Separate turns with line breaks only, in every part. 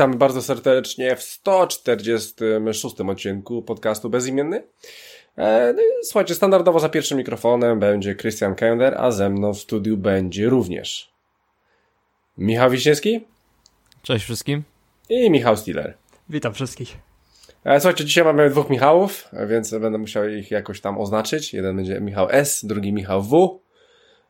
witamy bardzo serdecznie w 146 odcinku podcastu Bezimienny. E, no słuchajcie, standardowo za pierwszym mikrofonem będzie Christian Kender, a ze mną w studiu będzie również Michał Wiśniewski.
Cześć wszystkim.
I Michał Stiller.
Witam wszystkich.
E, słuchajcie, dzisiaj mamy dwóch Michałów, więc będę musiał ich jakoś tam oznaczyć. Jeden będzie Michał S, drugi Michał W.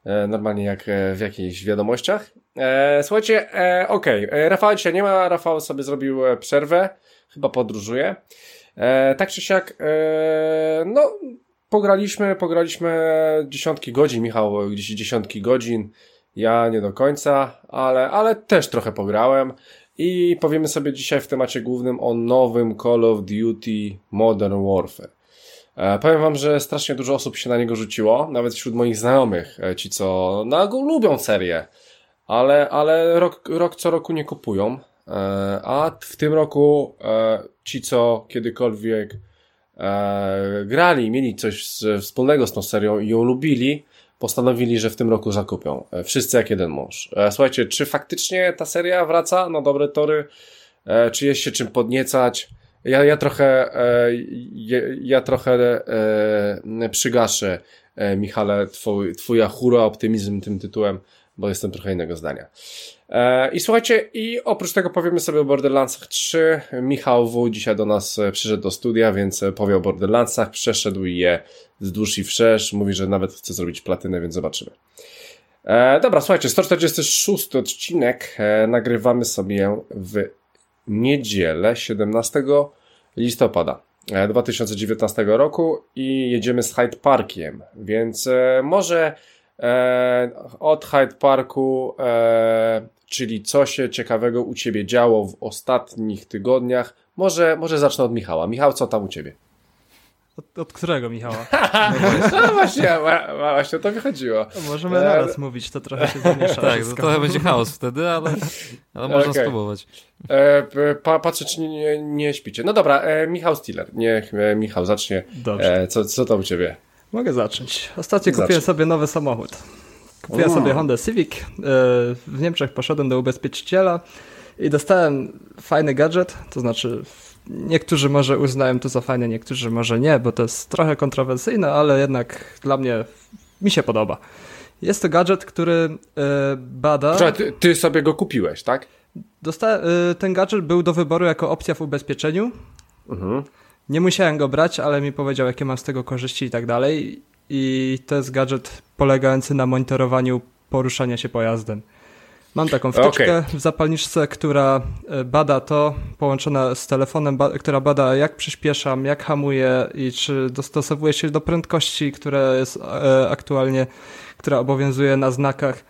E, normalnie jak w jakichś wiadomościach. E, słuchajcie, e, okej, okay. Rafał dzisiaj nie ma, Rafał sobie zrobił e, przerwę, chyba podróżuje. E, tak czy siak, e, no, pograliśmy, pograliśmy dziesiątki godzin, Michał gdzieś dziesiątki godzin, ja nie do końca, ale, ale też trochę pograłem i powiemy sobie dzisiaj w temacie głównym o nowym Call of Duty Modern Warfare. E, powiem wam, że strasznie dużo osób się na niego rzuciło, nawet wśród moich znajomych, e, ci co na go lubią serię ale, ale rok, rok co roku nie kupują. E, a w tym roku e, ci, co kiedykolwiek e, grali, mieli coś wspólnego z tą serią i ją lubili, postanowili, że w tym roku zakupią. Wszyscy jak jeden mąż. Słuchajcie, czy faktycznie ta seria wraca na dobre tory? Czy jest się czym podniecać? Ja, ja trochę, ja, ja trochę przygaszę, Michale, twój, twój hura optymizm tym tytułem bo jestem trochę innego zdania. E, I słuchajcie, i oprócz tego powiemy sobie o Borderlandsach 3. Michał W. dzisiaj do nas e, przyszedł do studia, więc e, powie o Borderlandsach, przeszedł je wzdłuż i wszerz. Mówi, że nawet chce zrobić platynę, więc zobaczymy. E, dobra, słuchajcie, 146 odcinek e, nagrywamy sobie w niedzielę 17 listopada 2019 roku i jedziemy z Hyde Parkiem, więc e, może od Hyde Parku, e, czyli co się ciekawego u Ciebie działo w ostatnich tygodniach. Może, może zacznę od Michała. Michał, co tam u Ciebie?
Od, od którego Michała?
No, no właśnie, właśnie to wychodziło.
możemy e, naraz mówić, to trochę się zamiesza.
tak, to trochę będzie chaos wtedy, ale, ale można okay. spróbować.
E, pa, patrzę, czy nie, nie śpicie. No dobra, e, Michał Stiller. Niech e, Michał zacznie. Dobrze. E, co, co tam u Ciebie?
Mogę zacząć. Ostatnio Zacznij. kupiłem sobie nowy samochód. Kupiłem sobie Honda Civic. E, w Niemczech poszedłem do ubezpieczyciela i dostałem fajny gadżet, to znaczy niektórzy może uznają to za fajne, niektórzy może nie, bo to jest trochę kontrowersyjne, ale jednak dla mnie mi się podoba. Jest to gadżet, który e, bada...
Ty, ty sobie go kupiłeś, tak?
Dosta... E, ten gadżet był do wyboru jako opcja w ubezpieczeniu. Mhm. Nie musiałem go brać, ale mi powiedział, jakie mam z tego korzyści i tak dalej. I to jest gadżet polegający na monitorowaniu poruszania się pojazdem. Mam taką wtyczkę okay. w zapalniczce, która e, bada to, połączona z telefonem, ba która bada jak przyspieszam, jak hamuję i czy dostosowuje się do prędkości, która jest e, aktualnie, która obowiązuje na znakach.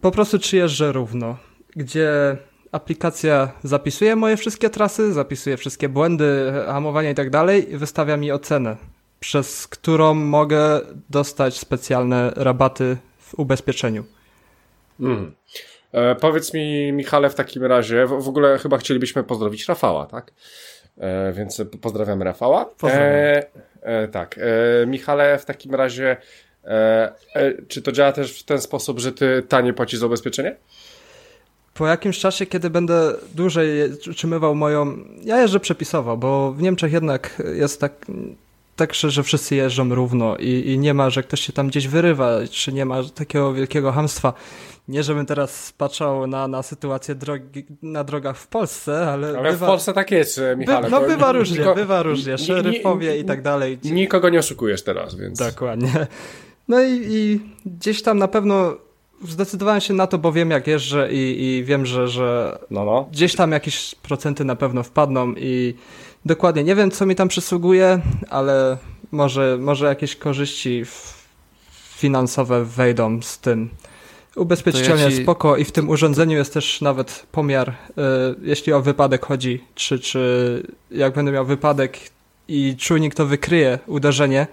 Po prostu czy jeżdżę równo. Gdzie aplikacja zapisuje moje wszystkie trasy, zapisuje wszystkie błędy, hamowania i tak dalej i wystawia mi ocenę, przez którą mogę dostać specjalne rabaty w ubezpieczeniu.
Mm. E, powiedz mi, Michale, w takim razie, w, w, ogóle chyba chcielibyśmy pozdrowić Rafała, tak? E, więc pozdrawiamy Rafała. E, e, tak. E, Michale, w takim razie, e, czy to działa też w ten sposób, że ty tanie płacisz za ubezpieczenie?
Po jakimś czasie, kiedy będę dłużej utrzymywał moją. Ja jeżdżę przepisowo, bo w Niemczech jednak jest tak, tak że wszyscy jeżdżą równo i, i nie ma, że ktoś się tam gdzieś wyrywa, czy nie ma takiego wielkiego hamstwa. Nie, żebym teraz patrzał na, na sytuację drogi, na drogach w Polsce, ale.
Ale bywa, w Polsce tak jest, Michale.
By, no bywa różnie, niko, bywa różnie. Szeryfowie i tak dalej.
Nikogo nie oszukujesz teraz, więc.
Dokładnie. No i, i gdzieś tam na pewno zdecydowałem się na to, bo wiem jak jeżdżę i, i wiem, że, że no, no. gdzieś tam jakieś procenty na pewno wpadną i dokładnie nie wiem, co mi tam przysługuje, ale może, może jakieś korzyści finansowe wejdą z tym. Ubezpieczycielnie ja ci... spoko i w tym urządzeniu jest też nawet pomiar, y, jeśli o wypadek chodzi, czy, czy jak będę miał wypadek i czujnik to wykryje uderzenie,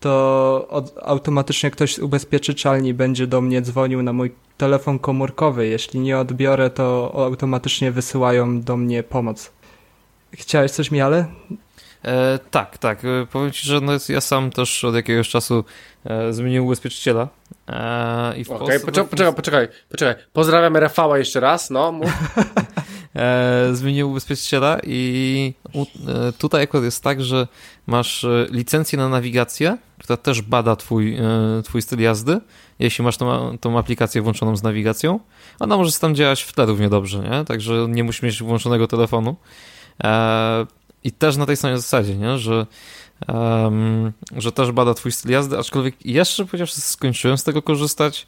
to od, automatycznie ktoś z ubezpieczycielni będzie do mnie dzwonił na mój telefon komórkowy. Jeśli nie odbiorę, to automatycznie wysyłają do mnie pomoc. Chciałeś coś, Miale?
E, tak, tak. E, powiem Ci, że no ja sam też od jakiegoś czasu e, zmieniłem ubezpieczyciela.
E, i w okay, poczekaj, poczekaj, poczekaj, poczekaj. Pozdrawiamy Rafała jeszcze raz, no.
e, zmieniłem ubezpieczyciela i u, e, tutaj akurat jest tak, że masz e, licencję na nawigację, która też bada twój, e, twój styl jazdy, jeśli masz tą, tą aplikację włączoną z nawigacją. Ona może tam działać w tle równie dobrze, nie? Także nie musisz mieć włączonego telefonu. E, I też na tej samej zasadzie, nie? Że, um, że też bada twój styl jazdy, aczkolwiek jeszcze chociaż skończyłem z tego korzystać,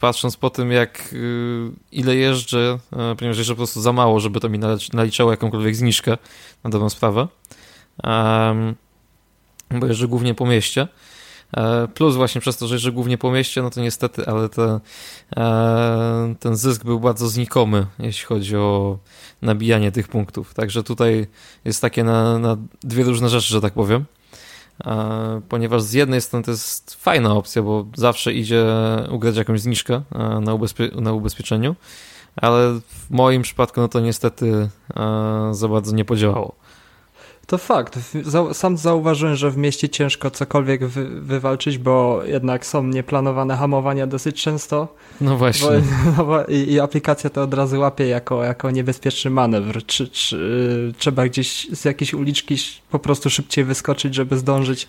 patrząc po tym, jak y, ile jeżdżę, e, ponieważ jeszcze po prostu za mało, żeby to mi naliczało jakąkolwiek zniżkę na dobrą sprawę. Bo jeżdżę głównie po mieście. E, plus właśnie przez to, że jeżdżę głównie po mieście, no to niestety, ale te, e, ten zysk był bardzo znikomy, jeśli chodzi o nabijanie tych punktów. Także tutaj jest takie na, na dwie różne rzeczy, że tak powiem. E, ponieważ z jednej strony to jest fajna opcja, bo zawsze idzie ugrać jakąś zniżkę na, ubezpie na ubezpieczeniu, ale w moim przypadku no to niestety za bardzo nie podziałało.
To fakt. Sam zauważyłem, że w mieście ciężko cokolwiek wy wywalczyć, bo jednak są nieplanowane hamowania dosyć często.
No właśnie.
Bo, no, i, i, aplikacja to od razu łapie jako, jako niebezpieczny manewr. Czy, czy trzeba gdzieś z jakiejś uliczki po prostu szybciej wyskoczyć, żeby zdążyć.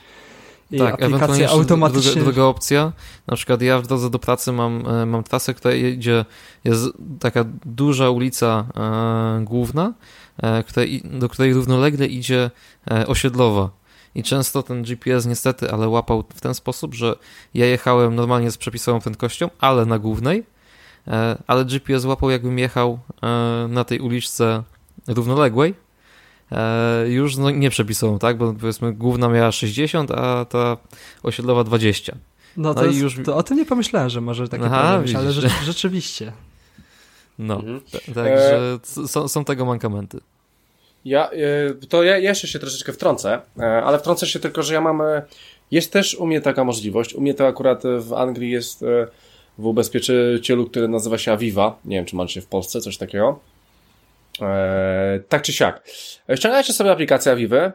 I tak, aplikacja automatycznie. Druga, druga, opcja, na przykład ja w drodze do pracy mam, e, mam trasę, która idzie, jest taka duża ulica e, główna, do której równolegle idzie e, osiedlowa. I często ten GPS niestety, ale łapał w ten sposób, że ja jechałem normalnie z przepisową prędkością, ale na głównej, e, ale GPS łapał jakbym jechał na tej uliczce równoległej, już no, nie przepisową, tak? Bo powiedzmy główna miała 60, a ta osiedlowa 20.
No, no to, jest, już... to o tym nie pomyślałem, że może takie Aha, być, ale rzeczywiście.
No, mhm. także e... są, są tego mankamenty.
Ja, e, to ja jeszcze się troszeczkę wtrącę, e, ale wtrącę się tylko, że ja mam, e, jest też u mnie taka możliwość, u mnie to akurat w Anglii jest w ubezpieczycielu, który nazywa się Aviva, nie wiem czy macie w Polsce coś takiego, tak czy siak. Ściągajcie sobie aplikację Aviva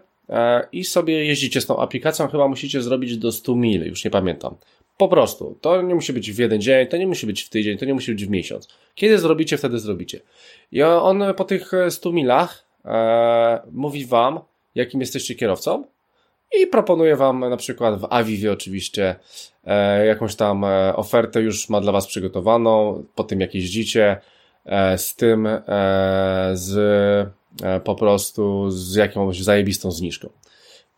i sobie jeździcie z tą aplikacją, chyba musicie zrobić do 100 mil, już nie pamiętam. Po prostu. To nie musi być w jeden dzień, to nie musi być w tydzień, to nie musi być w miesiąc. Kiedy zrobicie, wtedy zrobicie. I on po tych 100 milach e, mówi Wam, jakim jesteście kierowcą i proponuje Wam na przykład w Avivie oczywiście e, jakąś tam e, ofertę już ma dla Was przygotowaną, po tym jak jeździcie, e, z tym, e, z e, po prostu z jakąś zajebistą zniżką.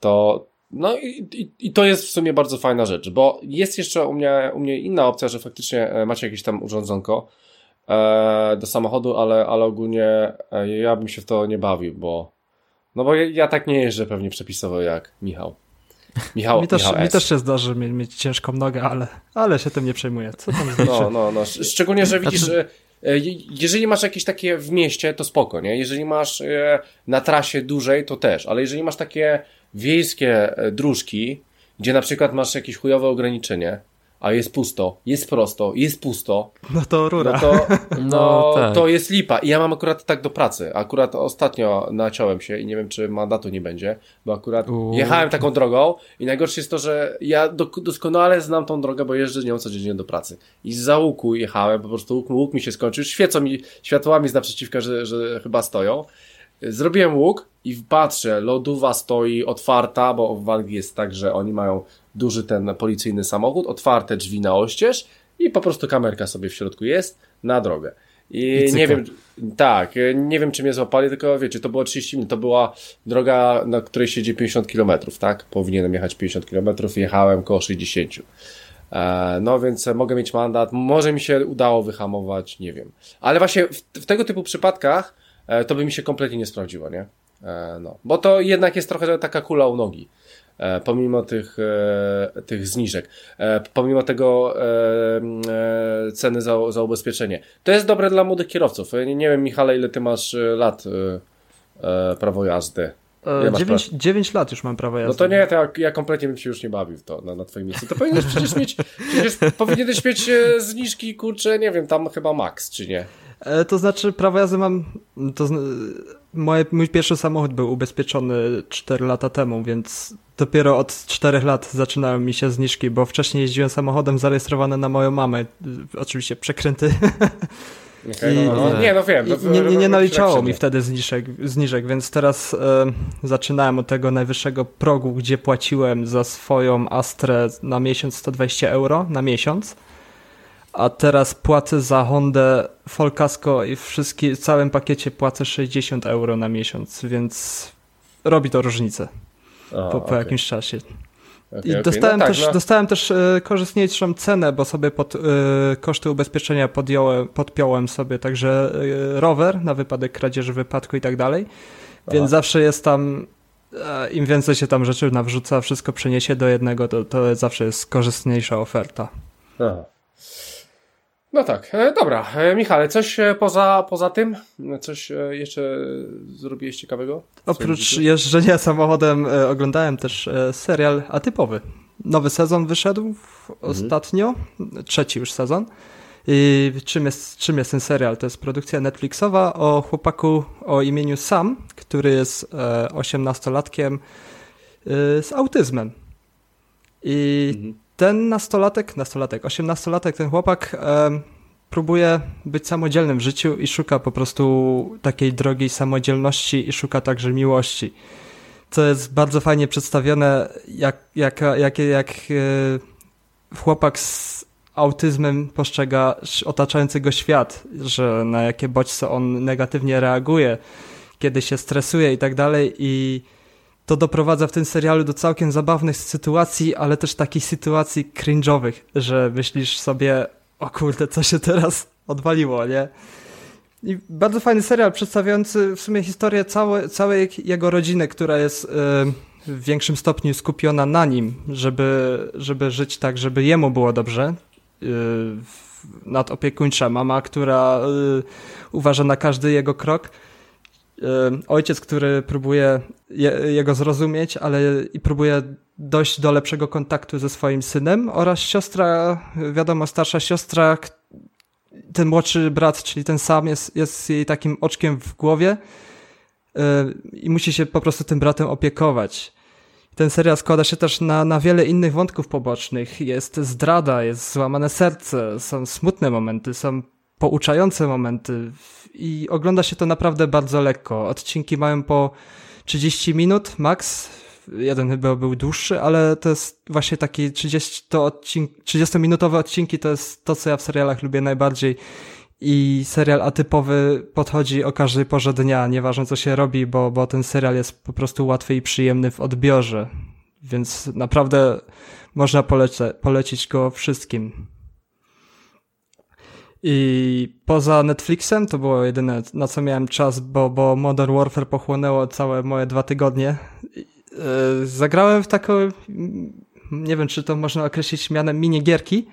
To, no i, i, i, to jest w sumie bardzo fajna rzecz, bo jest jeszcze u mnie, u mnie inna opcja, że faktycznie macie jakieś tam urządzonko do samochodu, ale, ale ogólnie e, ja bym się w to nie bawił, bo no bo ja, tak nie jeżdżę pewnie przepisowo jak Michał.
Michał, mi, też, Michał mi też się zdarzy mieć, mieć ciężką nogę, ale, ale się tym nie przejmuję. Co tam znaczy?
No, no, no. Szczególnie, że widzisz, znaczy... jeżeli masz jakieś takie w mieście, to spoko, nie? Jeżeli masz na trasie dłużej, to też, ale jeżeli masz takie wiejskie e, dróżki, gdzie na przykład masz jakieś chujowe ograniczenie, a jest pusto, jest prosto, jest pusto.
No to rura.
No to, no, no tak. to jest lipa. I ja mam akurat tak do pracy. Akurat ostatnio naciąłem się i nie wiem, czy mandatu nie będzie, bo akurat Uuu. jechałem taką drogą i najgorsze jest to, że ja doskonale znam tą drogę, bo jeżdżę nią codziennie do pracy. I za łuku jechałem, po prostu łuk, łuk mi się skończył, świecą mi światłami z naprzeciwka, że, że chyba stoją. Zrobiłem łuk i patrzę, lodówa stoi otwarta, bo w Anglii jest tak, że oni mają duży ten policyjny samochód, otwarte drzwi na oścież i po prostu kamerka sobie w środku jest na drogę. I, I nie wiem, tak, nie wiem czy mnie złapali, tylko wiecie, to było 30 minut, to była droga, na której siedzi 50 km, tak? Powinienem jechać 50 km, jechałem koło 60. E, no więc mogę mieć mandat, może mi się udało wyhamować, nie wiem. Ale właśnie w, w tego typu przypadkach to by mi się kompletnie nie sprawdziło, nie? E, no, bo to jednak jest trochę taka kula u nogi. E, pomimo tych, e, tych zniżek, pomimo tego ceny za, za ubezpieczenie. To jest dobre dla młodych kierowców. Nie, wiem, Michale, ile ty masz lat prawo jazdy?
9, 9 lat już mam prawo jazdy.
No to nie, to ja, ja kompletnie bym się już nie bawił w to na, na twoim miejscu. To powinieneś przecież mieć, przecież powinieneś mieć e, zniżki, kurczę, nie wiem, tam chyba max, czy nie?
E, to znaczy, prawo jazdy mam. To, moje, mój pierwszy samochód był ubezpieczony 4 lata temu, więc dopiero od 4 lat zaczynały mi się zniżki, bo wcześniej jeździłem samochodem zarejestrowanym na moją mamę. Oczywiście przekręty.
Okay, no, no, no. Nie, no wiem.
No, nie, nie, nie naliczało mi wtedy zniżek, zniżek więc teraz e, zaczynałem od tego najwyższego progu, gdzie płaciłem za swoją Astrę na miesiąc 120 euro na miesiąc a teraz płacę za Hondę Folkasko i wszystkie, w całym pakiecie płacę 60 euro na miesiąc, więc robi to różnicę a, po, po okay. jakimś czasie. Okay, I dostałem, okay. no też, tak, no. dostałem też e, korzystniejszą cenę, bo sobie pod e, koszty ubezpieczenia podjąłem, podpiąłem sobie także e, rower na wypadek kradzieży, wypadku i tak dalej. Więc zawsze jest tam, im więcej się tam rzeczy nawrzuca, wszystko przeniesie do jednego, to, to zawsze jest korzystniejsza oferta. Aha.
No tak, e, dobra. E, Michale, coś e, poza, poza tym? Coś jeszcze zrobiłeś ciekawego?
Oprócz jeżdżenia samochodem oglądałem też serial atypowy. Nowy sezon wyszedł mhm. ostatnio, trzeci już sezon. I czym jest, czym jest ten serial? To jest produkcja Netflixowa o chłopaku o imieniu Sam, który jest osiemnastolatkiem z autyzmem. I mhm ten nastolatek, nastolatek, osiemnastolatek, ten chłopak e, próbuje być samodzielnym w życiu i szuka po prostu takiej drogiej samodzielności i szuka także miłości. Co jest bardzo fajnie przedstawione, jak, jak, jak, jak e, chłopak z autyzmem postrzega otaczający go świat, że na jakie bodźce on negatywnie reaguje, kiedy się stresuje i tak dalej i to doprowadza w tym serialu do całkiem zabawnych sytuacji, ale też takich sytuacji cringe'owych, że myślisz sobie, o kurde, co się teraz odwaliło, nie? I bardzo fajny serial przedstawiający w sumie historię całe, całej jego rodziny, która jest y, w większym stopniu skupiona na nim, żeby, żeby żyć tak, żeby jemu było dobrze. Y, nadopiekuńcza mama, która y, uważa na każdy jego krok ojciec, który próbuje je, jego zrozumieć, ale i próbuje dojść do lepszego kontaktu ze swoim synem oraz siostra, wiadomo, starsza siostra, ten młodszy brat, czyli ten sam jest, jest jej takim oczkiem w głowie i musi się po prostu tym bratem opiekować. Ten serial składa się też na, na wiele innych wątków pobocznych. Jest zdrada, jest złamane serce, są smutne momenty, są pouczające momenty i ogląda się to naprawdę bardzo lekko. Odcinki mają po 30 minut max. Jeden chyba był dłuższy, ale to jest właśnie taki 30, to odcink, 30-minutowe odcinki to jest to, co ja w serialach lubię najbardziej. I serial atypowy podchodzi o każdej porze dnia, nieważne co się robi, bo, bo ten serial jest po prostu łatwy i przyjemny w odbiorze. Więc naprawdę można polecić go wszystkim. I poza Netflixem to było jedyne, na co miałem czas, bo, bo Modern Warfare pochłonęło całe moje dwa tygodnie. E, zagrałem w taką, nie wiem czy to można określić mianem minigierki.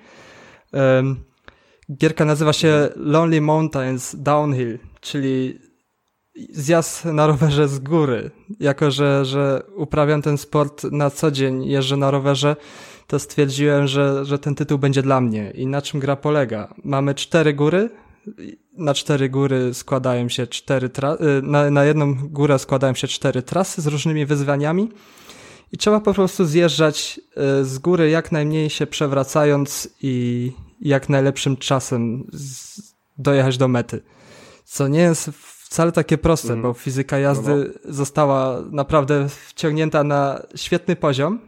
Gierka nazywa się Lonely Mountains Downhill, czyli zjazd na rowerze z góry. Jako, że, że uprawiam ten sport na co dzień, jeżdżę na rowerze, to stwierdziłem, że, że ten tytuł będzie dla mnie. I na czym gra polega? Mamy cztery góry, na cztery góry składają się cztery y, na, na jedną górę składają się cztery trasy z różnymi wyzwaniami i trzeba po prostu zjeżdżać y, z góry jak najmniej się przewracając i jak najlepszym czasem dojechać do mety. Co nie jest wcale takie proste, mm. bo fizyka jazdy no, no. została naprawdę wciągnięta na świetny poziom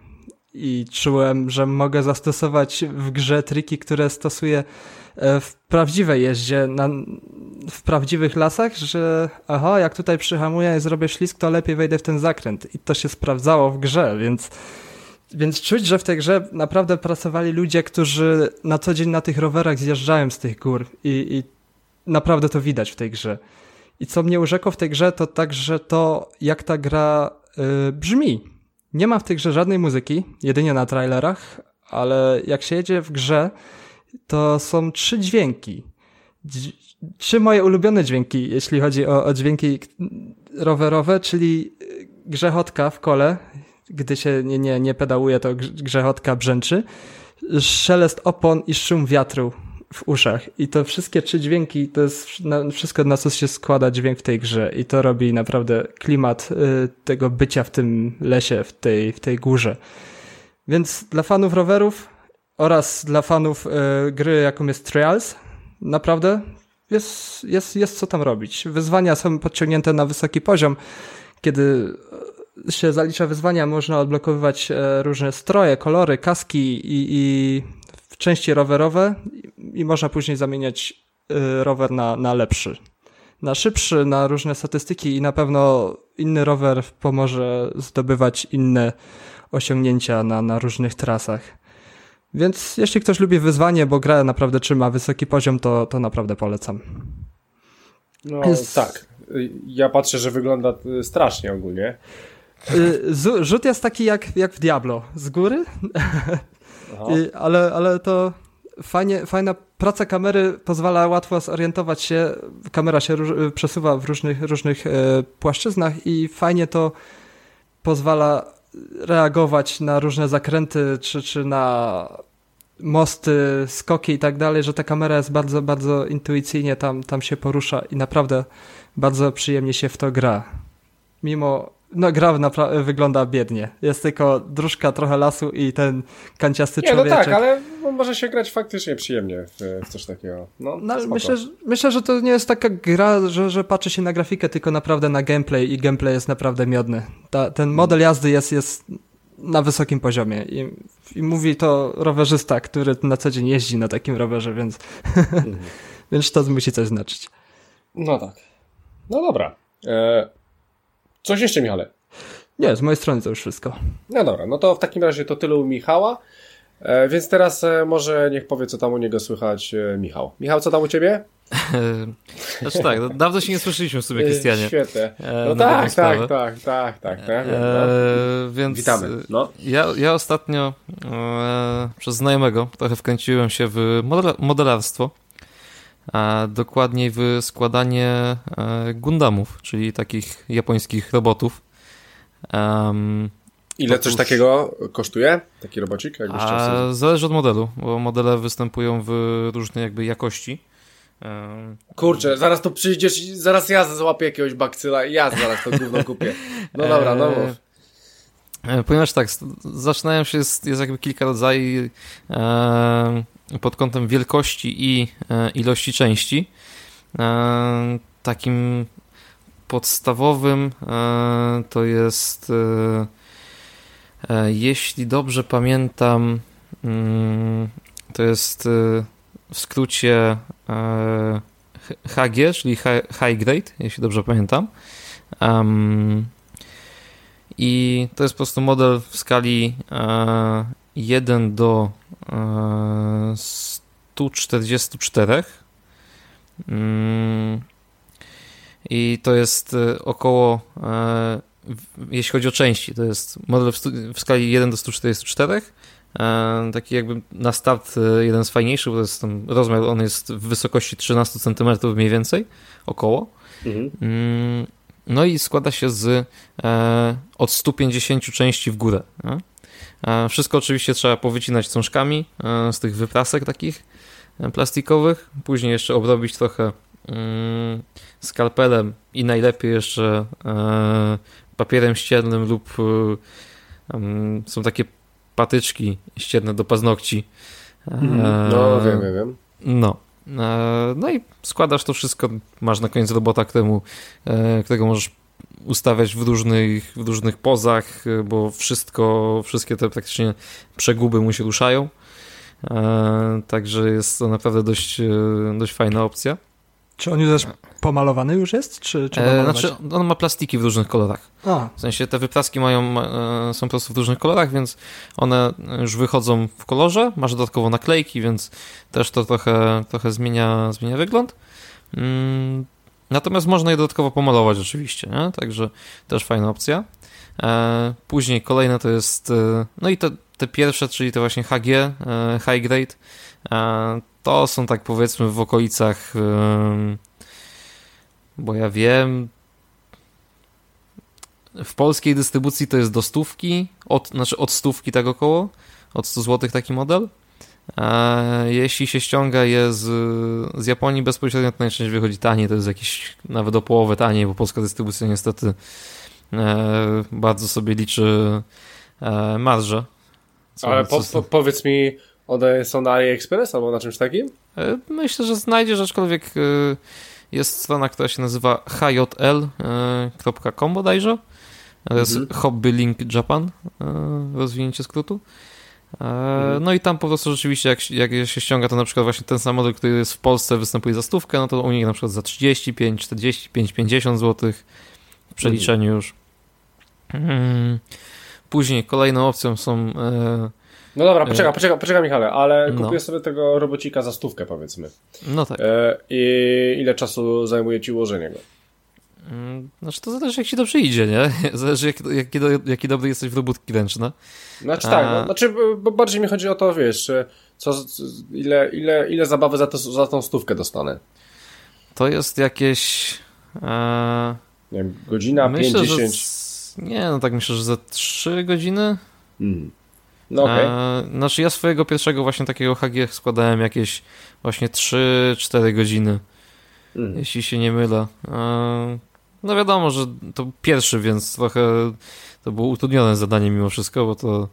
i czułem, że mogę zastosować w grze triki, które stosuję e, w prawdziwej jeździe, na, w prawdziwych lasach, że aha, jak tutaj przyhamuję i zrobię ślisk, to lepiej wejdę w ten zakręt. I to się sprawdzało w grze, więc, więc czuć, że w tej grze naprawdę pracowali ludzie, którzy na co dzień na tych rowerach zjeżdżają z tych gór i, i naprawdę to widać w tej grze. I co mnie urzekło w tej grze, to także to, jak ta gra y, brzmi nie ma w tej grze żadnej muzyki, jedynie na trailerach, ale jak się jedzie w grze, to są trzy dźwięki. Trzy moje ulubione dźwięki, jeśli chodzi o, o dźwięki rowerowe, czyli grzechotka w kole, gdy się nie, nie, nie pedałuje, to grzechotka brzęczy, szelest opon i szum wiatru w uszach. I to wszystkie trzy dźwięki, to jest wszystko na co się składa dźwięk w tej grze. I to robi naprawdę klimat y, tego bycia w tym lesie, w tej, w tej górze. Więc dla fanów rowerów oraz dla fanów y, gry, jaką jest Trials, naprawdę jest, jest, jest co tam robić. Wyzwania są podciągnięte na wysoki poziom. Kiedy się zalicza wyzwania, można odblokowywać różne stroje, kolory, kaski i, i części rowerowe i można później zamieniać e, rower na, na lepszy. Na szybszy, na różne statystyki i na pewno inny rower pomoże zdobywać inne osiągnięcia na, na różnych trasach. Więc jeśli ktoś lubi wyzwanie, bo gra naprawdę trzyma wysoki poziom, to, to naprawdę polecam.
No Jest... tak. Ja patrzę, że wygląda strasznie ogólnie.
Y, rzut jest taki jak, jak w Diablo, z góry, ale, ale to fajnie, fajna praca kamery pozwala łatwo zorientować się. Kamera się przesuwa w różnych, różnych e, płaszczyznach i fajnie to pozwala reagować na różne zakręty, czy, czy na mosty, skoki i tak dalej, że ta kamera jest bardzo, bardzo intuicyjnie tam, tam się porusza i naprawdę bardzo przyjemnie się w to gra. Mimo no gra wygląda biednie. Jest tylko dróżka, trochę lasu i ten kanciasty nie, człowieczek.
No tak, ale może się grać faktycznie przyjemnie w, w coś takiego. No, no
myślę, że, myślę, że to nie jest taka gra, że, że patrzy się na grafikę, tylko naprawdę na gameplay i gameplay jest naprawdę miodny. Ta, ten model jazdy jest, jest na wysokim poziomie I, i mówi to rowerzysta, który na co dzień jeździ na takim rowerze, więc, mhm. więc to musi coś znaczyć.
No tak. No dobra. E Coś jeszcze, Michale?
Nie, z mojej strony to już wszystko.
No dobra, no to w takim razie to tyle u Michała. E, więc teraz e, może niech powie, co tam u niego słychać e, Michał. Michał, co tam u ciebie?
znaczy tak, no, dawno się nie słyszeliśmy w sumie, Krystianie.
Świetnie. No tak, tak, tak, tak, tak, tak. No.
więc
Witamy. No.
Ja, ja ostatnio e, przez znajomego trochę wkręciłem się w modelarstwo a dokładniej w składanie e, Gundamów, czyli takich japońskich robotów. Um,
Ile otóż, coś takiego kosztuje? Taki robocik?
A, zależy od modelu, bo modele występują w różnej jakby jakości.
Kurczę, zaraz to przyjdziesz zaraz ja złapię jakiegoś bakcyla i ja zaraz to gówno kupię. No dobra, no mów.
E, ponieważ tak, zaczynają się, jest, jest jakby kilka rodzajów e, pod kątem wielkości i e, ilości części. E, takim podstawowym e, to jest, jeśli dobrze pamiętam, mm, to jest w skrócie HG, czyli High Grade, jeśli dobrze pamiętam. I to jest po prostu model w skali 1 do 144. Mm. I to jest e, około, e, jeśli chodzi o części, to jest model w skali 1 do 144. E, taki jakby na start jeden z fajniejszych, bo to jest ten rozmiar, on jest w wysokości 13 cm mniej więcej, około. Mhm. Mm. No i składa się z od 150 części w górę. E, wszystko oczywiście trzeba powycinać cążkami e, z tych wyprasek takich e, plastikowych, później jeszcze obrobić trochę mm, skalpelem i najlepiej jeszcze papierem ściernym lub są takie patyczki ścierne do paznokci.
Mhm. No, wiem, wiem, wiem.
No. No i składasz to wszystko, masz na koniec robota, któremu, którego możesz ustawiać w różnych, w różnych pozach, bo wszystko, wszystkie te praktycznie przeguby mu się ruszają. E, także jest to naprawdę dość, e, dość fajna opcja.
Czy on już pomalowany już jest? Czy, czy e,
znaczy, on ma plastiki w różnych kolorach. A. W sensie te wypraski mają, e, są po prostu w różnych kolorach, więc one już wychodzą w kolorze. Masz dodatkowo naklejki, więc też to trochę, trochę zmienia, zmienia wygląd. Natomiast można je dodatkowo pomalować oczywiście, nie? także też fajna opcja. E, później kolejne to jest, e, no i te, te pierwsze, czyli to właśnie HG, e, High Grade, to są tak powiedzmy w okolicach, bo ja wiem, w polskiej dystrybucji to jest do stówki, od, znaczy od stówki tak około, od 100 zł taki model. Jeśli się ściąga je z, z Japonii bezpośrednio, to najczęściej wychodzi taniej, to jest jakieś nawet o połowę taniej, bo polska dystrybucja niestety e, bardzo sobie liczy e, marżę.
Co, Ale po, po, powiedz mi, one są na AliExpress albo na czymś takim?
E, myślę, że znajdziesz, aczkolwiek jest strona, która się nazywa hjl.com bodajże. To jest mhm. Hobby Link Japan, rozwinięcie skrótu. Mhm. No i tam po prostu rzeczywiście, jak, jak się ściąga, to na przykład właśnie ten sam model, który jest w Polsce, występuje za stówkę, no to u nich na przykład za 35, 45, 50 zł w przeliczeniu mhm. już. Mm. Później kolejną opcją są
no dobra, poczekaj, poczekaj, poczekaj Michale, ale no. kupię sobie tego robocika za stówkę powiedzmy.
No tak.
I ile czasu zajmuje ci ułożenie go?
Mm, znaczy to zależy jak ci dobrze idzie, nie? Zależy jaki, jaki, jaki dobry jesteś w robótki ręczne.
Znaczy A... tak, no, znaczy bo bardziej mi chodzi o to, wiesz, co, ile, ile, ile zabawy za, to, za tą stówkę dostanę?
To jest jakieś...
E... Nie wiem, godzina, myślę, 5, 10?
Nie, no tak myślę, że za 3 godziny.
Mm. No okay.
E, znaczy ja swojego pierwszego właśnie takiego HG składałem jakieś właśnie 3-4 godziny. Mm. Jeśli się nie mylę. E, no wiadomo, że to pierwszy, więc trochę to było utrudnione zadanie mimo wszystko, bo to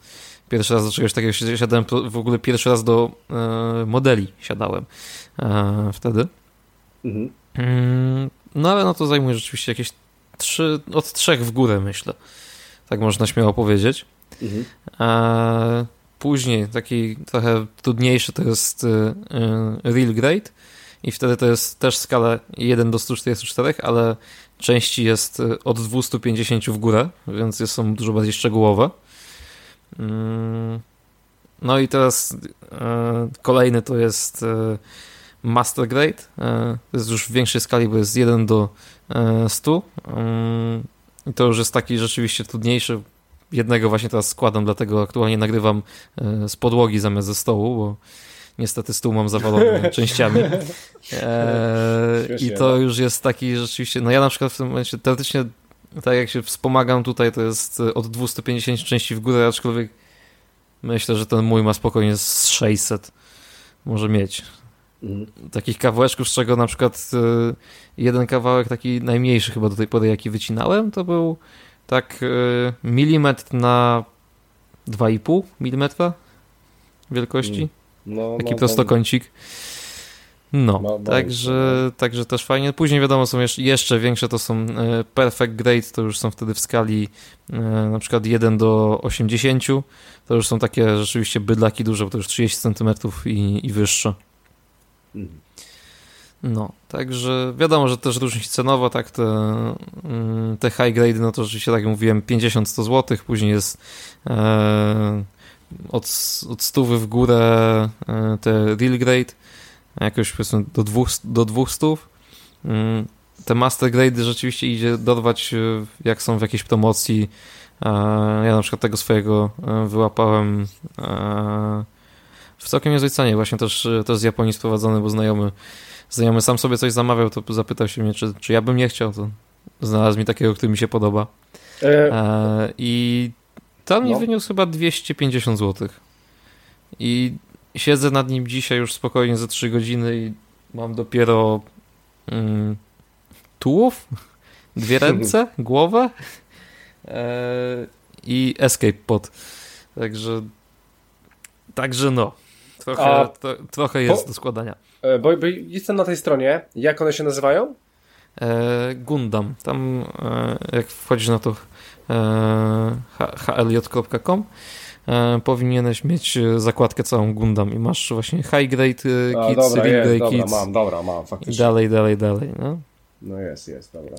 pierwszy raz do czegoś takiego siadałem, w ogóle pierwszy raz do e, modeli siadałem e, wtedy. Mhm. Mm, no ale no to zajmuje rzeczywiście jakieś trzy, od trzech w górę myślę. Tak można śmiało powiedzieć. Mhm. A później taki trochę trudniejszy to jest y, y, Real Grade i wtedy to jest też skala 1 do 144, ale części jest y, od 250 w górę, więc są dużo bardziej szczegółowe. Mm, no i teraz kolejny to jest Master Grade. To jest już w większej skali, bo jest 1 do 100. Mm, I to już jest taki rzeczywiście trudniejszy, jednego właśnie teraz składam, dlatego aktualnie nagrywam z podłogi zamiast ze stołu, bo niestety stół mam zawalony częściami. E, I to no. już jest taki rzeczywiście, no ja na przykład w tym momencie teoretycznie tak jak się wspomagam tutaj, to jest od 250 części w górę, aczkolwiek myślę, że ten mój ma spokojnie z 600 może mieć. Mhm. Takich kawałeczków, z czego na przykład e, jeden kawałek taki najmniejszy chyba do tej pory, jaki wycinałem, to był tak y, milimetr na 2,5 mm wielkości. No, Taki no, prostokącik. No, no, także, no. także też fajnie. Później wiadomo, są jeszcze większe, to są y, Perfect Grade, to już są wtedy w skali y, na przykład 1 do 80. To już są takie rzeczywiście bydlaki duże, bo to już 30 cm i, i wyższe. Mm. No, także wiadomo, że też różni się cenowo, tak, te, mm, te high grade, no to rzeczywiście, tak jak mówiłem, 50-100 zł, później jest e, od, od 100 w górę e, te real grade, jakoś powiedzmy do 200, do 200. Mm, te master grade rzeczywiście idzie dorwać, e, jak są w jakiejś promocji. E, ja na przykład tego swojego wyłapałem w całkiem niezłej cenie, właśnie też, też z Japonii sprowadzony, bo znajomy znajomy sam sobie coś zamawiał, to zapytał się mnie, czy, czy ja bym nie chciał, to znalazł mi takiego, który mi się podoba. I tam no. mi wyniósł chyba 250 zł. I siedzę nad nim dzisiaj już spokojnie za 3 godziny i mam dopiero mm, tułów, dwie ręce, głowę e, i escape pod. Także także no. Trochę, to, trochę jest po, do składania.
E, bo, bo, jestem na tej stronie. Jak one się nazywają?
E, Gundam. Tam e, jak wchodzisz na to hlj.com e, powinieneś mieć zakładkę całą Gundam i masz właśnie high grade e, A, kits, dobra, jest,
dobra,
kits.
mam, dobra, mam, faktycznie.
Dalej, dalej, dalej. No,
no jest, jest, dobra.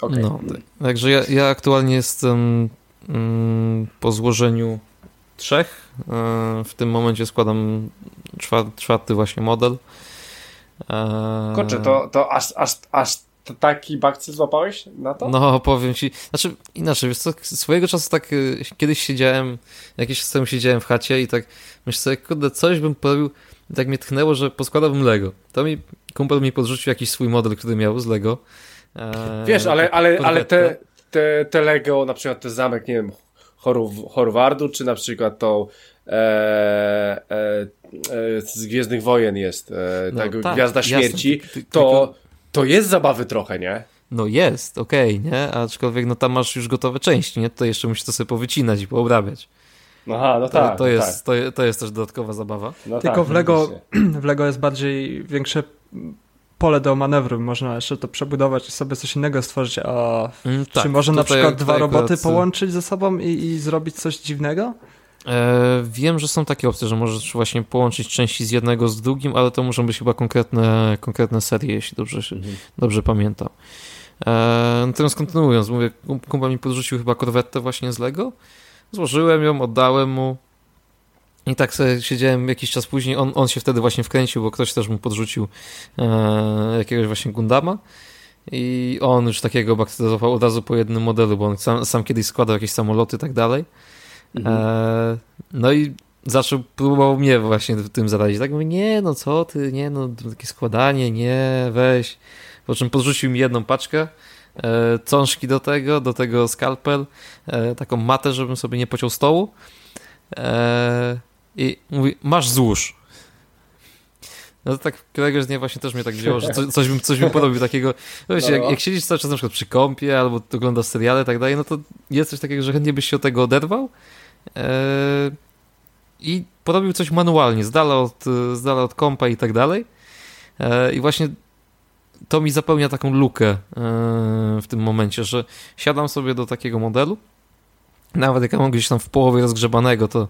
Okay.
No, także ja, ja aktualnie jestem mm, po złożeniu trzech. E, w tym momencie składam czwarty właśnie model.
E, Kurczę, to, to aż, aż, aż taki bakcy złapałeś na to?
No, powiem ci. Znaczy, inaczej, wiesz co, swojego czasu tak e, kiedyś siedziałem, jakiś czas temu siedziałem w chacie i tak myślę sobie, kurde, coś bym porobił, i tak mnie tchnęło, że poskładałbym Lego. To mi, kumpel mi podrzucił jakiś swój model, który miał z Lego.
Wiesz, ale, ale, ale te, te, te Lego, na przykład ten zamek, nie wiem, Horwardu, czy na przykład tą e, e, e, z Gwiezdnych Wojen jest, e, no, tak, Gwiazda Śmierci, jasne, to, to jest zabawy trochę, nie?
No jest, okej, okay, nie? Aczkolwiek no tam masz już gotowe części, nie? To jeszcze musisz to sobie powycinać i poobrabiać.
Aha, no tak.
To, to
no
jest,
tak.
To, to jest też dodatkowa zabawa.
No Tylko tak, w, Lego, w Lego jest bardziej większe pole do manewru. Można jeszcze to przebudować i sobie coś innego stworzyć. A mm, tak, czy może na przykład dwa roboty akurat... połączyć ze sobą i, i zrobić coś dziwnego?
E, wiem, że są takie opcje, że możesz właśnie połączyć części z jednego z drugim, ale to muszą być chyba konkretne, konkretne serie, jeśli dobrze, mhm. dobrze pamiętam. E, natomiast kontynuując, mówię, kumpel mi podrzucił chyba korwetę właśnie z Lego. Złożyłem ją, oddałem mu. I tak sobie siedziałem jakiś czas później. On, on się wtedy właśnie wkręcił, bo ktoś też mu podrzucił e, jakiegoś właśnie Gundama. I on już takiego bakteryzował od razu po jednym modelu, bo on sam, sam kiedyś składał jakieś samoloty i tak dalej. Mhm. E, no i zaczął, próbował mnie właśnie w tym zarazić. Tak mówię, nie no co ty, nie no, takie składanie, nie, weź. Po czym podrzucił mi jedną paczkę, e, cążki do tego, do tego skalpel, e, taką matę, żebym sobie nie pociął stołu. E, I mówi, masz złóż. No to tak któregoś dnia właśnie też mnie tak wzięło, że coś, coś, bym, coś bym porobił takiego. Wiesz, no. jak, jak siedzisz cały czas na przykład przy kąpie albo oglądasz seriale i tak dalej, no to jest coś takiego, że chętnie byś się od tego oderwał i porobił coś manualnie, z dala od, z dala od kompa i tak dalej. E, I właśnie to mi zapełnia taką lukę e, w tym momencie, że siadam sobie do takiego modelu, nawet jak mam gdzieś tam w połowie rozgrzebanego, to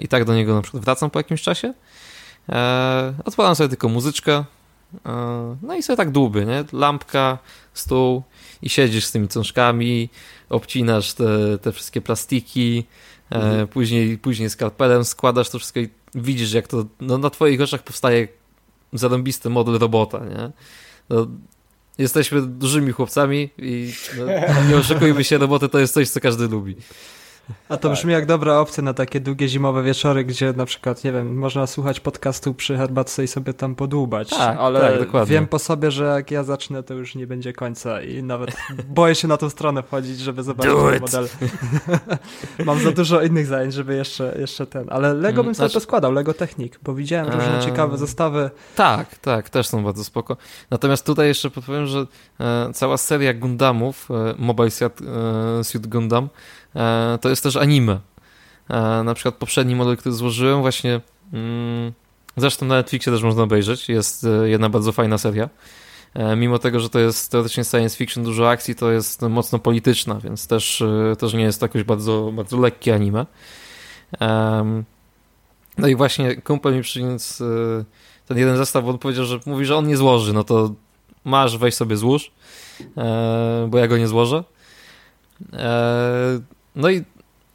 i tak do niego na przykład wracam po jakimś czasie. Odpalam sobie tylko muzyczkę, no i sobie tak dłuby, nie? Lampka, stół i siedzisz z tymi cążkami, obcinasz te, te wszystkie plastiki, mhm. później, później skalpelem składasz to wszystko i widzisz, jak to no, na twoich oczach powstaje zarąbisty model robota, nie? no, jesteśmy dużymi chłopcami i no, nie oszukujmy się, roboty to jest coś, co każdy lubi.
A to brzmi jak dobra opcja na takie długie zimowe wieczory, gdzie na przykład, nie wiem, można słuchać podcastu przy herbatce i sobie tam podłubać. Tak, ale tak, dokładnie. wiem po sobie, że jak ja zacznę, to już nie będzie końca i nawet boję się na tą stronę wchodzić, żeby zobaczyć ten model. Mam za dużo innych zajęć, żeby jeszcze, jeszcze ten. Ale Lego bym sobie znaczy... składał, Lego Technik, bo widziałem różne eee... ciekawe zestawy.
Tak, tak, też są bardzo spoko. Natomiast tutaj jeszcze powiem, że e, cała seria Gundamów, e, Mobile Suit, e, Suit Gundam, E, to jest też anime. E, na przykład poprzedni model, który złożyłem, właśnie mm, zresztą na Netflixie też można obejrzeć, jest e, jedna bardzo fajna seria. Mimo tego, że to jest teoretycznie science fiction, dużo akcji, to jest mocno polityczna, więc też, też nie jest jakoś bardzo, bardzo lekkie anime. No i właśnie kumpel mi przyniósł ten jeden zestaw, bo on powiedział, że mówi, że on nie złoży, no to masz, weź sobie złóż, bo ja go nie złożę. No i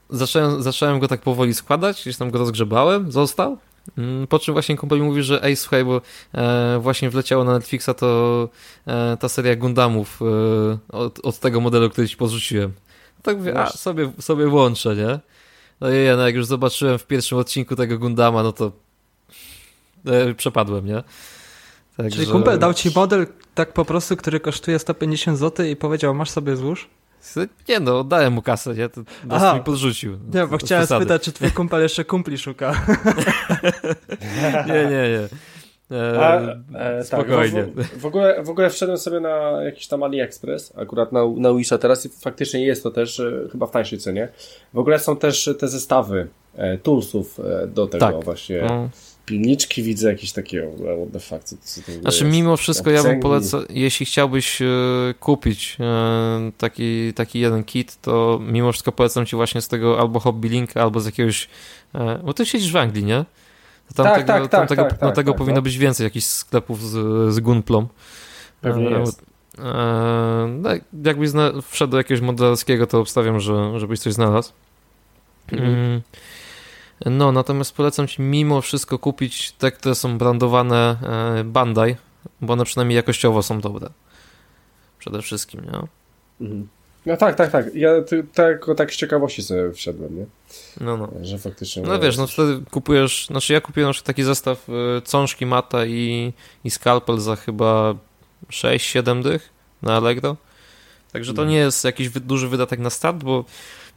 zacząłem, zacząłem go tak powoli składać, gdzieś tam go rozgrzebałem, został. Mm, po czym właśnie kumpel mówi, że ej, słuchaj, bo e, właśnie wleciało na Netflixa to e, ta seria Gundamów e, od, od, tego modelu, który ci podrzuciłem. Tak mówię, a sobie, sobie włączę, nie? No i ja, no jak już zobaczyłem w pierwszym odcinku tego Gundama, no to e, przepadłem, nie?
Także... Czyli kumpel dał ci model tak po prostu, który kosztuje 150 zł i powiedział, masz sobie złóż?
Nie no, oddałem mu kasę, nie? To Aha. mi podrzucił.
Nie, bo chciałem spytać, czy twój kumpel jeszcze kumpli szuka.
nie, nie, nie. E, A, e, spokojnie.
Tak, w, w, ogóle, w ogóle wszedłem sobie na jakiś tam AliExpress, akurat na, na Wisha teraz i faktycznie jest to też e, chyba w tańszej cenie. W ogóle są też te zestawy e, toolsów e, do tego tak. właśnie. No pilniczki widzę jakieś takie what the fuck, co, co to
Znaczy jest? mimo wszystko ja bym polecał, jeśli chciałbyś e, kupić e, taki, taki jeden kit, to mimo wszystko polecam ci właśnie z tego albo Hobby Link, albo z jakiegoś, e, bo ty siedzisz w Anglii, nie? Tam tak, tego, tak, tam tak, tego, tak, tak, tego tak, powinno no. być więcej jakichś sklepów z, z Gunplom.
Pewnie jest.
No, jakbyś zna, wszedł do jakiegoś modelarskiego, to obstawiam, że, żebyś coś znalazł. Mhm. Mm. No, natomiast polecam Ci mimo wszystko kupić te, które są brandowane e, Bandai, bo one przynajmniej jakościowo są dobre. Przede wszystkim, nie?
Mhm. No tak, tak, tak. Ja tak, tak z ciekawości sobie wszedłem, nie?
No, no.
Że faktycznie...
No wiesz, no wtedy kupujesz... Znaczy ja kupiłem na taki zestaw y, cążki mata i, i skalpel za chyba 6-7 dych na Allegro. Także to nie jest jakiś duży wydatek na start, bo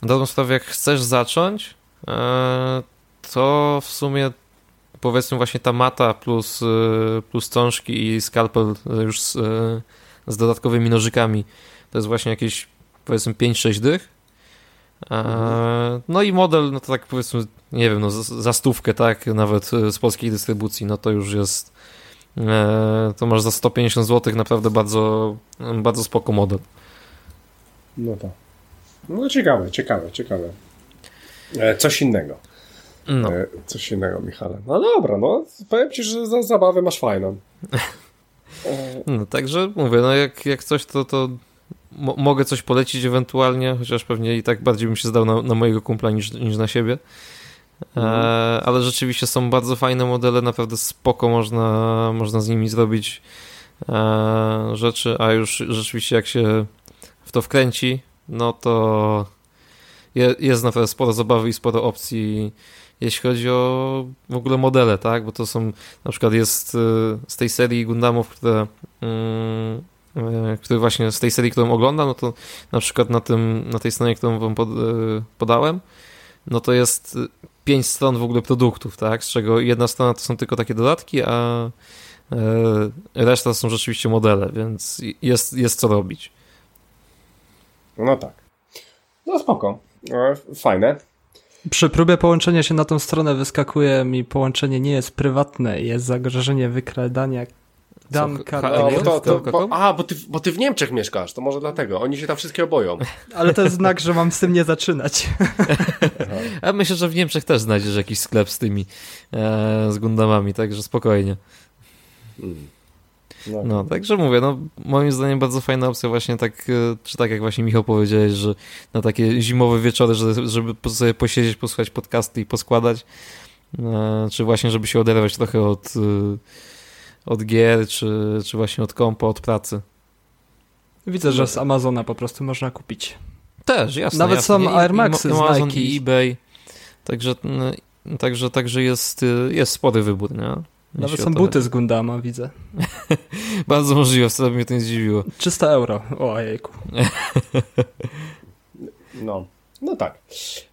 na dobrą sprawę jak chcesz zacząć, e, to w sumie powiedzmy właśnie ta mata plus, e, plus cążki i skalpel już z, z dodatkowymi nożykami to jest właśnie jakieś powiedzmy 5-6 dych. Mhm. No i model, no to tak powiedzmy, nie wiem, no za stówkę, tak, nawet z polskiej dystrybucji, no to już jest to masz za 150 zł naprawdę bardzo, bardzo spoko model.
No to. No ciekawe, ciekawe, ciekawe. E, coś innego. No. E, coś innego, Michale. No dobra, no powiem ci, że za zabawę masz fajną.
No także mówię, no jak, jak coś, to, to mogę coś polecić ewentualnie, chociaż pewnie i tak bardziej bym się zdał na, na mojego kumpla niż, niż na siebie. E, mhm. ale rzeczywiście są bardzo fajne modele, naprawdę spoko można, można z nimi zrobić e, rzeczy, a już rzeczywiście jak się w to wkręci, no to jest naprawdę sporo zabawy i sporo opcji, jeśli chodzi o w ogóle modele, tak? Bo to są, na przykład jest e, z tej serii Gundamów, które, mm, e, które właśnie z tej serii, którą oglądam, no to na przykład na, tym, na tej stronie, którą wam pod, podałem, no to jest pięć stron w ogóle produktów, tak? Z czego jedna strona to są tylko takie dodatki, a reszta są rzeczywiście modele, więc jest, jest co robić.
No tak. No spoko. E, fajne.
Przy próbie połączenia się na tą stronę wyskakuje mi połączenie nie jest prywatne, jest zagrożenie wykradania
Dan to, to, bo, A, bo ty, bo ty w Niemczech mieszkasz, to może dlatego. Oni się tam wszystkie boją.
Ale to jest znak, że mam z tym nie zaczynać.
A myślę, że w Niemczech też znajdziesz jakiś sklep z tymi, e, z Gundamami, także spokojnie. Hmm. No. no, także mówię, no moim zdaniem bardzo fajna opcja właśnie tak, e, czy tak jak właśnie Michał powiedziałeś, że na takie zimowe wieczory, żeby sobie posiedzieć, posłuchać podcasty i poskładać, e, czy właśnie żeby się oderwać trochę od, e, od gier, czy, czy właśnie od kompa, od pracy.
Widzę, że z Amazona po prostu można kupić.
Też, jasne.
Nawet
jasne.
są Air Maxy z
Nike. i eBay. Także, także, także jest, jest spory wybór, nie?
Nawet są buty z Gundama, widzę.
Bardzo możliwe, wcale mnie to nie zdziwiło.
300 euro, ojejku.
no. No tak.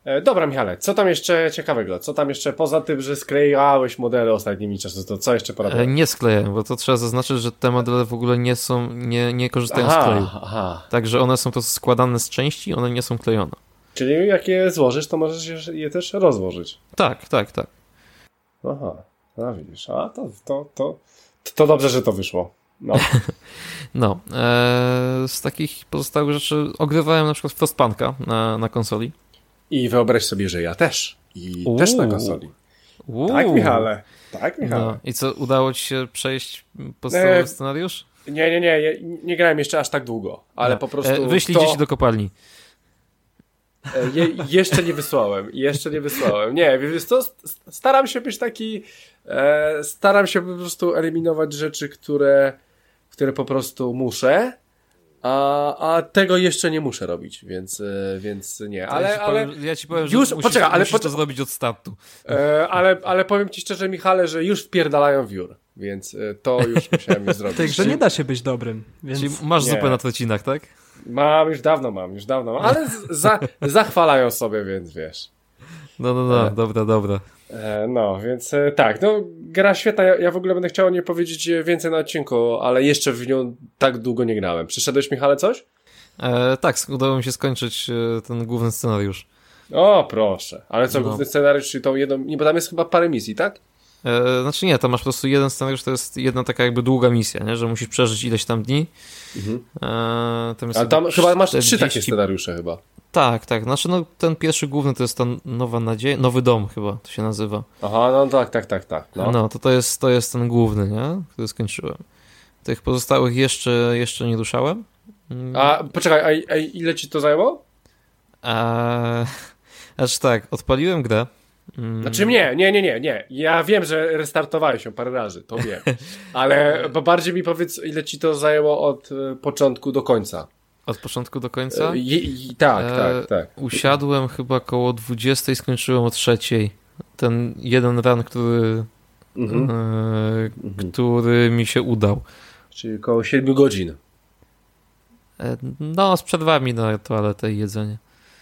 E, dobra, Michale, co tam jeszcze ciekawego? Co tam jeszcze, poza tym, że sklejałeś modele ostatnimi czasy, to co jeszcze porabiałeś?
E, nie sklejałem, bo to trzeba zaznaczyć, że te modele w ogóle nie są, nie, nie korzystają aha, z kleju. Aha. Także one są to składane z części, one nie są klejone.
Czyli jak je złożysz, to możesz je też rozłożyć.
Tak, tak, tak.
Aha. No widzisz, a to, to, to, to dobrze, że to wyszło. No.
no. E, z takich pozostałych rzeczy ogrywałem na przykład Frostpunka na, na konsoli.
I wyobraź sobie, że ja też. I Uuu. też na konsoli. Uuu. Tak, Michale. Tak, Michale. No.
I co, udało ci się przejść podstawowy e, scenariusz?
Nie, nie, nie, nie, nie grałem jeszcze aż tak długo, ale no. po prostu... E,
wyślij to... dzieci do kopalni.
E, je, jeszcze nie wysłałem, jeszcze nie wysłałem. Nie, wiesz co, staram się być taki, e, staram się po prostu eliminować rzeczy, które, które po prostu muszę, a, a tego jeszcze nie muszę robić, więc, e, więc nie. Ale, ja, ci ale
powiem, ja ci powiem, już, że musisz, poczekaj, ale musisz to zrobić od startu.
E, ale, ale powiem ci szczerze, Michale, że już wpierdalają wiór, więc e, to już musiałem zrobić.
Także nie da się być dobrym. Więc... Czyli
masz nie. zupę na trocinach, tak?
Mam, już dawno mam, już dawno mam, ale za, zachwalają sobie, więc wiesz.
No, no, no, e, dobra, dobra.
E, no, więc e, tak, no, gra świetna, ja, ja, w ogóle będę chciał o niej powiedzieć więcej na odcinku, ale jeszcze w nią tak długo nie grałem. Przyszedłeś, Michale, coś?
E, tak, udało mi się skończyć ten główny scenariusz.
O, proszę. Ale co, no. główny scenariusz, czyli tą jedną, nie, bo tam jest chyba parę misji, tak?
E, znaczy nie, tam masz po prostu jeden scenariusz, to jest jedna taka jakby długa misja, nie? że musisz przeżyć ileś tam dni. Mhm.
E, tam Ale tam chyba masz 40... trzy takie scenariusze chyba.
Tak, tak. Znaczy no, ten pierwszy główny to jest ta nowa nadzieja, nowy dom chyba to się nazywa.
Aha, no tak, tak, tak, tak.
No, no to, to, jest, to jest ten główny, nie? który skończyłem. Tych pozostałych jeszcze, jeszcze nie ruszałem.
Mm. A poczekaj, a, a ile ci to zajęło?
A, znaczy tak, odpaliłem grę.
Mm. Znaczy nie, nie, nie, nie, nie. Ja wiem, że restartowałeś się parę razy, to wiem. Ale bardziej mi powiedz, ile ci to zajęło od e, początku do końca.
Od początku do końca? E,
tak, e, tak, tak.
Usiadłem chyba koło 20 i skończyłem o trzeciej. Ten jeden run, który, mhm. e, który mi się udał.
Czyli koło 7 godzin.
E, no, z przerwami na toaletę i jedzenie.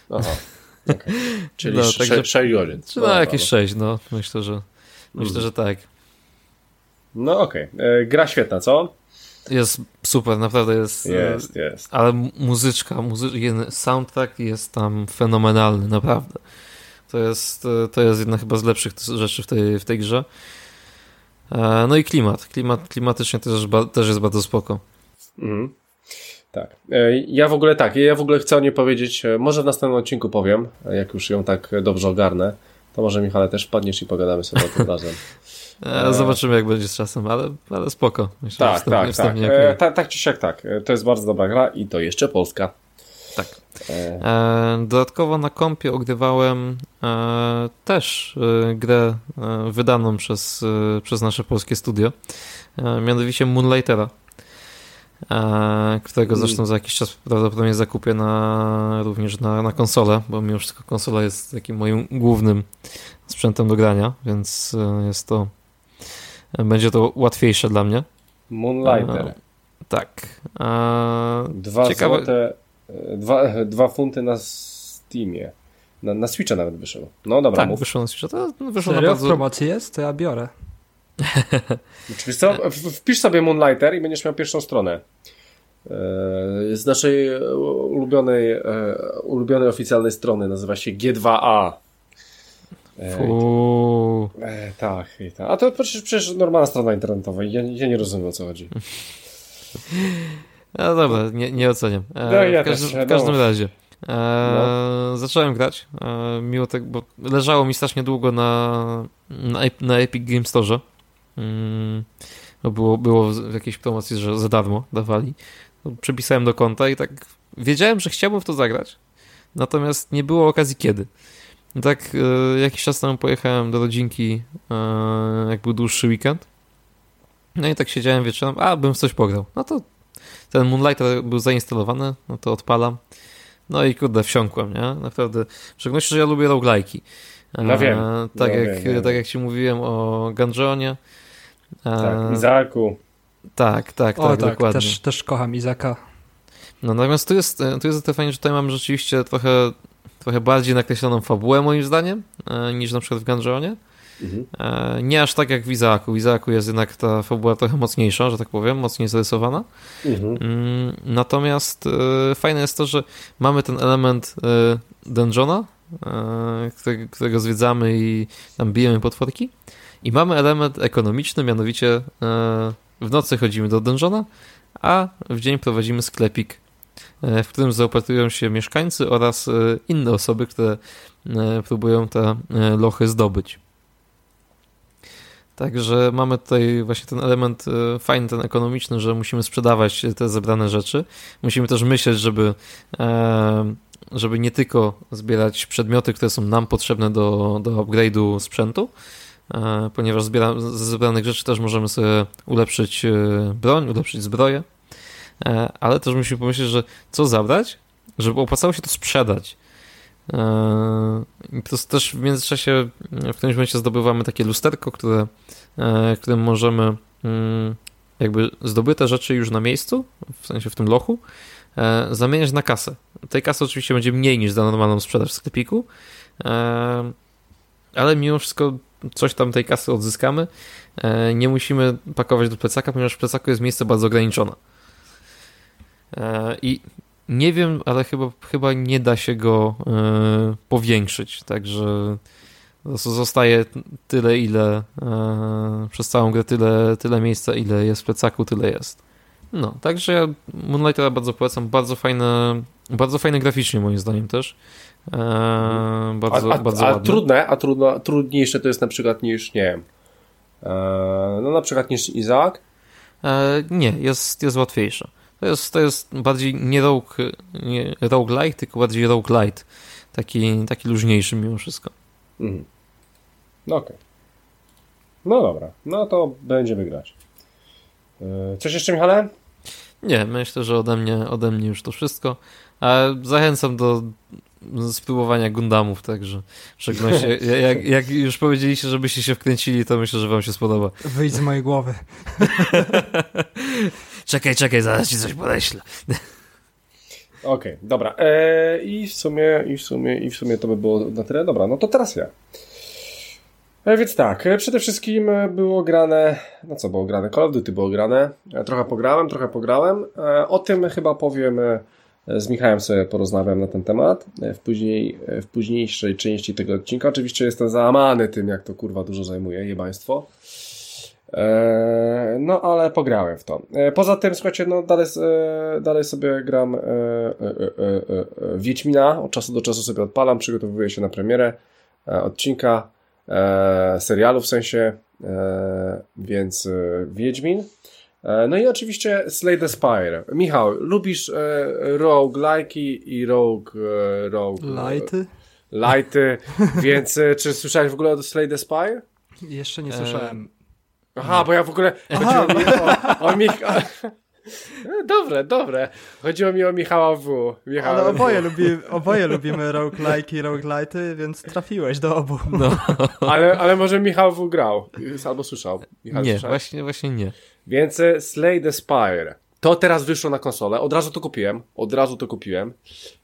Aha. Okay. Czyli no, 6 godzin.
No, no, jakieś 6, no. Myślę, że myślę, mm. że tak.
No okej. Okay. Gra świetna, co?
Jest super, naprawdę jest.
Jest, jest.
Ale muzyczka, muzy soundtrack jest tam fenomenalny, naprawdę. To jest, to jest jedna chyba z lepszych rzeczy w tej, w tej grze. E, no i klimat. klimat klimatycznie też, też jest bardzo spoko. Mhm.
Tak. E, ja w ogóle tak, ja w ogóle chcę o niej powiedzieć, e, może w następnym odcinku powiem, jak już ją tak dobrze ogarnę, to może Michale też wpadniesz i pogadamy sobie o tym razem.
Zobaczymy jak będzie z czasem, ale, ale spoko.
Myślę, tak, tak, tak. E, tak. Tak czy siak tak. To jest bardzo dobra gra i to jeszcze Polska.
Tak. E... Dodatkowo na kompie ogrywałem e, też e, grę e, wydaną przez, przez nasze polskie studio, mianowicie Moonlightera, którego mm. zresztą za jakiś czas prawdopodobnie zakupię na, również na, na konsolę, bo mimo wszystko konsola jest takim moim głównym sprzętem do grania, więc jest to będzie to łatwiejsze dla mnie.
Moonlighter.
tak.
dwa ciekawe... złote Dwa, dwa funty na Steamie. Na, na Switcha nawet wyszło. No dobra,
tak,
mów.
wyszło na Switcha. To wyszło
Serio? na bardzo... w promocji jest? To ja biorę.
Oczywiście co? Wpisz sobie Moonlighter i będziesz miał pierwszą stronę. E, z naszej ulubionej, e, ulubionej oficjalnej strony nazywa się G2A.
E, Fuu.
E, tak, tak. A to przecież, przecież normalna strona internetowa. Ja, ja nie rozumiem o co chodzi.
No dobra, nie, nie oceniam. E, no, ja w, każdym, też, w każdym no. razie. E, no. Zacząłem grać, e, mimo tego, bo leżało mi strasznie długo na, na, na Epic Game Store. Mm, bo było, było w jakiejś promocji, że za darmo dawali. No, przypisałem do konta i tak wiedziałem, że chciałbym w to zagrać, natomiast nie było okazji kiedy. I tak e, jakiś czas temu pojechałem do rodzinki, e, jak był dłuższy weekend. No i tak siedziałem wieczorem, a bym w coś pograł. No to ten Moonlight był zainstalowany, no to odpalam. No i kurde, wsiąkłem, nie? Naprawdę. W szczególności, że ja lubię roguelike'i.
No wiem.
E, tak,
no
jak,
wiem,
tak jak ci mówiłem o Gungeonie.
Tak, Izaku.
Tak, tak,
o,
tak,
tak,
dokładnie.
Też, też kocham Izaka.
No natomiast tu jest, tu jest to fajnie, że tutaj mamy rzeczywiście trochę, trochę bardziej nakreśloną fabułę moim zdaniem, e, niż na przykład w Gungeonie. Mhm. E, nie aż tak jak w Izaaku. W Izaaku jest jednak ta fabuła trochę mocniejsza, że tak powiem, mocniej zarysowana. Mhm. Mm, natomiast e, fajne jest to, że mamy ten element dungeona, którego, którego zwiedzamy i tam bijemy potworki. I mamy element ekonomiczny, mianowicie w nocy chodzimy do dungeona, a w dzień prowadzimy sklepik, w którym zaopatrują się mieszkańcy oraz inne osoby, które próbują te lochy zdobyć. Także mamy tutaj właśnie ten element e, fajny, ten ekonomiczny, że musimy sprzedawać te zebrane rzeczy. Musimy też myśleć, żeby, e, żeby nie tylko zbierać przedmioty, które są nam potrzebne do, do upgrade'u sprzętu, e, ponieważ zbiera, ze zebranych rzeczy też możemy sobie ulepszyć broń, ulepszyć zbroję, ale też musimy pomyśleć, że co zabrać, żeby opłacało się to sprzedać. To też w międzyczasie w którymś momencie zdobywamy takie lusterko, które, e, którym możemy mm, jakby zdobyte rzeczy już na miejscu, w sensie w tym lochu, e, zamieniać na kasę. Tej kasy oczywiście będzie mniej niż za normalną sprzedaż w sklepiku, e, ale mimo wszystko coś tam tej kasy odzyskamy. Nie musimy pakować do plecaka, ponieważ w plecaku jest miejsce bardzo ograniczone. I nie wiem, ale chyba, chyba nie da się go e, powiększyć, także zostaje tyle, ile e, przez całą grę tyle, tyle miejsca, ile jest w plecaku, tyle jest. No, także ja Moonlightera bardzo polecam, bardzo fajne, bardzo fajne graficznie moim zdaniem też. E, bardzo,
a, a,
bardzo
a trudne, a trudno, trudniejsze to jest na przykład niż, nie wiem, no na przykład niż Izak?
nie, jest, jest łatwiejsze. To jest, to jest bardziej nie rogue, nie roguelike, tylko bardziej roguelite. Taki, taki luźniejszy mimo wszystko. Mhm.
No okej. Okay. No dobra, no to będziemy grać. E, coś jeszcze, Michale?
Nie, myślę, że ode mnie, ode mnie już to wszystko. Zachęcam do spróbowania Gundamów, także w szczególności jak, jak już powiedzieliście, żebyście się wkręcili, to myślę, że wam się spodoba.
Wyjdź z mojej głowy.
czekaj, czekaj, zaraz ci coś podeślę.
Okej, okay, dobra. E, I w sumie, i w sumie, i w sumie to by było na tyle. Dobra, no to teraz ja. E, więc tak, e, przede wszystkim e, było grane, no co było grane? Call of Duty było grane. Trochę pograłem, trochę pograłem. O tym chyba powiem, z Michałem sobie porozmawiam na ten temat w, później, w późniejszej części tego odcinka. Oczywiście jestem załamany tym, jak to kurwa dużo zajmuje, jebaństwo. No, ale pograłem w to. Poza tym, słuchajcie, no dalej, dalej sobie gram Wiedźmina. Od czasu do czasu sobie odpalam, przygotowuję się na premierę odcinka e, serialu w sensie, e, więc e, Wiedźmin. E, no i oczywiście Slay the Spire. Michał, lubisz e, roguelike'i i rogue... E, rogue
Lighty?
Lighty, więc e, czy słyszałeś w ogóle o Slay the Spire?
Jeszcze nie słyszałem.
Aha, bo ja w ogóle chodziło mi o, o, Mich E, dobre, dobre. Chodziło mi o Michała W. Michała
Ale oboje, lubi, oboje lubimy roguelike i roguelite, więc trafiłeś do obu. No.
ale, ale może Michał W grał albo słyszał.
Michał, nie, właśnie, właśnie nie.
Więc e, Slay the Spire. To teraz wyszło na konsolę. Od razu to kupiłem. Od razu to kupiłem.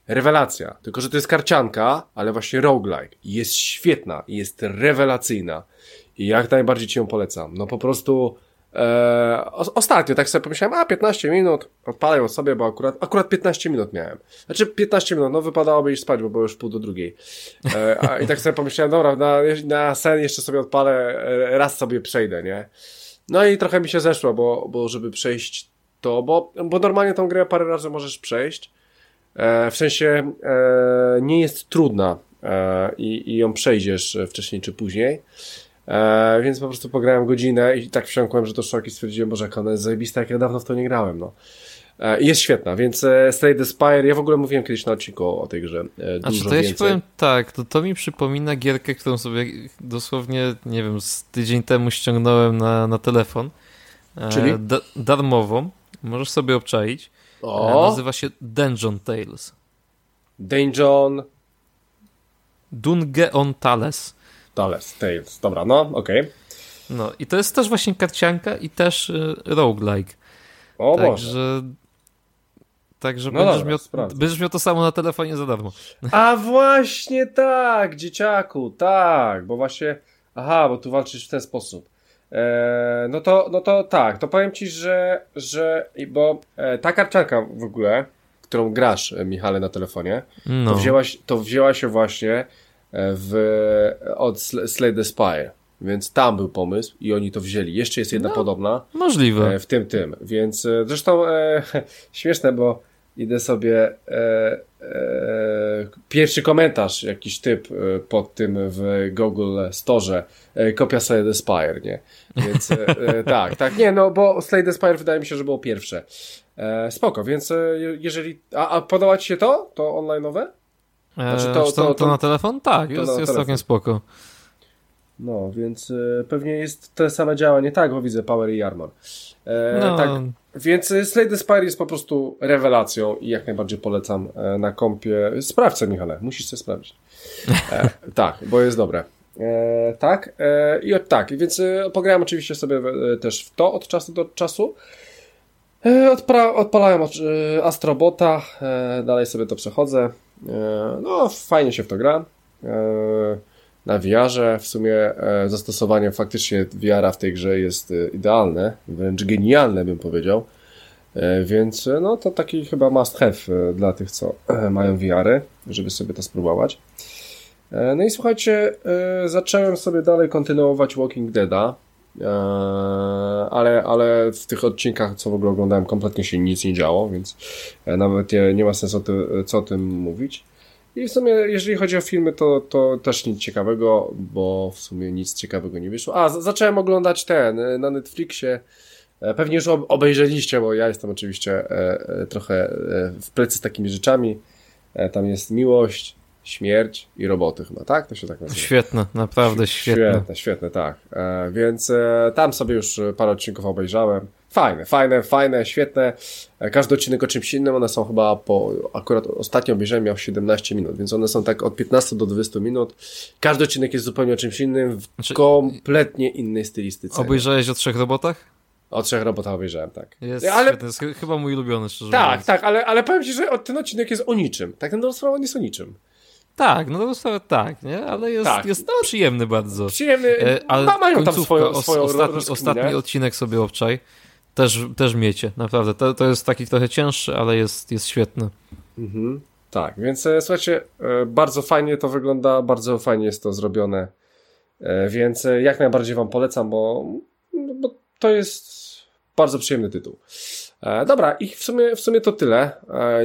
Rewelacja. Tylko, że to jest karcianka, ale właśnie roguelike. Jest świetna. Jest rewelacyjna. I jak najbardziej ci ją polecam. No po prostu Eee, ostatnio tak sobie pomyślałem, a 15 minut, odpalę sobie, bo akurat, akurat 15 minut miałem. Znaczy 15 minut, no wypadałoby iść spać, bo było już pół do drugiej. Eee, I tak sobie pomyślałem, dobra, na, na sen jeszcze sobie odpalę, e, raz sobie przejdę, nie? No i trochę mi się zeszło, bo, bo żeby przejść to, bo, bo normalnie tą grę parę razy możesz przejść, eee, w sensie e, nie jest trudna e, i, i ją przejdziesz wcześniej czy później. E, więc po prostu pograłem godzinę i tak wsiąkłem, że to szok i stwierdziłem, boże, jak ona jest zajebista, jak ja dawno w to nie grałem, no. E, jest świetna, więc e, Slay the Spire, ja w ogóle mówiłem kiedyś na odcinku o, o tej grze e,
A to
ja
ci powiem tak, to, to mi przypomina gierkę, którą sobie dosłownie, nie wiem, z tydzień temu ściągnąłem na, na telefon. Czyli? Da, darmową, możesz sobie obczaić. O. Nazywa się Dungeon Tales.
Dungeon...
Dungeon Tales.
Tales, Tales. Dobra, no, okej. Okay.
No i to jest też właśnie karcianka i też y, roguelike.
O Także... Boże.
Także no będziesz, dobra, miał, będziesz miał to samo na telefonie za darmo.
A właśnie tak, dzieciaku, tak, bo właśnie, aha, bo tu walczysz w ten sposób. E, no to, no to tak, to powiem ci, że, że bo e, ta karcianka w ogóle, którą grasz, e, Michale, na telefonie, no. to, wzięłaś, to wzięła się właśnie w, od Slay the Spire. Więc tam był pomysł i oni to wzięli. Jeszcze jest jedna no, podobna.
Możliwe.
E, w tym, tym. Więc e, zresztą e, śmieszne, bo idę sobie e, e, pierwszy komentarz, jakiś typ e, pod tym w Google Store, kopia Slay the Spire, nie? Więc tak, tak, nie, no bo Slay the Spire wydaje mi się, że było pierwsze. spoko, więc jeżeli, a, a podoba ci się to? To online'owe?
Znaczy to, to, to, to, na telefon? Tak, jest, jest całkiem spoko.
No, więc e, pewnie jest te same działanie, tak, bo widzę Power i Armor. E, no. Tak, więc e, Slay the Spire jest po prostu rewelacją i jak najbardziej polecam e, na kompie. Sprawdź Michale, musisz sobie sprawdzić. E, tak, bo jest dobre. E, tak, i od, tak, więc pograłem oczywiście sobie też w to od czasu do czasu. Odpra odpalałem Astrobota, dalej sobie to przechodzę. E, no, fajnie się w to gra. E, na VR-ze w sumie e, zastosowanie faktycznie VR-a w tej grze jest idealne, wręcz genialne bym powiedział. Więc no to taki chyba must have dla tych, co mają VR-y, żeby sobie to spróbować. No i słuchajcie, zacząłem sobie dalej kontynuować Walking Deada, ale, ale w tych odcinkach, co w ogóle oglądałem, kompletnie się nic nie działo, więc nawet nie ma sensu co o tym mówić. I w sumie, jeżeli chodzi o filmy, to, to też nic ciekawego, bo w sumie nic ciekawego nie wyszło. A, zacząłem oglądać ten y, na Netflixie. E, pewnie już obejrzeliście, bo ja jestem oczywiście e, e, trochę w plecy z takimi rzeczami. Tam jest miłość, śmierć i roboty chyba, tak? To się tak nazywa.
Świetne, naprawdę świetne.
Świetne, świetne, tak. Więc tam sobie już parę odcinków obejrzałem. Fajne, fajne, fajne, świetne. Każdy odcinek o czymś innym, one są chyba po, akurat ostatnio obejrzałem miał 17 minut, więc one są tak od 15 do 20 minut. Każdy odcinek jest zupełnie o czymś innym, w znaczy, kompletnie innej stylistyce.
Obejrzałeś o trzech robotach?
O trzech robotach obejrzałem, tak.
Jest ale... świetny, jest chyba mój ulubiony, szczerze
Tak,
mówiąc.
tak, ale, ale powiem ci, że ten odcinek jest o niczym. Tak, ten sprawę nie jest o niczym.
Tak, no to tak, nie? Ale jest, tak. jest no, przyjemny bardzo.
Przyjemny, e, ale ma, mają tam swoją, swoją
ostatni, ostatni odcinek sobie obczaj. Też, też miecie, naprawdę. To, to jest taki trochę cięższy, ale jest, jest świetny.
Mhm. Tak, więc e, słuchajcie, e, bardzo fajnie to wygląda, bardzo fajnie jest to zrobione, e, więc jak najbardziej wam polecam, bo, bo to jest bardzo przyjemny tytuł. Dobra, i w sumie, w sumie to tyle.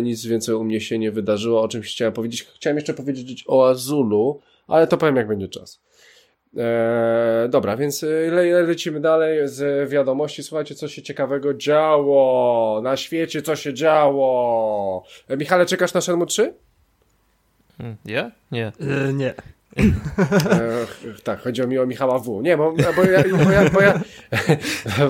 Nic więcej u mnie się nie wydarzyło, o czymś chciałem powiedzieć. Chciałem jeszcze powiedzieć o Azulu, ale to powiem jak będzie czas. E, dobra, więc le lecimy dalej z wiadomości. Słuchajcie, co się ciekawego działo na świecie, co się działo. E, Michale, czekasz na Shenmue 3?
Hmm, ja? Nie.
E, nie.
E, tak, chodziło mi o Michała W. Nie, bo, bo, ja, bo, ja, bo, ja,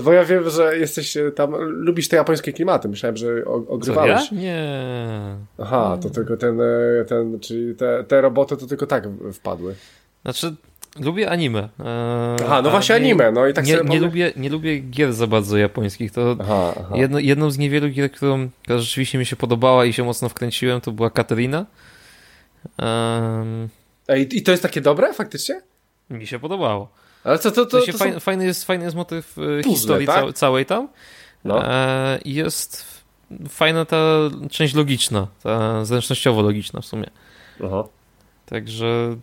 bo ja wiem, że jesteś tam, lubisz te japońskie klimaty. Myślałem, że ogrywałeś.
Co, ja? Nie.
Aha, to tylko ten, e, ten czyli te, te roboty to tylko tak wpadły.
Znaczy, lubię anime.
E, aha, no właśnie anime, no i tak
nie, nie, lubię, nie lubię gier za bardzo japońskich. To aha, aha. Jedno, jedną z niewielu gier, którą, rzeczywiście mi się podobała i się mocno wkręciłem, to była Katerina.
Um, i to jest takie dobre faktycznie?
Mi się podobało.
Ale co to, to, to, to
fajny, są... fajny, jest, fajny jest motyw e, Puzzle, historii tak? ca całej tam. No. E, jest fajna ta część logiczna, ta zręcznościowo logiczna w sumie. Aha. Także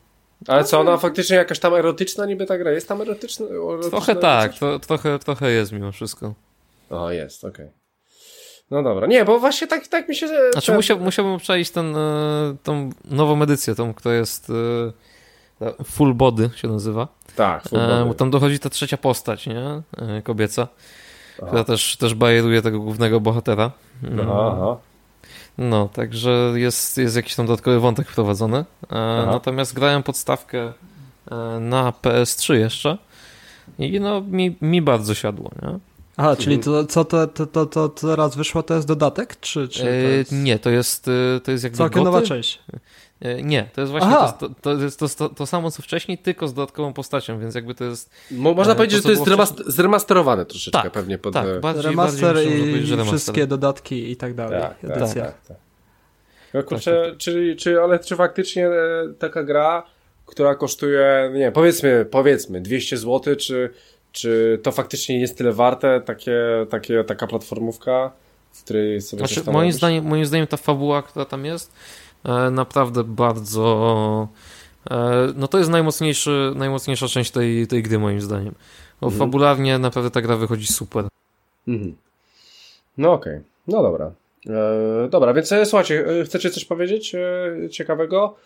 ale co, ona faktycznie jakaś tam erotyczna niby ta gra? Jest tam erotyczna? erotyczna
trochę tak, to, trochę, trochę jest mimo wszystko.
O, jest, okej. Okay. No dobra, nie, bo właśnie tak, tak mi się...
Znaczy ten... musiał, musiałbym przejść ten, e, tą nową edycję, tą, która jest e, Full Body się nazywa.
Tak, Full e, Body.
Bo tam dochodzi ta trzecia postać, nie? Kobieca, aha. która też, też bajeruje tego głównego bohatera. Aha, aha. No, także jest, jest jakiś tam dodatkowy wątek wprowadzony. Natomiast grałem podstawkę na PS3 jeszcze i no mi, mi bardzo siadło, nie?
Aha, czyli to, co to, to, to, to teraz wyszło, to jest dodatek? Czy, czy to jest...
Nie, to jest, to jest jakby
Całkiem nowa część.
Y, nie, to jest właśnie to, to, jest to, to, to, samo co wcześniej, tylko z dodatkową postacią, więc jakby to jest...
Mo, można e, powiedzieć, że to jest wcześniej... zremasterowane troszeczkę
tak,
pewnie. Pod...
Tak, e,
bardziej, remaster bardziej i remaster. wszystkie dodatki i tak dalej. Tak, tak, tak, tak.
No kurczę, tak, czy, czy, ale czy faktycznie e, taka gra, która kosztuje, nie powiedzmy, powiedzmy 200 zł, czy czy to faktycznie jest tyle warte, takie, takie, taka platformówka, w której sobie
znaczy, moim zdaniem, moim zdaniem ta fabuła, która tam jest, e, naprawdę bardzo... E, no to jest najmocniejszy, najmocniejsza część tej, tej gry, moim zdaniem. Bo mhm. fabularnie naprawdę ta gra wychodzi super. Mhm.
No okej, okay. no dobra. E, dobra, więc e, słuchajcie, e, chcecie coś powiedzieć e, ciekawego?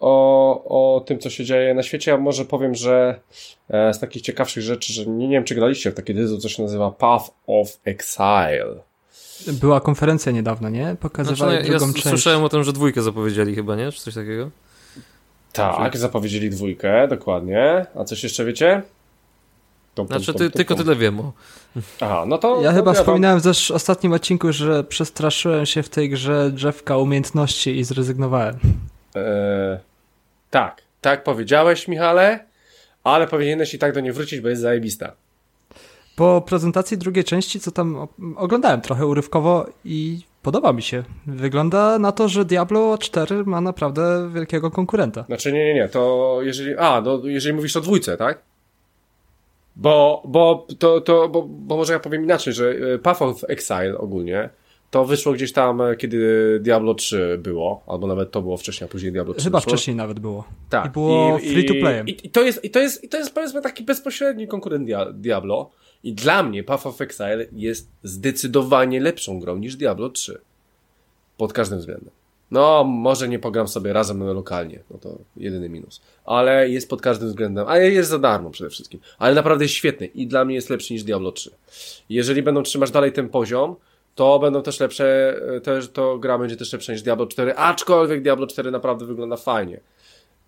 o, o tym, co się dzieje na świecie. Ja może powiem, że e, z takich ciekawszych rzeczy, że nie, nie wiem, czy graliście w taki tytuł, co się nazywa Path of Exile.
Była konferencja niedawno, nie? Pokazywali znaczy, drugą ja część.
Słyszałem o tym, że dwójkę zapowiedzieli chyba, nie? Czy coś takiego?
Tak, zapowiedzieli dwójkę, dokładnie. A coś jeszcze wiecie?
Tom, znaczy, ty, tylko tyle wiem.
Aha, no to...
Ja chyba ja wspominałem wam... w ostatnim odcinku, że przestraszyłem się w tej grze drzewka umiejętności i zrezygnowałem.
Eee, tak, tak powiedziałeś, Michale, ale powinieneś i tak do niej wrócić, bo jest zajebista.
Po prezentacji drugiej części, co tam oglądałem trochę urywkowo i podoba mi się. Wygląda na to, że Diablo 4 ma naprawdę wielkiego konkurenta.
Znaczy nie, nie, nie, to jeżeli, a, no jeżeli mówisz o dwójce, tak? Bo, bo, to, to, bo, bo może ja powiem inaczej, że e, Path of Exile ogólnie to wyszło gdzieś tam, e, kiedy Diablo 3 było, albo nawet to było wcześniej, a później Diablo 3
Chyba
wyszło.
wcześniej nawet było.
Tak.
I było I, free to play.
I, I, to jest, i, to jest, I to jest powiedzmy taki bezpośredni konkurent Diablo. I dla mnie Path of Exile jest zdecydowanie lepszą grą niż Diablo 3. Pod każdym względem. No, może nie pogram sobie razem lokalnie, no to jedyny minus. Ale jest pod każdym względem, a jest za darmo przede wszystkim. Ale naprawdę jest świetny i dla mnie jest lepszy niż Diablo 3. Jeżeli będą trzymać dalej ten poziom, to będą też lepsze, e, też to gra będzie też lepsza niż Diablo 4, aczkolwiek Diablo 4 naprawdę wygląda fajnie.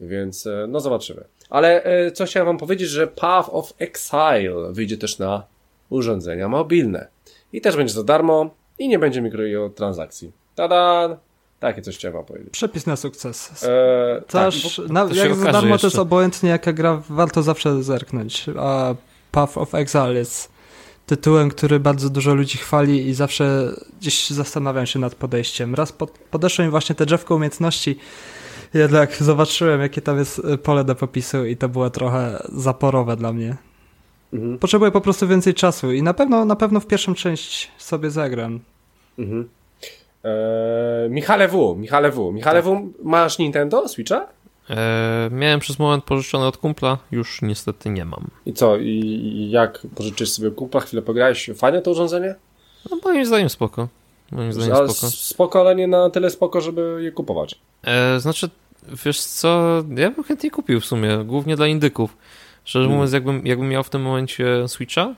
Więc e, no zobaczymy. Ale e, co chciałem wam powiedzieć, że Path of Exile wyjdzie też na urządzenia mobilne. I też będzie za darmo i nie będzie mikrotransakcji. Tada! Takie coś chciałem wam powiedzieć.
Przepis na sukces. Eee, Też, tak, na, jak za darmo jeszcze. to jest obojętnie jaka gra, warto zawsze zerknąć. A Path of Exile jest tytułem, który bardzo dużo ludzi chwali i zawsze gdzieś zastanawiam się nad podejściem. Raz pod, podeszło mi właśnie te drzewko umiejętności, jednak zobaczyłem, jakie tam jest y, pole do popisu i to było trochę zaporowe dla mnie. Mhm. Potrzebuję po prostu więcej czasu i na pewno, na pewno w pierwszą część sobie zagram. Mhm.
Eee, Michale W. Michale W. Michale tak. W. Masz Nintendo Switcha?
Eee, miałem przez moment pożyczone od kumpla, już niestety nie mam.
I co? I jak pożyczysz sobie kumpla? Chwilę pograłeś? Fajne to urządzenie?
No moim zdaniem spoko. Moim zdaniem
ale spoko. Spoko, ale nie na tyle spoko, żeby je kupować.
Eee, znaczy, wiesz co, ja bym chętnie kupił w sumie, głównie dla indyków. Szczerze hmm. mówiąc, jakbym, jakbym miał w tym momencie Switcha,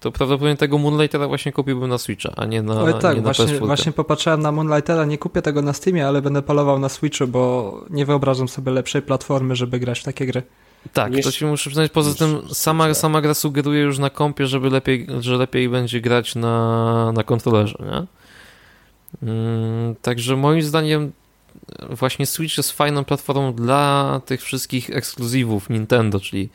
to prawdopodobnie tego Moonlightera właśnie kupiłbym na Switcha, a nie na
Ale tak,
nie
właśnie, właśnie popatrzyłem na Moonlightera, nie kupię tego na Steamie, ale będę polował na Switchu, bo nie wyobrażam sobie lepszej platformy, żeby grać w takie gry.
Tak, to ci muszę przyznać. Poza tym sama, sama gra sugeruje już na kompie, żeby lepiej, że lepiej będzie grać na, na kontrolerze, nie? Mm, także moim zdaniem właśnie Switch jest fajną platformą dla tych wszystkich ekskluzywów Nintendo, czyli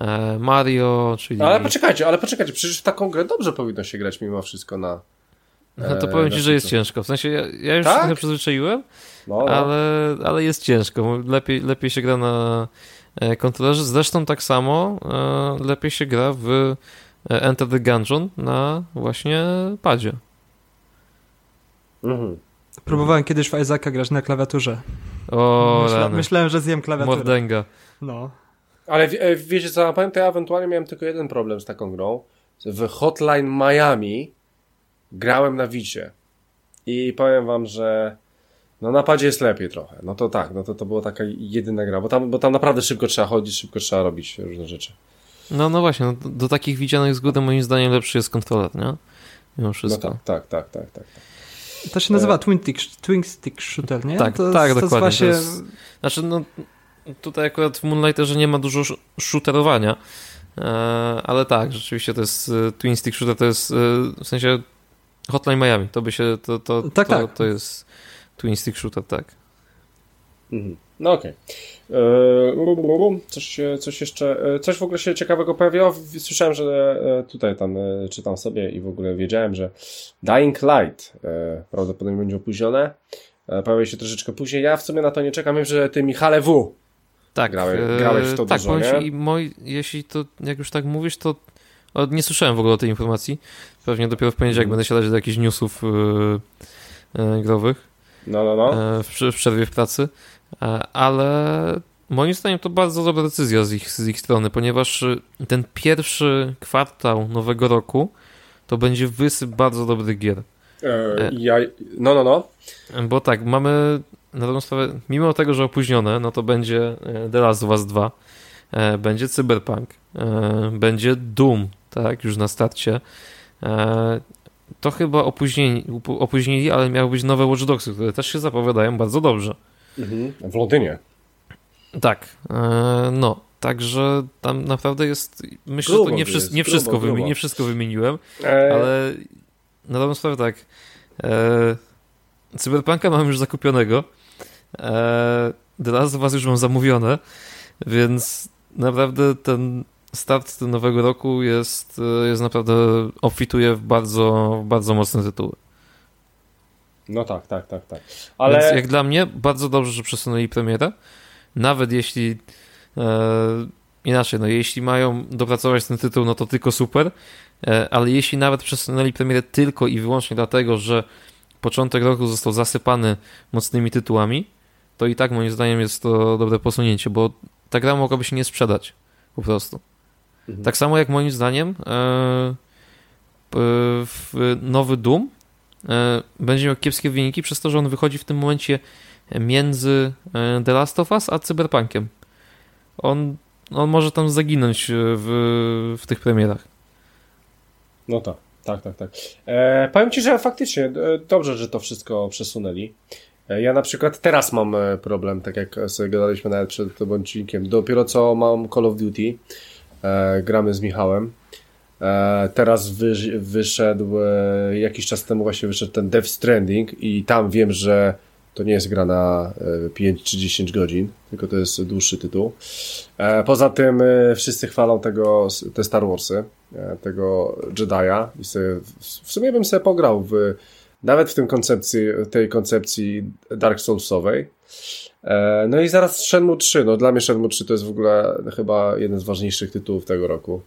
e, Mario, czyli...
Ale poczekajcie, ale poczekajcie, przecież w taką grę dobrze powinno się grać mimo wszystko na...
No to powiem ci, że jest ciężko. W sensie ja, ja już tak? się trochę przyzwyczaiłem, no, no. Ale, ale jest ciężko. Lepiej, lepiej się gra na e, kontrolerze. Zresztą tak samo e, lepiej się gra w Enter the Gungeon na właśnie padzie.
Mhm. Próbowałem kiedyś w Isaaca grać na klawiaturze.
O,
Myśla, myślałem, że zjem klawiaturę.
Mordęga.
No.
Ale e, wiecie co, pamiętam, ja ewentualnie miałem tylko jeden problem z taką grą. W Hotline Miami grałem na Wicie. I powiem wam, że no na padzie jest lepiej trochę. No to tak, no to, to była taka jedyna gra, bo tam, bo tam naprawdę szybko trzeba chodzić, szybko trzeba robić różne rzeczy.
No, no właśnie, no, do, do takich widzianych zgód moim zdaniem lepszy jest kontroler, nie? Mimo wszystko.
No tak, tak, tak, tak, tak.
To się nazywa e... Twin, Stick, Twin Stick Shooter, nie?
Tak,
to,
tak, to dokładnie. Właśnie... To jest... Znaczy, no tutaj akurat w Moonlighterze nie ma dużo shooterowania, e, ale tak, rzeczywiście to jest e, Twin Stick Shooter, to jest w sensie Hotline Miami, to by się, to, to, tak, to, tak. to jest Twin Stick Shooter, tak.
Mhm. No okej. Okay. E, coś, coś jeszcze, coś w ogóle się ciekawego pojawiło. Słyszałem, że tutaj tam czytam sobie i w ogóle wiedziałem, że Dying Light prawdopodobnie będzie opóźnione. Pojawi się troszeczkę później. Ja w sumie na to nie czekam. Wiem, że ty Michale W
tak,
grałeś, grałeś w to
tak,
dużo?
I moi, jeśli to, jak już tak mówisz, to nie słyszałem w ogóle o tej informacji. Pewnie dopiero w poniedziałek mm. będę siadać do jakichś newsów yy, yy, growych.
No, no, no.
W, w przerwie w pracy. Ale moim zdaniem to bardzo dobra decyzja z ich, z ich strony, ponieważ ten pierwszy kwartał nowego roku to będzie wysyp bardzo dobrych gier.
ja, no, no, no.
Bo tak, mamy na dobrą sprawę, mimo tego, że opóźnione, no to będzie e, The Last of Us 2, e, będzie Cyberpunk, e, będzie Doom, tak, już na starcie. To chyba opóźnili, opóźnili ale miały być nowe Watch Dogsy, które też się zapowiadają bardzo dobrze.
Mhm. W Londynie.
Tak, no. Także tam naprawdę jest. Myślę, grubo że to nie, wszy nie, wszystko, grubo, grubo. nie wszystko wymieniłem, e... ale na dobrą sprawę tak. E... Cyberpunka mam już zakupionego. Eee, The Last of Us już mam zamówione, więc naprawdę ten start nowego roku jest, e, jest naprawdę obfituje w bardzo, bardzo mocne tytuły.
No tak, tak, tak, tak. Ale...
Więc jak dla mnie bardzo dobrze, że przesunęli premierę. Nawet jeśli e, inaczej, no jeśli mają dopracować ten tytuł, no to tylko super, e, ale jeśli nawet przesunęli premierę tylko i wyłącznie dlatego, że początek roku został zasypany mocnymi tytułami, to i tak moim zdaniem jest to dobre posunięcie, bo ta gra mogłaby się nie sprzedać po prostu. Mhm. Tak samo jak moim zdaniem e, nowy Doom e, będzie miał kiepskie wyniki przez to, że on wychodzi w tym momencie między e, The Last of Us a Cyberpunkiem. On, on może tam zaginąć w, w tych premierach.
No tak, tak, tak, tak. E, powiem Ci, że faktycznie dobrze, że to wszystko przesunęli. E, ja na przykład teraz mam e, problem, tak jak sobie gadaliśmy nawet przed tym odcinkiem. Dopiero co mam Call of Duty, e, gramy z Michałem. E, teraz wy, wyszedł, e, jakiś czas temu właśnie wyszedł ten Death Stranding i tam wiem, że to nie jest gra na 5 czy 10 godzin, tylko to jest dłuższy tytuł. poza tym wszyscy chwalą tego, te Star Warsy. e, tego Jedi'a i sobie, w sumie bym sobie pograł w, nawet w tym koncepcji, tej koncepcji Dark Soulsowej. E, no i zaraz Shenmue 3. No dla mnie Shenmue 3 to jest w ogóle chyba jeden z ważniejszych tytułów tego roku.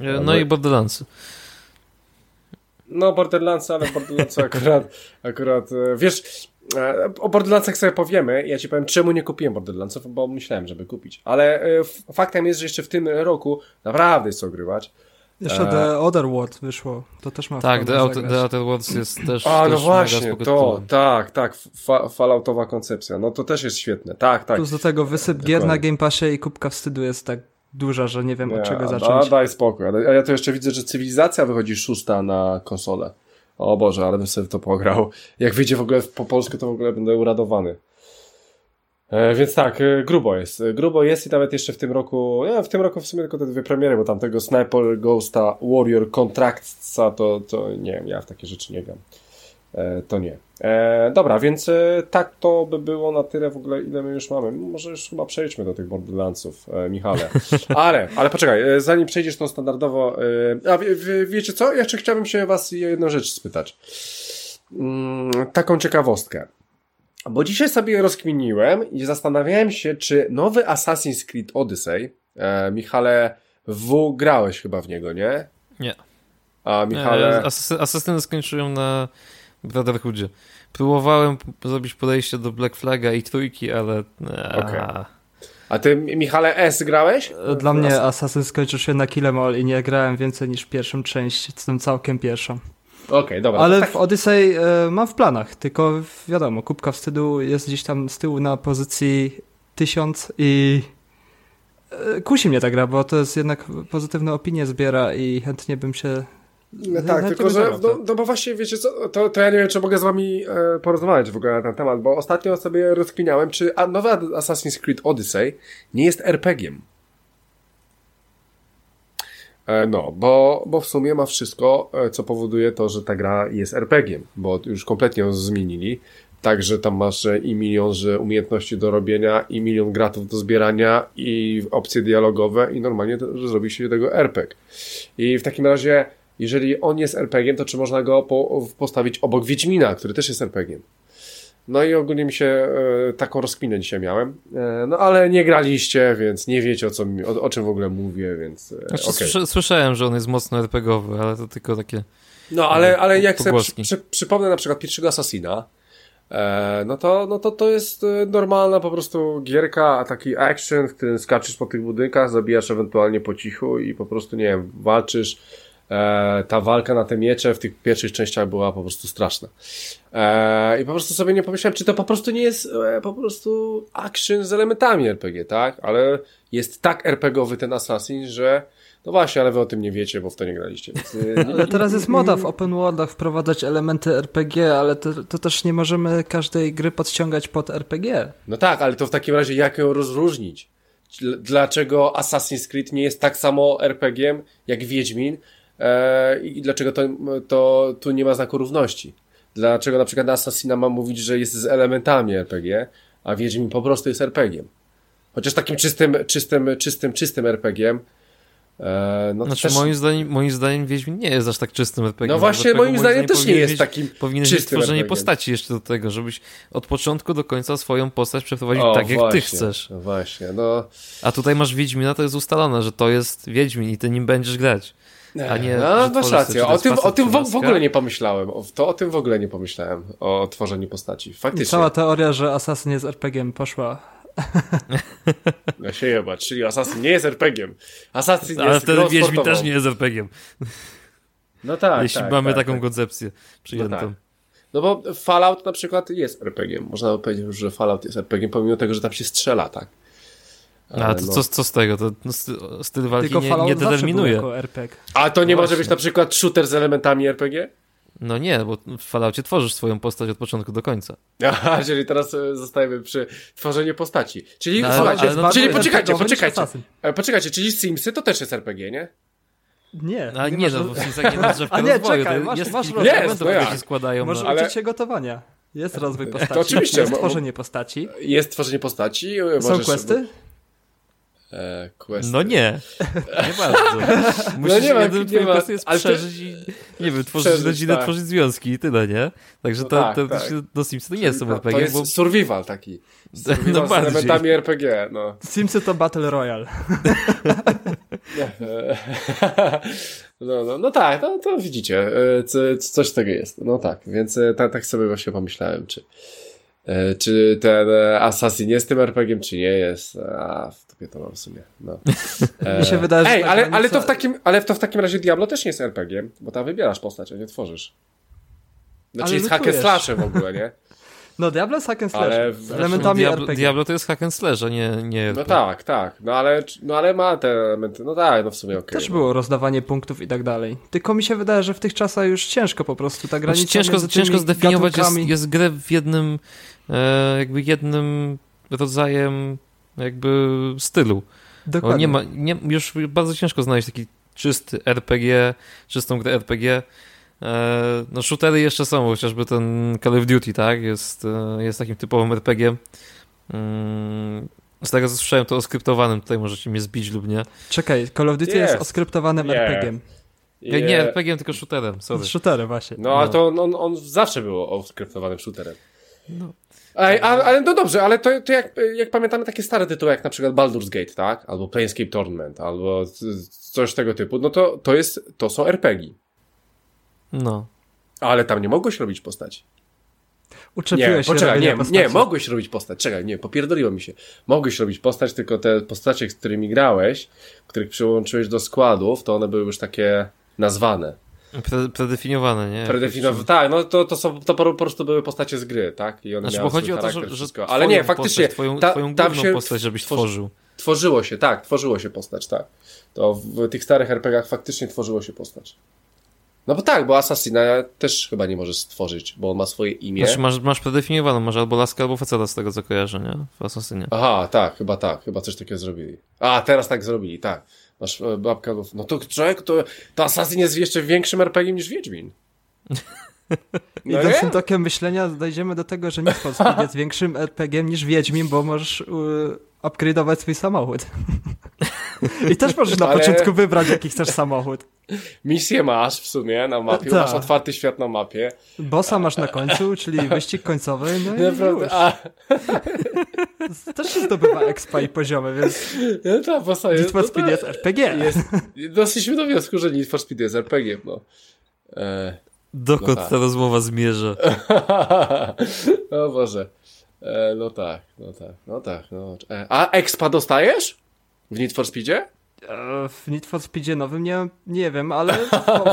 No, no i Borderlands.
No Borderlands, ale Borderlands akurat, akurat, e, wiesz, e, o Borderlandsach sobie powiemy. Ja ci powiem, czemu nie kupiłem Borderlandsów, bo myślałem, żeby kupić. Ale faktem jest, że jeszcze w tym roku naprawdę jest co ogrywać.
Jeszcze e... The Other World wyszło, to też ma
Tak, The, Outer, The Other Worlds jest też
A,
no
też właśnie, to, tak, tak, fa falloutowa koncepcja, no to też jest świetne, tak, tak.
Plus do tego wysyp Dokładnie. gier na Game Passie i kubka wstydu jest tak duża, że nie wiem nie, od czego zacząć.
A, daj spokój, a ja to jeszcze widzę, że Cywilizacja wychodzi szósta na konsolę. O Boże, ale bym sobie to pograł. Jak wyjdzie w ogóle po polsku, to w ogóle będę uradowany. E, więc tak, e, grubo jest. E, grubo jest i nawet jeszcze w tym roku, ja w tym roku w sumie tylko te dwie premiery, bo tamtego Sniper Ghosta Warrior Contractsa to, to nie wiem, ja w takie rzeczy nie gram. To nie. dobra, więc tak to by było na tyle w ogóle, ile my już mamy. Może już chyba przejdźmy do tych Borderlandsów, Michale. Ale, ale poczekaj, zanim przejdziesz to standardowo, a wie, wie, wiecie co? Jeszcze chciałbym się was jedną rzecz spytać. Mm, taką ciekawostkę. Bo dzisiaj sobie rozkminiłem i zastanawiałem się, czy nowy Assassin's Creed Odyssey, e, Michale, W grałeś chyba w niego, nie?
Nie.
A Michale...
Asasyny skończyłem na Brotherhoodzie. Próbowałem zrobić podejście do Black Flaga i trójki, ale... Okay.
A ty, Michale, S grałeś?
Dla mnie Assassin skończył się na Kill i nie grałem więcej niż pierwszą część, tym całkiem pierwszą.
Okej, okay, dobra.
Ale tak... w Odyssey e, mam w planach, tylko wiadomo, kubka wstydu jest gdzieś tam z tyłu na pozycji 1000 i e, kusi mnie ta gra, bo to jest jednak pozytywne opinie zbiera i chętnie bym się
no tak, tylko że, no, no, bo właśnie wiecie co, to, to ja nie wiem, czy mogę z wami e, porozmawiać w ogóle na ten temat, bo ostatnio sobie rozkminiałem, czy a, nowy Assassin's Creed Odyssey nie jest RPG-iem. E, no, bo, bo w sumie ma wszystko, e, co powoduje to, że ta gra jest RPG-iem, bo już kompletnie ją zmienili. Także tam masz i milion że umiejętności do robienia, i milion gratów do zbierania, i opcje dialogowe, i normalnie to, że zrobi się tego RPG. I w takim razie, jeżeli on jest RPG-iem, to czy można go po, postawić obok Wiedźmina, który też jest RPG-iem? No i ogólnie mi się e, taką rozkminę dzisiaj miałem. E, no ale nie graliście, więc nie wiecie o, co, o, o czym w ogóle mówię, więc e,
znaczy, okay. Słyszałem, że on jest mocno RPGowy, ale to tylko takie
No ale, ale jak sobie przy, przy, przypomnę na przykład pierwszego Assassina, e, no, to, no to to jest e, normalna po prostu gierka, taki action, w którym skaczesz po tych budynkach, zabijasz ewentualnie po cichu i po prostu, nie wiem, walczysz ta walka na te miecze w tych pierwszych częściach była po prostu straszna. E, I po prostu sobie nie pomyślałem, czy to po prostu nie jest e, po prostu action z elementami RPG, tak? Ale jest tak RPGowy ten Assassin, że no właśnie, ale wy o tym nie wiecie, bo w to nie graliście. Więc,
ale teraz jest moda w open worldach wprowadzać elementy RPG, ale to, to, też nie możemy każdej gry podciągać pod RPG.
No tak, ale to w takim razie jak ją rozróżnić? Dlaczego Assassin's Creed nie jest tak samo RPG jak Wiedźmin, E, i dlaczego to, to tu nie ma znaku równości. Dlaczego na przykład Assassina ma mówić, że jest z elementami RPG, a Wiedźmin po prostu jest RPG. Chociaż takim czystym, czystym, czystym, czystym RPG.
E, no znaczy, też... moim, zdaniem, moim zdaniem Wiedźmin nie jest aż tak czystym RPG.
No właśnie, moim, moim zdaniem też nie jest takim
Powinien
mieć
stworzenie RPG. postaci jeszcze do tego, żebyś od początku do końca swoją postać przeprowadził o, tak, jak
właśnie,
ty chcesz.
No właśnie, no.
A tutaj masz Wiedźmina, to jest ustalone, że to jest Wiedźmin i ty nim będziesz grać.
A nie, no, masz rację. O tym, o tym w, w, ogóle nie pomyślałem. O, to o tym w ogóle nie pomyślałem. O tworzeniu postaci. Faktycznie.
Cała teoria, że Assassin jest RPG-iem poszła.
No się jeba, czyli Assassin nie jest RPG-iem. Assassin
Ale
jest
wtedy Wiedźmin też nie jest RPG-iem.
No tak,
Jeśli
tak,
mamy
tak,
taką
tak.
koncepcję przyjętą.
No, tak. no bo Fallout na przykład jest RPG-iem. Można powiedzieć, że Fallout jest RPG-iem, pomimo tego, że tam się strzela, tak?
A to no. co, co z tego? To no, styl walki Tylko nie, nie determinuje.
A to nie no może być na przykład shooter z elementami RPG?
No nie, bo w Falloutie tworzysz swoją postać od początku do końca.
Aha, czyli teraz e, zostajemy przy tworzeniu postaci. Czyli, no, słuchajcie, no, czyli poczekajcie, poczekajcie. E, poczekajcie, czyli Simsy to też jest RPG, nie?
Nie.
A nie, nie no, bo w Simsach nie ma drzewka
A nie, rozwoju. czekaj, masz,
jest
masz
kilka elementów, które się składają.
Może
no.
ale... uczyć się gotowania. Jest rozwój postaci.
To oczywiście.
Jest tworzenie postaci.
Jest tworzenie postaci.
Są questy?
E, questy.
No nie, nie bardzo. Musisz,
no nie ma, nie ma,
jest przeżyć i, nie wiem, tworzyć rodzinę,
tak.
tworzyć związki i tyle, nie? Także
No
to,
tak,
to,
tak.
no Sims to nie jest super
to
RPG,
jest
bo
survival taki. Survival
No
z
bardziej.
elementami RPG, no.
Simsy to Battle Royale.
No, no, no tak, no to widzicie, e, co, coś z tego jest. No tak, więc e, tak, tak sobie właśnie pomyślałem, czy, czy ten e, Assassin jest tym RPG-iem, czy nie jest. A, w tobie to mam w sumie. No. E,
Mi się wydaje,
Ej,
ta
ale,
granica-
ale, to w takim, ale to w takim razie Diablo też nie jest RPG-iem, bo tam wybierasz postać, a nie tworzysz. Znaczy
Ale
jest hack and
lutujesz.
slashem w ogóle, nie?
No Diablo jest hack and slash.
Ale
z
w-
elementami
Diablo,
RPG.
Diablo to jest hack and slash, a nie, nie
No
RPG.
tak, tak. No ale, no ale ma te elementy. No tak, no w sumie okej.
Też
no.
było rozdawanie punktów i tak dalej. Tylko mi się wydaje, że w tych czasach już ciężko po prostu ta granica
Znaczy, ciężko, ciężko zdefiniować jest,
gatunkami-
jest grę w jednym e, jakby jednym rodzajem jakby stylu.
Dokładnie.
nie ma, nie, już bardzo ciężko znaleźć taki czysty RPG, czystą grę RPG. E, no shootery jeszcze są, chociażby ten Call of Duty, tak? Jest, e, jest takim typowym RPG. Mm, z tego co słyszałem to oskryptowanym, tutaj możecie mnie zbić lub nie.
Czekaj, Call of Duty jest,
Jest.
oskryptowanym
Nie.
RPG-iem.
Nie, nie RPG, tylko shooterem, sorry.
Z shootery właśnie.
No, ale
No.
to on, on, on zawsze był oskryptowanym shooterem.
No.
Ej, ale no dobrze, ale to, to jak, jak pamiętamy takie stare tytuły, jak na przykład Baldur's Gate, tak? Albo Planescape Tournament, albo coś tego typu, no to, to jest, to są RPG.
no.
Ale tam nie mogłeś robić postaci.
Uczepiłeś
Nie,
się
poczekaj, nie,
postaci.
nie, mogłeś robić postać, czekaj, nie, popierdoliło mi się. Mogłeś robić postać, tylko te postacie, z którymi grałeś, których przyłączyłeś do składów, to one były już takie nazwane.
Pre, predefiniowane, nie?
Predefiniowane. Tak, no to, to są, to po prostu były postacie z gry, tak? I one
Znaczy,
miały
bo chodzi o to, że, że
wszystko.
twoją
Ale nie, faktycznie,
postać, twoją,
ta,
twoją
tam się
postać, żebyś
tworzy-
tworzył.
Tworzyło się, tak, tworzyło się postać, tak. To w tych starych RPGach faktycznie tworzyło się postać. No bo tak, bo Assassina też chyba nie możesz stworzyć, bo on ma swoje imię.
Znaczy masz, masz predefiniowaną, masz albo laskę, albo faceta z tego co kojarzę, nie? W Assassinie.
Aha, tak, chyba tak, chyba coś takiego zrobili. A, teraz tak zrobili, tak. Masz e, babka, no to człowiek, to, to Assassin jest jeszcze większym RPG niż Wiedźmin. No nie?
tym tokiem myślenia dojdziemy do tego, że Speed jest większym RPG niż Wiedźmin, bo możesz y, upgrade'ować swój samochód. I też możesz na
Ale-
początku wybrać, jaki chcesz samochód.
Misję masz w sumie na mapie,
Tak.
masz otwarty świat na mapie.
Bossa masz na końcu, czyli wyścig końcowy, no i
Naprawdę,
już.
a,
Też się zdobywa expa i poziomy, więc
no ta bossa
Need
jest,
for
no
Speed jest RPG.
jest, doszliśmy do wniosku, że Need for Speed jest RPG, no. E,
Dokąd
No tak.
ta rozmowa zmierza?
o Boże. E, no tak, no tak, no tak. No. E, a expa dostajesz? W Need for Speedzie?
E, W Need for Speedzie nowym nie, nie wiem, ale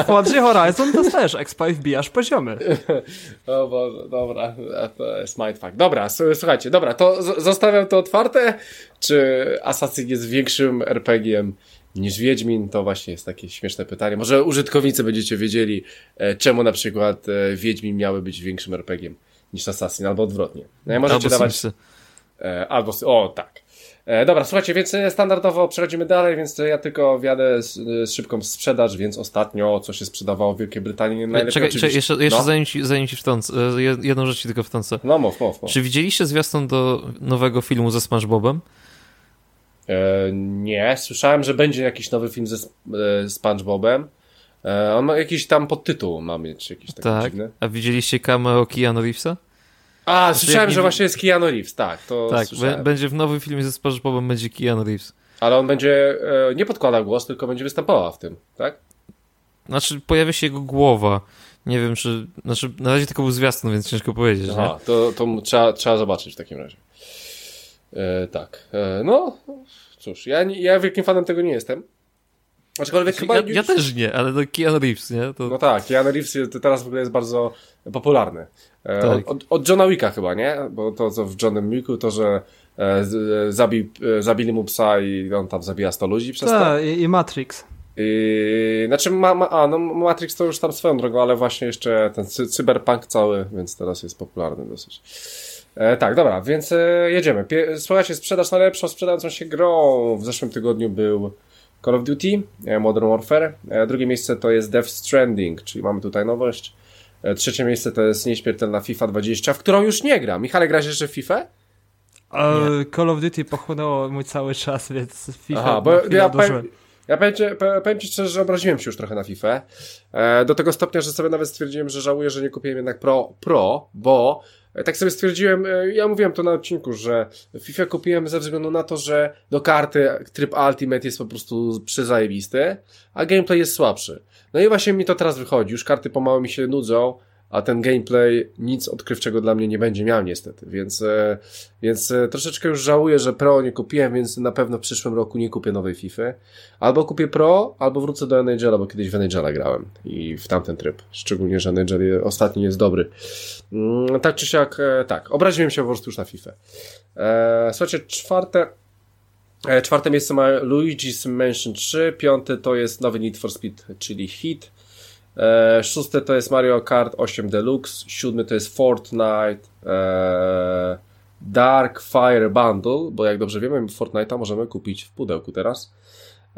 w Forza Horizon dostajesz expa i wbijasz poziomy.
O Boże, dobra, e, to jest mindfuck. Dobra, słuchajcie, dobra, to zostawiam to otwarte. Czy Assassin jest większym RPG-iem niż Wiedźmin? To właśnie jest takie śmieszne pytanie. Może użytkownicy będziecie wiedzieli, e, czemu na przykład Wiedźmin miały być większym RPG-iem niż Assassin, albo odwrotnie. No, możecie
Albo
dawać...
Simsy.
Albo, o tak. E, dobra, słuchajcie, więc e, standardowo przechodzimy dalej, więc ja tylko wjadę z, z szybką sprzedaż, więc ostatnio co się sprzedawało w Wielkiej Brytanii najlepiej
Czekaj,
oczywiście...
jeszcze, jeszcze
no.
zanim ci, zanim ci wtrącę, e, jedną rzecz ci tylko wtrącę.
no mów, mów, mów.
Czy widzieliście zwiastun do nowego filmu ze SpongeBobem?
E, nie, słyszałem, że będzie jakiś nowy film ze e, SpongeBobem. E, on ma jakiś tam podtytuł, ma mieć jakiś taki
Tak.
dziwny.
A widzieliście cameo Keanu Reevesa?
A,
Znaczy,
słyszałem,
nie
że właśnie jest Keanu Reeves, tak, to
Tak,
słyszałem.
będzie w nowym filmie ze SpongeBobem będzie Keanu Reeves.
Ale on będzie, e, nie podkładał głos, tylko będzie występował w tym, tak?
Znaczy, pojawia się jego głowa. Nie wiem, czy... Znaczy, na razie tylko był zwiastun, więc ciężko powiedzieć, nie?
Aha, to, to mu trzeba, trzeba zobaczyć w takim razie. E, tak, e, no, cóż, ja, nie- ja wielkim fanem tego nie jestem. Aczkolwiek chyba
Znaczy, Ja,
już...
ja też nie, ale to Keanu Reeves, nie? To...
No tak, Keanu Reeves to teraz w ogóle jest bardzo popularny. E,
Tak.
Od, od Johna Wicka chyba, nie? Bo to co w Johnem Wicku, to że e, z, e, zabi, e, zabili mu psa i on tam zabija 100 ludzi przez to.
Tak, i, i Matrix.
I, znaczy, ma, ma, a, no Matrix to już tam swoją drogą, ale właśnie jeszcze ten cy, cyberpunk cały, więc teraz jest popularny dosyć. E, tak, dobra, więc e, jedziemy. Pie, słuchajcie, sprzedaż najlepszą sprzedającą się grą w zeszłym tygodniu był Call of Duty, e, Modern Warfare. E, drugie miejsce to jest Death Stranding, czyli mamy tutaj nowość. E, trzecie miejsce to jest nieśmiertelna FIFA 20, w którą już nie gra. Michale, grasz jeszcze w FIFA?
Call of Duty pochłonęło mój cały czas, więc FIFA
Aha, bo ja powiem, ja powiem ci, powiem ci szczerze, że obraziłem się już trochę na FIFA. E, do tego stopnia, że sobie nawet stwierdziłem, że żałuję, że nie kupiłem jednak Pro, Pro bo e, tak sobie stwierdziłem, e, ja mówiłem to na odcinku, że FIFA kupiłem ze względu na to, że do karty tryb Ultimate jest po prostu przyzajebisty, a gameplay jest słabszy. No i właśnie mi to teraz wychodzi, już karty pomału mi się nudzą, a ten gameplay nic odkrywczego dla mnie nie będzie miał niestety, więc, e, więc e, troszeczkę już żałuję, że Pro nie kupiłem, więc na pewno w przyszłym roku nie kupię nowej FIFA. Albo kupię Pro, albo wrócę do NHL, bo kiedyś w NHL grałem i w tamten tryb. Szczególnie, że NHL ostatni jest dobry. Mm, tak czy siak, e, tak, obraziłem się po prostu już na FIFA. Słuchajcie, czwarte Czwarte miejsce ma Luigi's Mansion 3, piąte to jest nowy Need for Speed, czyli Hit, E, to jest Mario Kart 8 Deluxe. Siódmy to jest Fortnite. E, Dark Fire Bundle, bo jak dobrze wiemy, Fortnite'a możemy kupić w pudełku teraz.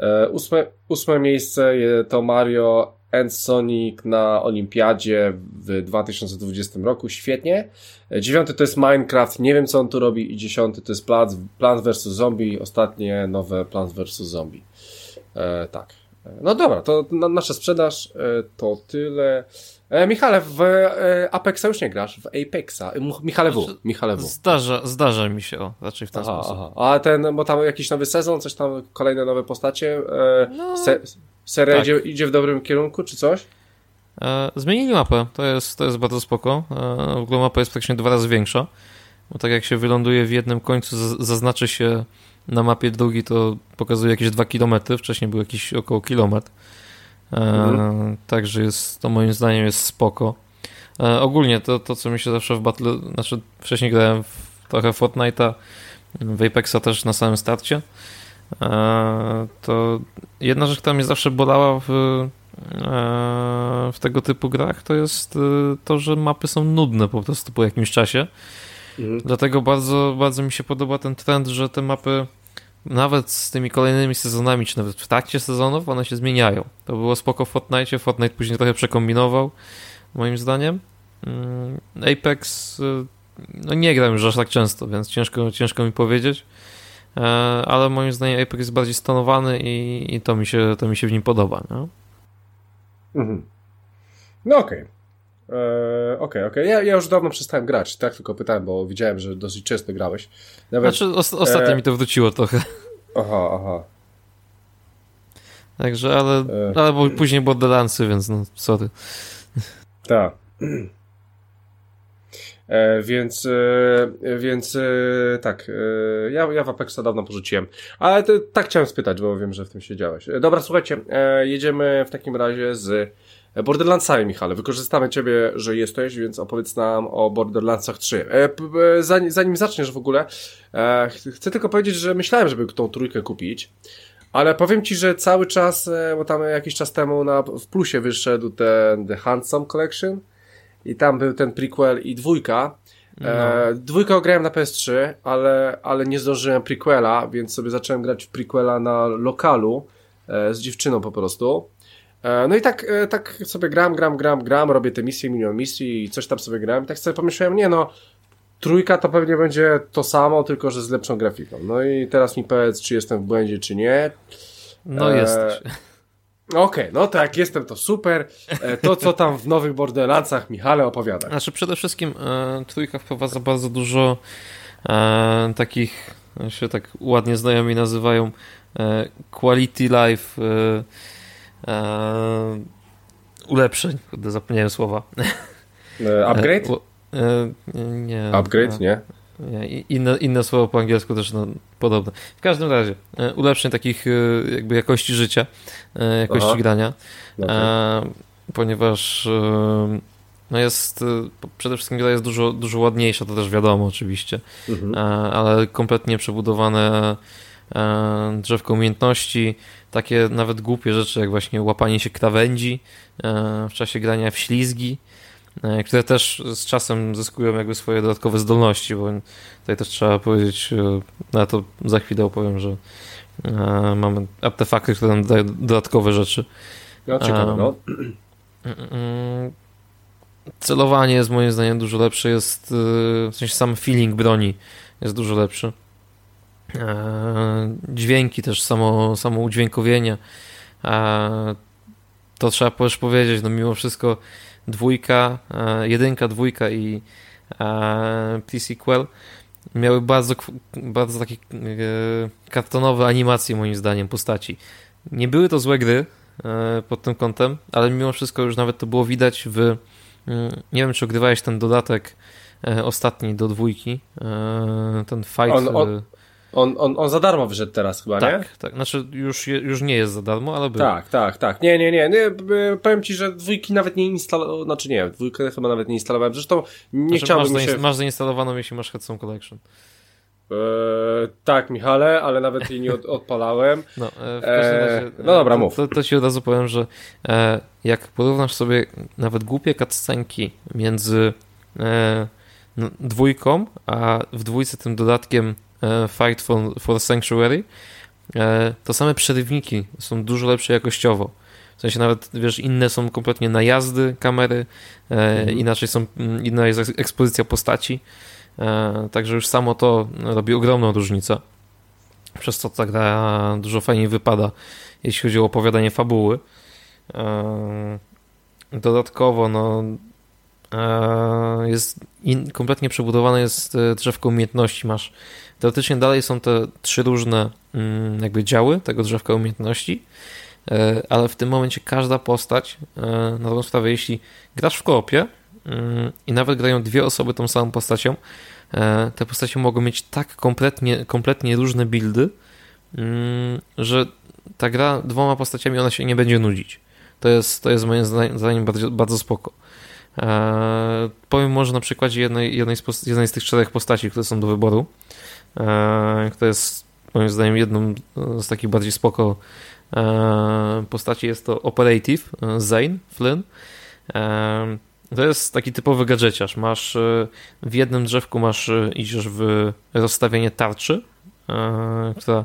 E, ósme, ósme miejsce to Mario and Sonic na Olimpiadzie w 2020 roku. Świetnie. E, dziewiąty to jest Minecraft, nie wiem co on tu robi. I dziesiąty to jest Plants, Plants vs. Zombie, ostatnie nowe Plants vs. Zombie. E, tak. No dobra, to nasza sprzedaż e, to tyle. E, Michale, w e, Apexa już nie grasz, w Apexa. Michale W. Znaczy, Michale w.
Zdarza, zdarza mi się, o, raczej w ten aha, sposób.
Aha. A ten, bo tam jakiś nowy sezon, coś tam, kolejne nowe postacie, no, se, seria tak. idzie, idzie w dobrym kierunku, czy coś?
zmienili mapę, to jest, to jest bardzo spoko. w ogóle mapa jest praktycznie dwa razy większa, bo tak jak się wyląduje w jednym końcu, zaznaczy się na mapie drugi to pokazuje jakieś 2 km, wcześniej był jakiś około kilometr. E, mhm. Także jest, to moim zdaniem jest spoko. E, ogólnie to, to, co mi się zawsze w Battle, znaczy wcześniej grałem w, trochę Fortnite'a, w Apexa też na samym starcie, e, to jedna rzecz, która mnie zawsze bolała w, w tego typu grach, to jest to, że mapy są nudne po prostu po jakimś czasie. Mhm. Dlatego bardzo, bardzo mi się podoba ten trend, że te mapy nawet z tymi kolejnymi sezonami, czy nawet w trakcie sezonów, one się zmieniają. To było spoko w Fortnite, Fortnite później trochę przekombinował, moim zdaniem. Mm, Apex, y, no nie gram już aż tak często, więc ciężko, ciężko mi powiedzieć, e, ale moim zdaniem Apex jest bardziej stonowany i, i to, mi się, to mi się w nim podoba. No,
mhm. no okej. Okay. Okej, okay, okej. Okay. Ja, ja już dawno przestałem grać, tak tylko pytałem, bo widziałem, że dosyć często grałeś.
Nawet, znaczy, os ostatnio e... mi to wróciło trochę.
Aha, aha.
Także, ale, e... ale później Borderlandsy, więc no, sorry.
Tak. E, więc, e, więc e, tak, ja, ja w Apexa dawno porzuciłem. Ale to, tak chciałem spytać, bo wiem, że w tym siedziałeś. Dobra, słuchajcie, jedziemy w takim razie z Borderlandsami, Michale. Wykorzystamy Ciebie, że jesteś, więc opowiedz nam o Borderlandsach 3. E, zanim, zanim zaczniesz w ogóle, e, chcę tylko powiedzieć, że myślałem, żeby tą trójkę kupić, ale powiem Ci, że cały czas, e, bo tam jakiś czas temu na, w plusie wyszedł ten The Handsome Collection i tam był ten prequel i dwójka. No. E, dwójkę grałem na PS3, ale, ale nie zdążyłem prequela, więc sobie zacząłem grać w prequela na lokalu e, z dziewczyną po prostu. E, no i tak, e, tak sobie gram, gram, gram, gram, robię te misje, milion misji i coś tam sobie grałem. I tak sobie pomyślałem, nie no, trójka to pewnie będzie to samo, tylko że z lepszą grafiką. No i teraz mi powiedz, czy jestem w błędzie, czy nie.
No e... jesteś.
Okej, okay, no tak, jestem, to super. E, to, co tam w nowych Borderlandsach, Michale, opowiada.
Znaczy, przede wszystkim e, trójka wprowadza bardzo dużo e, takich, się tak ładnie znajomi nazywają, e, quality life e, ulepszeń. Kurde, zapomniałem słowa.
E, upgrade?
E, nie.
Upgrade, nie?
Inne, inne słowo po angielsku też no, podobne. W każdym razie, e, ulepszeń takich jakby jakości życia, jakości Aha. grania, okay. ponieważ no jest, przede wszystkim gra jest dużo, dużo ładniejsza, to też wiadomo oczywiście, mhm. ale kompletnie przebudowane drzewko umiejętności, takie nawet głupie rzeczy, jak właśnie łapanie się krawędzi e, w czasie grania w ślizgi, e, które też z czasem zyskują jakby swoje dodatkowe zdolności, bo tutaj też trzeba powiedzieć, e, na to za chwilę opowiem, że mamy artefakty, które nam dają dodatkowe rzeczy.
No.
Celowanie jest moim zdaniem dużo lepsze, jest w sensie sam feeling broni jest dużo lepszy. Dźwięki też, samo, samo udźwiękowienie. To trzeba też powiedzieć, no mimo wszystko dwójka, jedynka, dwójka i T-Sequel miały bardzo, bardzo takie e, kartonowe animacje moim zdaniem postaci. Nie były to złe gry e, pod tym kątem, ale mimo wszystko już nawet to było widać w mm, nie wiem czy ogrywałeś ten dodatek e, ostatni do dwójki, ten fight
on, on, on, on, on za darmo wyszedł teraz chyba,
tak,
nie?
Tak, znaczy już, już nie jest za darmo, ale był.
Tak, tak, tak. Nie, nie, nie. nie powiem ci, że dwójki nawet nie instalowałem, znaczy nie, dwójkę chyba nawet nie instalowałem. Zresztą nie znaczy, chciałbym
masz,
się...
masz zainstalowaną, jeśli masz Headstone Collection.
Eee, tak, Michale, ale nawet jej nie od, odpalałem.
No, e, w każdym eee, razie,
no dobra, mów.
To, to, ci od razu powiem, że e, jak porównasz sobie nawet głupie cutscenki między e, dwójką, a w dwójce tym dodatkiem E, Fight for, for Sanctuary, e, to same przerywniki są dużo lepsze jakościowo. W sensie nawet, wiesz, inne są kompletnie najazdy kamery, e, mhm. inaczej są, mm, inna jest ekspozycja postaci, także już samo to robi ogromną różnicę. Przez co ta gra dużo fajniej wypada, jeśli chodzi o opowiadanie fabuły. Dodatkowo, no, jest in, kompletnie przebudowane jest drzewko umiejętności. Masz Teoretycznie dalej są te trzy różne mm, jakby działy tego drzewka umiejętności, e, ale w tym momencie każda postać, e, na dobrą sprawę, jeśli grasz w koopie mm, i nawet grają dwie osoby tą samą postacią, e, te postacie mogą mieć tak kompletnie, kompletnie różne buildy, mm, że ta gra dwoma postaciami ona się nie będzie nudzić. To jest, to jest moim zdaniem bardzo, bardzo spoko. Eee, powiem może na przykładzie jednej, jednej, z, jednej z tych czterech postaci, które są do wyboru. E, kto jest moim zdaniem jedną z takich bardziej spoko e, postaci. Jest to Operative e, Zane Flynn. To jest taki typowy gadżeciarz. Masz w jednym drzewku masz idziesz w rozstawienie tarczy, która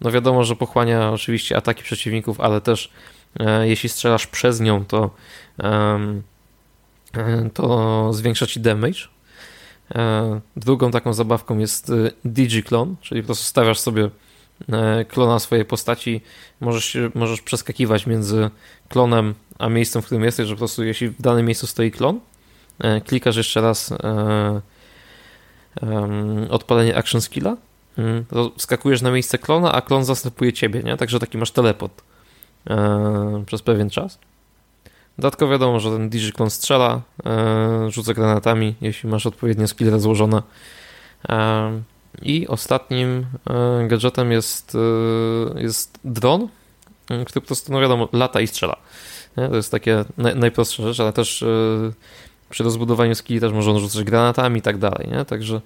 no wiadomo, że pochłania oczywiście ataki przeciwników, ale też jeśli strzelasz przez nią, to to zwiększa ci damage E, drugą taką zabawką jest e, DigiClone, czyli po prostu stawiasz sobie e, klona swojej postaci, możesz, możesz przeskakiwać między klonem a miejscem, w którym jesteś, że po prostu jeśli w danym miejscu stoi klon, klikasz jeszcze raz odpalenie action skilla, mm, to skakujesz na miejsce klona, a klon zastępuje ciebie, nie? Także taki masz teleport przez pewien czas. Dodatkowo wiadomo, że ten Digiclon strzela, e, rzuca granatami, jeśli masz odpowiednie skille złożone. E, I ostatnim e, gadżetem jest, jest dron, który po prostu, no wiadomo, lata i strzela. To jest takie najprostsza rzecz, ale też przy rozbudowaniu skilli też można rzucać granatami i tak dalej, nie? Także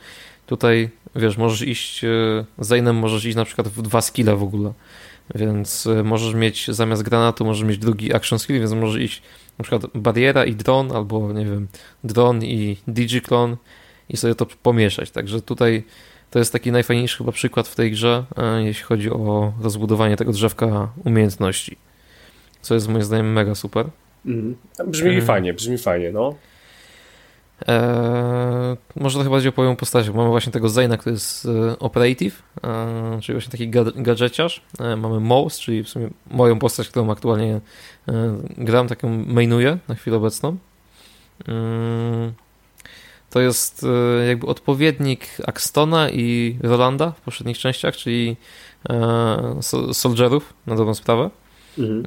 tutaj, wiesz, możesz iść, za innym możesz iść na przykład w dwa skille w ogóle, więc możesz mieć zamiast granatu, możesz mieć drugi action skill, więc możesz iść na przykład bariera i dron, albo nie wiem, dron i digiklon i sobie to pomieszać. Także tutaj to jest taki najfajniejszy chyba przykład w tej grze, e, jeśli chodzi o rozbudowanie tego drzewka umiejętności. Co jest moim zdaniem mega super.
Mhm. Brzmi hmm. fajnie, brzmi fajnie, no.
Eee, może trochę bardziej opowiem o postaciach. Mamy właśnie tego Zaina, który jest e, operative, e, czyli właśnie taki gadżeciarz. E, mamy Mouse, czyli w sumie moją postać, którą aktualnie e, gram, taką mainuję na chwilę obecną. Mm, to jest e, jakby odpowiednik Axtona i Rolanda w poprzednich częściach, czyli e, soldierów na dobrą sprawę. Mhm.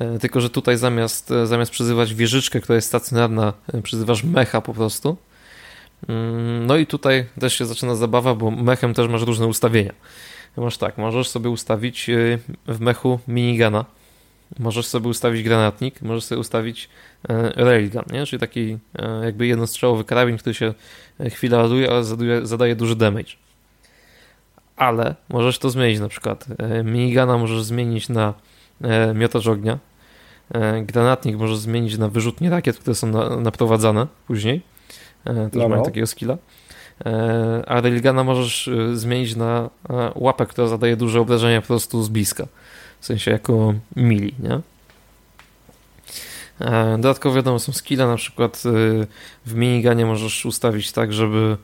E, tylko, że tutaj zamiast, e, zamiast przyzywać wieżyczkę, która jest stacjonarna, e, przyzywasz mecha po prostu. Mm, no i tutaj też się zaczyna zabawa, bo mechem też masz różne ustawienia. Masz tak, możesz sobie ustawić w mechu minigana, możesz sobie ustawić granatnik, możesz sobie ustawić railgun, nie? czyli taki jakby jednostrzałowy karabin, który się chwilę ładuje, ale zadaje, zadaje duży damage. Ale możesz to zmienić na przykład. Minigana możesz zmienić na miotacz ognia. E, granatnik możesz zmienić na wyrzutnie rakiet, które są na, naprowadzane później. E, też no, mają takiego skilla. A Railguna możesz zmienić na łapę, która zadaje duże obrażenia po prostu z bliska. W sensie jako mili, nie? Dodatkowo wiadomo, są skille, na przykład w miniganie możesz ustawić tak, żeby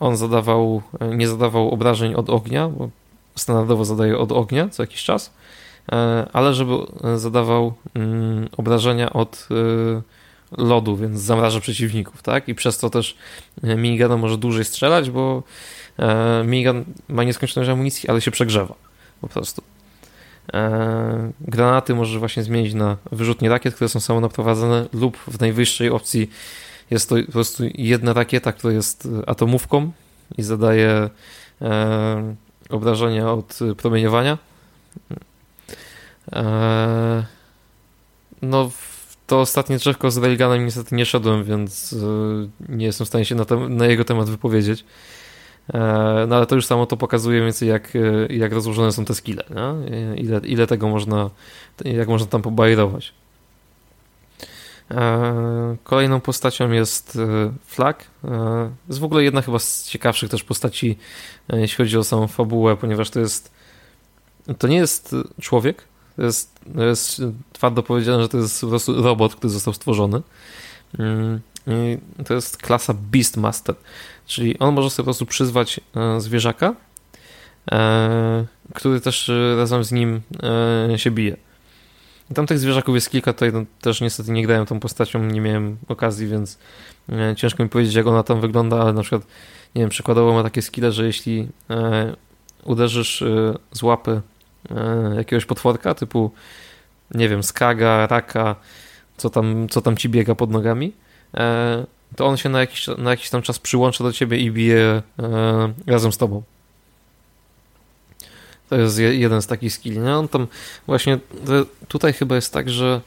on zadawał, nie zadawał obrażeń od ognia, bo standardowo zadaje od ognia co jakiś czas, ale żeby zadawał mm, obrażenia od lodu, więc zamraża przeciwników, tak? I przez to też minigun może dłużej strzelać, bo minigun ma nieskończoność amunicji, ale się przegrzewa po prostu. E, granaty możesz właśnie zmienić na wyrzutnie rakiet, które są samonaprowadzone lub w najwyższej opcji jest to po prostu jedna rakieta, która jest atomówką i zadaje e, obrażenia od promieniowania. E, no, to ostatnie drzewko z Railgunem niestety nie szedłem, więc nie jestem w stanie się na, na jego temat wypowiedzieć. E, no ale to już samo to pokazuje więcej jak, e, jak rozłożone są te skille? Ile, ile tego można, jak można tam pobajrować. E, kolejną postacią jest Flag. Jest w ogóle jedna chyba z ciekawszych też postaci, jeśli chodzi o samą fabułę, ponieważ to jest to nie jest człowiek, jest, jest twardo powiedziane, że to jest po prostu robot, który został stworzony. Mm, to jest klasa Beastmaster. Czyli on może sobie po prostu przyzwać e, zwierzaka, e, który też e, razem z nim się bije. Tam tych zwierzaków jest kilka, tutaj no, też niestety nie grałem tą postacią, nie miałem okazji, więc ciężko mi powiedzieć, jak ona tam wygląda, ale na przykład, nie wiem, przykładowo ma takie skille, że jeśli uderzysz z łapy jakiegoś potworka, typu, nie wiem, skaga, raka, co tam, co tam ci biega pod nogami, to on się na jakiś, na jakiś tam czas przyłącza do ciebie i bije e, razem z tobą. To jest jeden z takich skilli. No, on tam właśnie tutaj chyba jest tak, że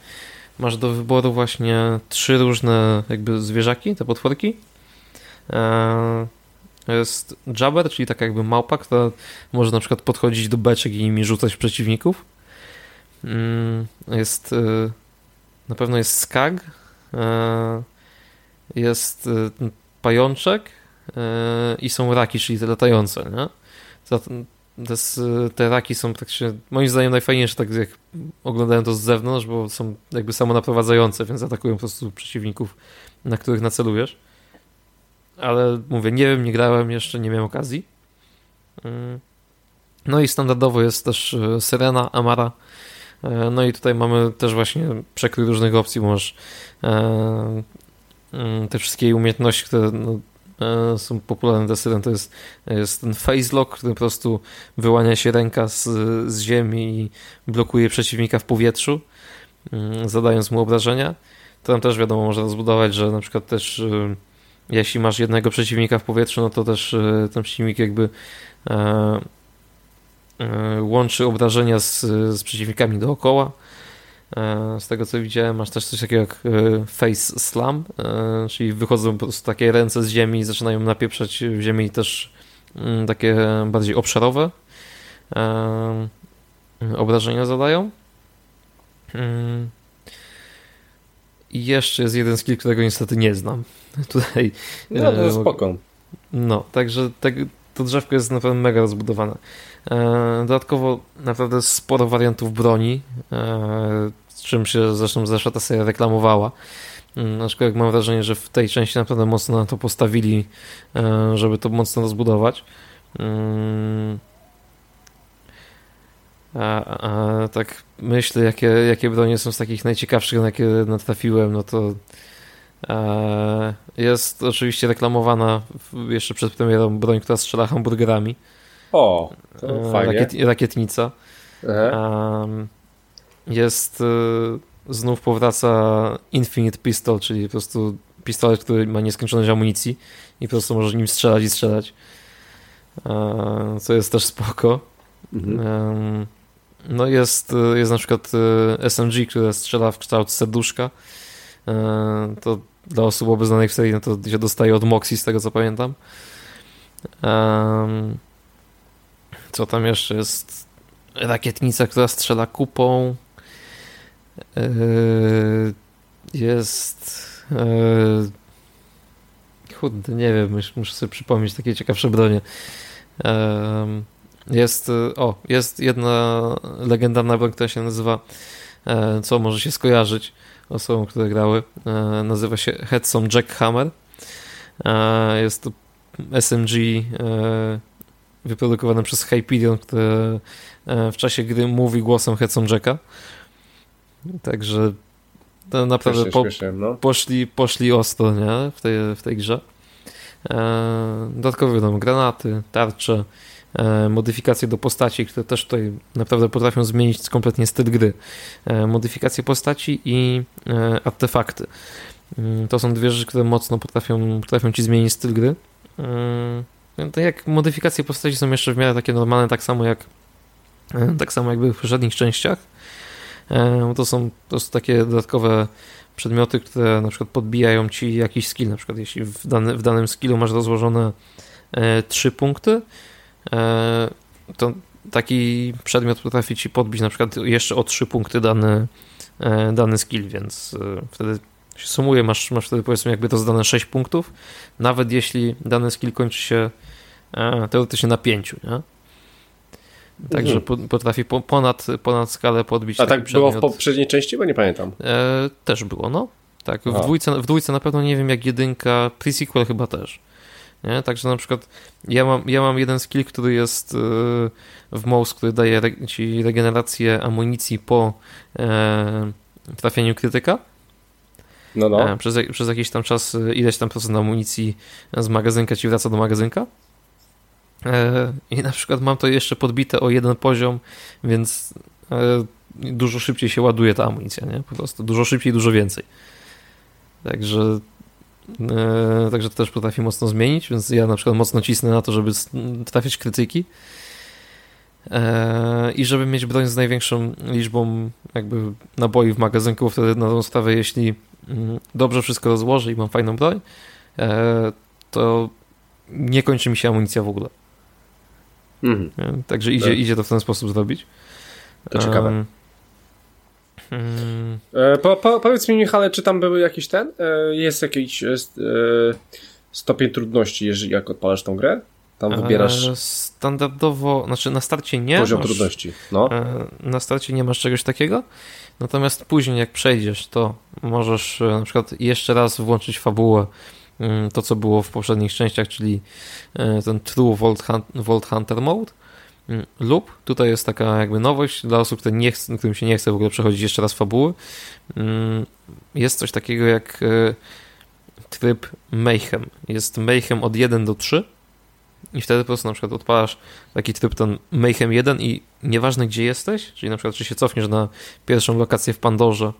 masz do wyboru właśnie trzy różne jakby zwierzaki, te potworki. Jest Jabber, czyli taka jakby małpa, która może na przykład podchodzić do beczek i nimi rzucać przeciwników. Mm, jest e, na pewno jest Skag, e, jest y, pajączek y, i są raki, czyli te latające, nie? Te, te raki są praktycznie, moim zdaniem najfajniejsze, tak jak oglądałem to z zewnątrz, bo są jakby samonaprowadzające, więc atakują po prostu przeciwników, na których nacelujesz. Ale mówię, nie wiem, nie grałem jeszcze, nie miałem okazji. Mm. No i standardowo jest też y, Syrena, Amara. No i tutaj mamy też właśnie przekrój różnych opcji. Możesz Mm, te wszystkie umiejętności, które no, e, są popularne dla Syren, to jest, jest ten face lock, który po prostu wyłania się ręka z, z ziemi i blokuje przeciwnika w powietrzu, mm, zadając mu obrażenia. To tam też wiadomo, można zbudować, że na przykład też e, jeśli masz jednego przeciwnika w powietrzu, no to też e, ten przeciwnik jakby łączy obrażenia z, z przeciwnikami dookoła E, z tego co widziałem, masz też coś takiego jak e, face slam, e, czyli wychodzą po prostu takie ręce z ziemi i zaczynają napieprzać w ziemi też mm, takie bardziej obszarowe obrażenia zadają. Mm. I jeszcze jest jeden skill, którego niestety nie znam. Tutaj.
No to jest spoko.
No, także tak, to drzewko jest naprawdę mega rozbudowane. Dodatkowo naprawdę sporo wariantów broni czym się zresztą zeszła ta seria reklamowała. Mm, aczkolwiek mam wrażenie, że w tej części naprawdę mocno na to postawili, e, żeby to mocno rozbudować. Mm. A, a, tak myślę, jakie, jakie bronie są z takich najciekawszych, na jakie natrafiłem, no to e, jest oczywiście reklamowana jeszcze przed premierą broń, która strzela hamburgerami.
O, to e, fajnie. Rakiet,
rakietnica. Um, jest y, znów powraca Infinite Pistol, czyli po prostu pistolet, który ma nieskończoność amunicji i po prostu możesz nim strzelać i strzelać. E, co jest też spoko. Mhm. No jest, jest na przykład SMG, które strzela w kształt serduszka. E, to dla osób obeznanych w serii no to się dostaje od Moxie, z tego co pamiętam. Co tam jeszcze jest? Rakietnica, która strzela kupą. Yy, jest. Yy, nie wiem, muszę sobie przypomnieć takie ciekawsze bronie. Yy, jest, o, jest jedna legendarna broń, która się nazywa, co może się skojarzyć osobom, które grały. Nazywa się Headson Jackhammer. Jest to SMG wyprodukowane przez Hyperion, które w czasie gry mówi głosem Hudson Jacka. Także to naprawdę po, no. poszli, poszli ostro nie? W, tej, w tej grze. E, dodatkowo wiadomo, granaty, tarcze, e, modyfikacje do postaci, które też tutaj naprawdę potrafią zmienić kompletnie styl gry. E, modyfikacje postaci i e, artefakty. Mm, to są dwie rzeczy, które mocno potrafią, potrafią ci zmienić styl gry. E, tak jak modyfikacje postaci są jeszcze w miarę takie normalne, tak samo jak e, tak samo jak były w poprzednich częściach. To są po prostu takie dodatkowe przedmioty, które na przykład podbijają ci jakiś skill, na przykład jeśli w, dany, w danym skillu masz rozłożone e, trzy punkty, e, to taki przedmiot potrafi ci podbić na przykład jeszcze o trzy punkty dany, e, dany skill, więc e, wtedy się sumuje, masz, masz wtedy powiedzmy jakby to zdane 6 punktów, nawet jeśli dany skill kończy się e, teoretycznie na 5, nie? Także mhm. potrafi ponad, ponad skalę podbić.
A tak było w poprzedniej części, bo nie pamiętam.
E, też było, no. Tak, w dwójce, w dwójce na pewno nie wiem jak jedynka, pre-sequel chyba też. Nie? Także na przykład ja mam, ja mam jeden skill, który jest e, w mouse, który daje ci regenerację amunicji po e, trafieniu krytyka. No, no. E, przez, przez jakiś tam czas e, ileś tam procent amunicji z magazynka ci wraca do magazynka. E, I na przykład mam to jeszcze podbite o jeden poziom, więc dużo szybciej się ładuje ta amunicja, nie? Po prostu dużo szybciej, dużo więcej. Także także to też potrafi mocno zmienić, więc ja na przykład mocno cisnę na to, żeby trafić krytyki i żeby mieć broń z największą liczbą jakby naboi w magazynku, wtedy na tą sprawę, jeśli mm, dobrze wszystko rozłożę i mam fajną broń, to nie kończy mi się amunicja w ogóle. Mhm. Także idzie, tak. idzie to w ten sposób zrobić.
To ciekawe. Hmm. po, po, powiedz mi, Michale, czy tam były jakiś ten? E, jest jakiś jest, e, stopień trudności, jeżeli jak odpalasz tą grę? Tam wybierasz.
Standardowo, znaczy na starcie nie.
Poziom masz, trudności. No.
Na starcie nie masz czegoś takiego. Natomiast później, jak przejdziesz, to możesz na przykład jeszcze raz włączyć fabułę Mm, to, co było w poprzednich częściach, czyli e, ten True Vault, Vault Hunter Mode. Mm, lub tutaj jest taka jakby nowość dla osób, które nie chce, którym się nie chce w ogóle przechodzić jeszcze raz fabuły. Mm, jest coś takiego jak e, tryb Mayhem. Jest Mayhem od 1 do 3 i wtedy po prostu na przykład odpalasz taki tryb ten Mayhem 1 i nieważne gdzie jesteś, czyli na przykład czy się cofniesz na pierwszą lokację w Pandorze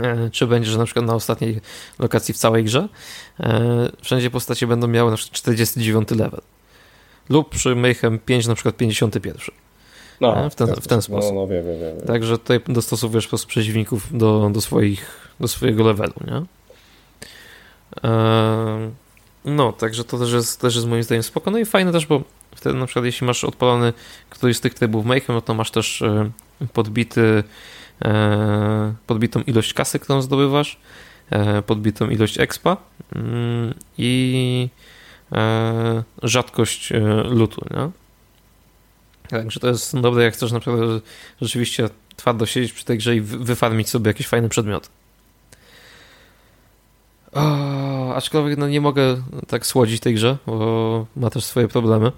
E, czy będziesz na przykład na ostatniej lokacji w całej grze. E, wszędzie postacie będą miały na przykład 49 level. Lub przy Mayhem 5 na przykład 51. No, e, w ten, w ten sposób. No, no, wiem, wiem, wiem. Także tutaj dostosowujesz po prostu przeciwników do, do, swoich, do swojego levelu, nie? No, także to też jest, też jest moim zdaniem spoko. No i fajne też, bo wtedy na przykład jeśli masz odpalony któryś z tych trybów Mayhem, no to masz też podbity E, podbitą ilość kasy, którą zdobywasz, e, podbitą ilość expa mm, i e, rzadkość lutu. Nie? Także to jest dobre, jak chcesz naprawdę rzeczywiście twardo siedzieć przy tej grze i wyfarmić sobie jakieś fajne przedmioty. O, aczkolwiek no, nie mogę tak słodzić tej grze, bo ma też swoje problemy.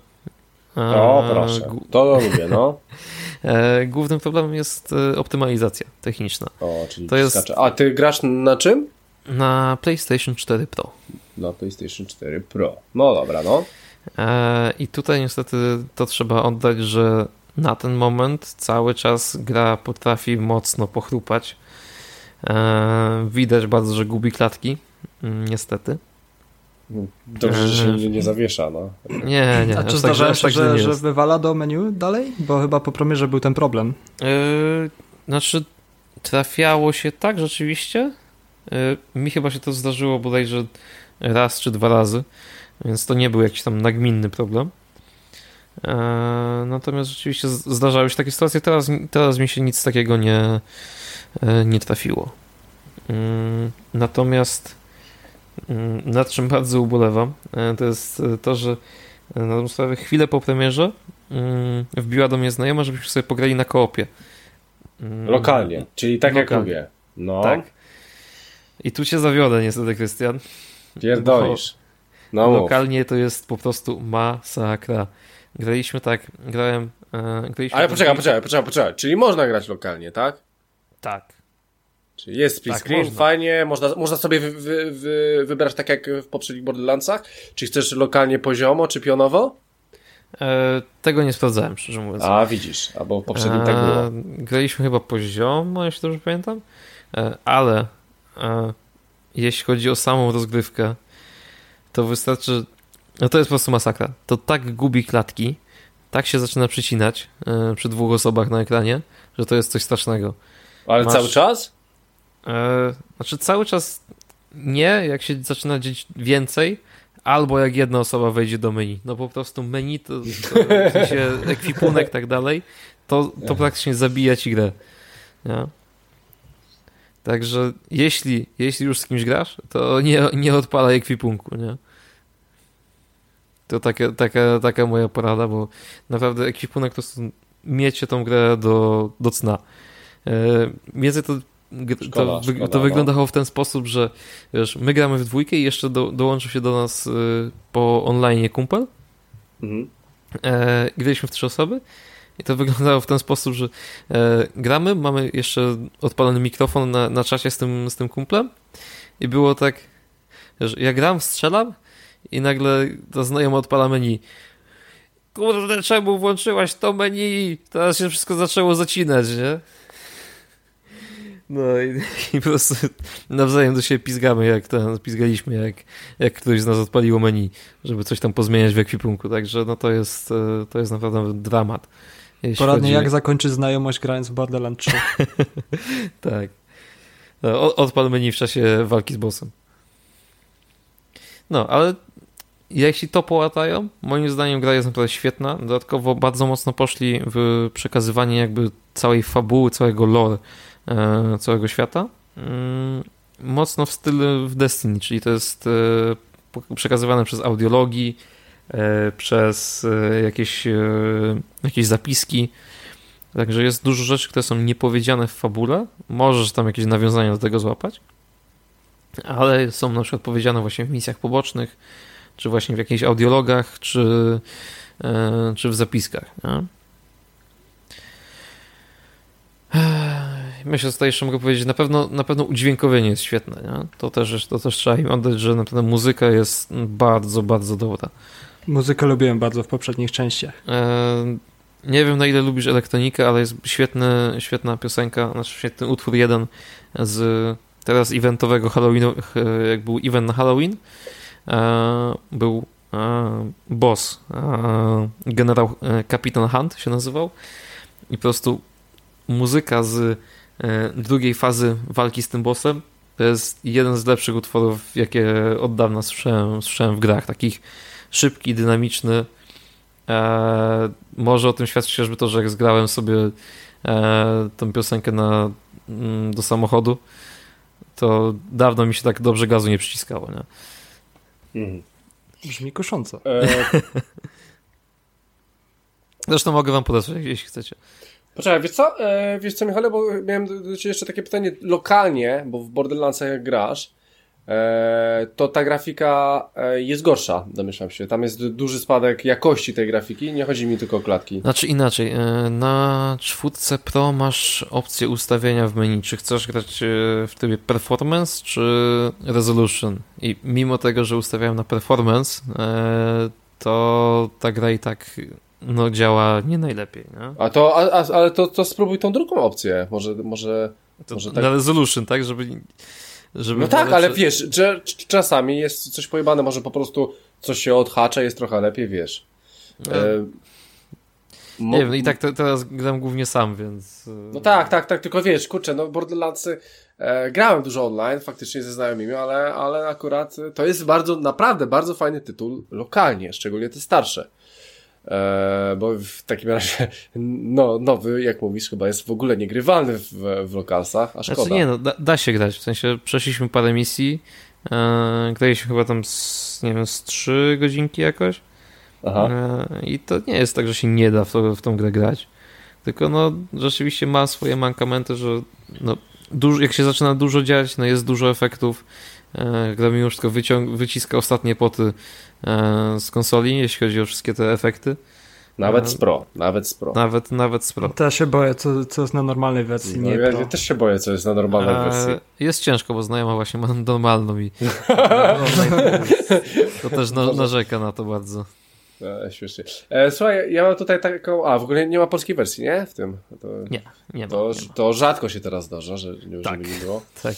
O, proszę. To lubię, no.
E, głównym problemem jest e, optymalizacja techniczna.
O, czyli to jest... A ty grasz na czym?
Na PlayStation 4 Pro.
Na PlayStation 4 Pro. No dobra, no.
E, I tutaj niestety to trzeba oddać, że na ten moment cały czas gra potrafi mocno pochrupać. Widać bardzo, że gubi klatki, mm, niestety.
Dobrze, że się nie, nie zawiesza, no.
Nie, nie.
A czy zdarzało się, tak, że, że wywala do menu dalej? Bo chyba po premierze był ten problem.
Yy, znaczy, trafiało się tak rzeczywiście. Yy, mi chyba się to zdarzyło bodajże raz czy dwa razy, więc to nie był jakiś tam nagminny problem. Yy, natomiast rzeczywiście zdarzały się takie sytuacje. Teraz, teraz mi się nic takiego nie, yy, nie trafiło. Yy, natomiast Mm, nad czym bardzo ubolewam, e, to jest e, to, że e, na tą sprawę chwilę po premierze mm, wbiła do mnie znajoma, żebyśmy sobie pograli na koopie.
Mm, Lokalnie, czyli tak Lokalnie. jak lubię. No. Tak.
I tu się zawiodę niestety, Krystian.
Pierdolisz.
No, Lokalnie to jest po prostu masakra. Graliśmy tak, grałem...
E, graliśmy Ale poczekaj, poczekaj, poczekaj, poczekaj. Czyli można grać lokalnie, tak?
Tak.
Czyli jest split tak, screen, można. fajnie, można, można sobie wy, wy, wy, wybrać tak jak w poprzednich Borderlandsach? Czy chcesz lokalnie poziomo, czy pionowo?
E, tego nie sprawdzałem, szczerze mówiąc.
A, widzisz, albo poprzednim e, tak było.
Graliśmy chyba poziomo, jeśli dobrze pamiętam, e, ale e, jeśli chodzi o samą rozgrywkę, to wystarczy, no to jest po prostu masakra. To tak gubi klatki, tak się zaczyna przycinać e, przy dwóch osobach na ekranie, że to jest coś strasznego.
Ale Masz, cały czas?
E, znaczy cały czas nie, jak się zaczyna dzieć więcej, albo jak jedna osoba wejdzie do menu. No po prostu menu, to, to w sensie ekwipunek tak dalej, to, to praktycznie zabija ci grę. Nie? Także jeśli, jeśli już z kimś grasz, to nie, nie odpalaj ekwipunku, nie? To taka, taka, taka moja porada, bo naprawdę ekwipunek to miecie tą grę do, do cna. E, między to to, szkoda, to no. wyglądało w ten sposób, że wiesz, my gramy w dwójkę i jeszcze do, dołączył się do nas y, po online kumpel. Mhm. E, graliśmy w trzy osoby i to wyglądało w ten sposób, że e, gramy, mamy jeszcze odpalony mikrofon na, na czacie z tym, z tym kumplem i było tak, że ja gram, strzelam i nagle to znajomo odpala menu. Kurde, czemu włączyłaś to menu? Teraz się wszystko zaczęło zacinać, nie? No i, i, po prostu nawzajem do siebie pizgamy, jak ten, pizgaliśmy, jak, jak ktoś z nas odpaliło menu, żeby coś tam pozmieniać w ekwipunku, także no to jest, e, to jest naprawdę dramat.
Poradnie chodzi... jak zakończyć znajomość grając w Borderland 3.
tak. No, odpal menu w czasie walki z bossem. No, ale jeśli to połatają, moim zdaniem gra jest naprawdę świetna. Dodatkowo bardzo mocno poszli w przekazywanie jakby całej fabuły, całego lore E, całego świata. Mm, mocno w stylu w Destiny, czyli to jest e, przekazywane przez audiologii, przez jakieś, jakieś zapiski. Także jest dużo rzeczy, które są niepowiedziane w fabule. Możesz tam jakieś nawiązania do tego złapać, ale są na przykład powiedziane właśnie w misjach pobocznych, czy właśnie w jakichś audiologach, czy, czy w zapiskach. Nie? myślę, że tutaj jeszcze mogę powiedzieć, na pewno, na pewno udźwiękowienie jest świetne. Nie? To, też, to też trzeba im oddać, że naprawdę muzyka jest bardzo, bardzo dobra.
Muzykę lubiłem bardzo w poprzednich częściach. E,
nie wiem na ile lubisz elektronikę, ale jest świetny, świetna piosenka, znaczy świetny utwór jeden z teraz eventowego Halloweenu, jak był event na Halloween, e, był e, boss, generał Kapitan Hunt się nazywał i po prostu muzyka z drugiej fazy walki z tym bossem. To jest jeden z lepszych utworów, jakie od dawna słyszałem, słyszałem w grach. Takich szybki, dynamiczny. E, może o tym świadczyć chociażby to, że jak zgrałem sobie e, tę piosenkę na, mm, do samochodu, to dawno mi się tak dobrze gazu nie przyciskało. Nie?
Mhm. Brzmi kusząco. E...
Zresztą mogę wam podesłać, jeśli chcecie.
Poczekaj, wiesz co, e, wiesz co Michale, bo miałem do Ciebie jeszcze takie pytanie lokalnie, bo w Borderlandsach jak grasz, e, to ta grafika e, jest gorsza, domyślam się. Tam jest duży spadek jakości tej grafiki, nie chodzi mi tylko o klatki.
Znaczy inaczej, e, na czwórce Pro masz opcję ustawienia w menu, czy chcesz grać e, w trybie performance, czy resolution. I mimo tego, że ustawiałem na performance, e, to ta gra i tak no działa nie najlepiej. Nie?
A to, a, a, ale to, to spróbuj tą drugą opcję. Może, może,
to może tak. Na resolution, tak? Żeby, żeby
no tak, ale wiesz, że czasami jest coś pojebane, może po prostu coś się odhacza, jest trochę lepiej, wiesz. No. E,
nie wiem, no i tak te, teraz gram głównie sam, więc... E,
no tak, tak, tak, tylko wiesz, kurczę, no Borderlandsy e, grałem dużo online, faktycznie ze znajomymi, ale, ale akurat to jest bardzo, naprawdę bardzo fajny tytuł lokalnie, szczególnie te starsze. E, bo w takim razie no, nowy, jak mówisz, chyba jest w ogóle niegrywalny w, w lokalsach, a szkoda. Znaczy
nie, no, da, da, się grać, w sensie przeszliśmy parę misji, e, graliśmy chyba tam z, nie wiem, z trzy godzinki jakoś. E, i to nie jest tak, że się nie da w, to, w tą grę grać, tylko no rzeczywiście ma swoje mankamenty, że no, dużo, jak się zaczyna dużo dziać, no jest dużo efektów, gra mimo wszystko wyciąg- wyciska ostatnie poty z konsoli, jeśli chodzi o wszystkie te efekty.
Nawet z Pro, nawet z Pro.
Nawet, nawet z Pro.
Też się boję, co, co jest na normalnej wersji,
no,
nie
ja,
Pro.
też się boję, co jest na normalnej wersji.
Jest ciężko, bo znajoma właśnie ma normalną i to też na, narzeka na to bardzo.
E, śmiesznie. E, słuchaj, ja mam tutaj taką. A, w ogóle nie ma polskiej wersji, nie? W tym. To,
nie, nie ma.
To,
nie ma.
to rzadko się teraz zdarza, że nie,
Tak.
żeby nie było.
Tak.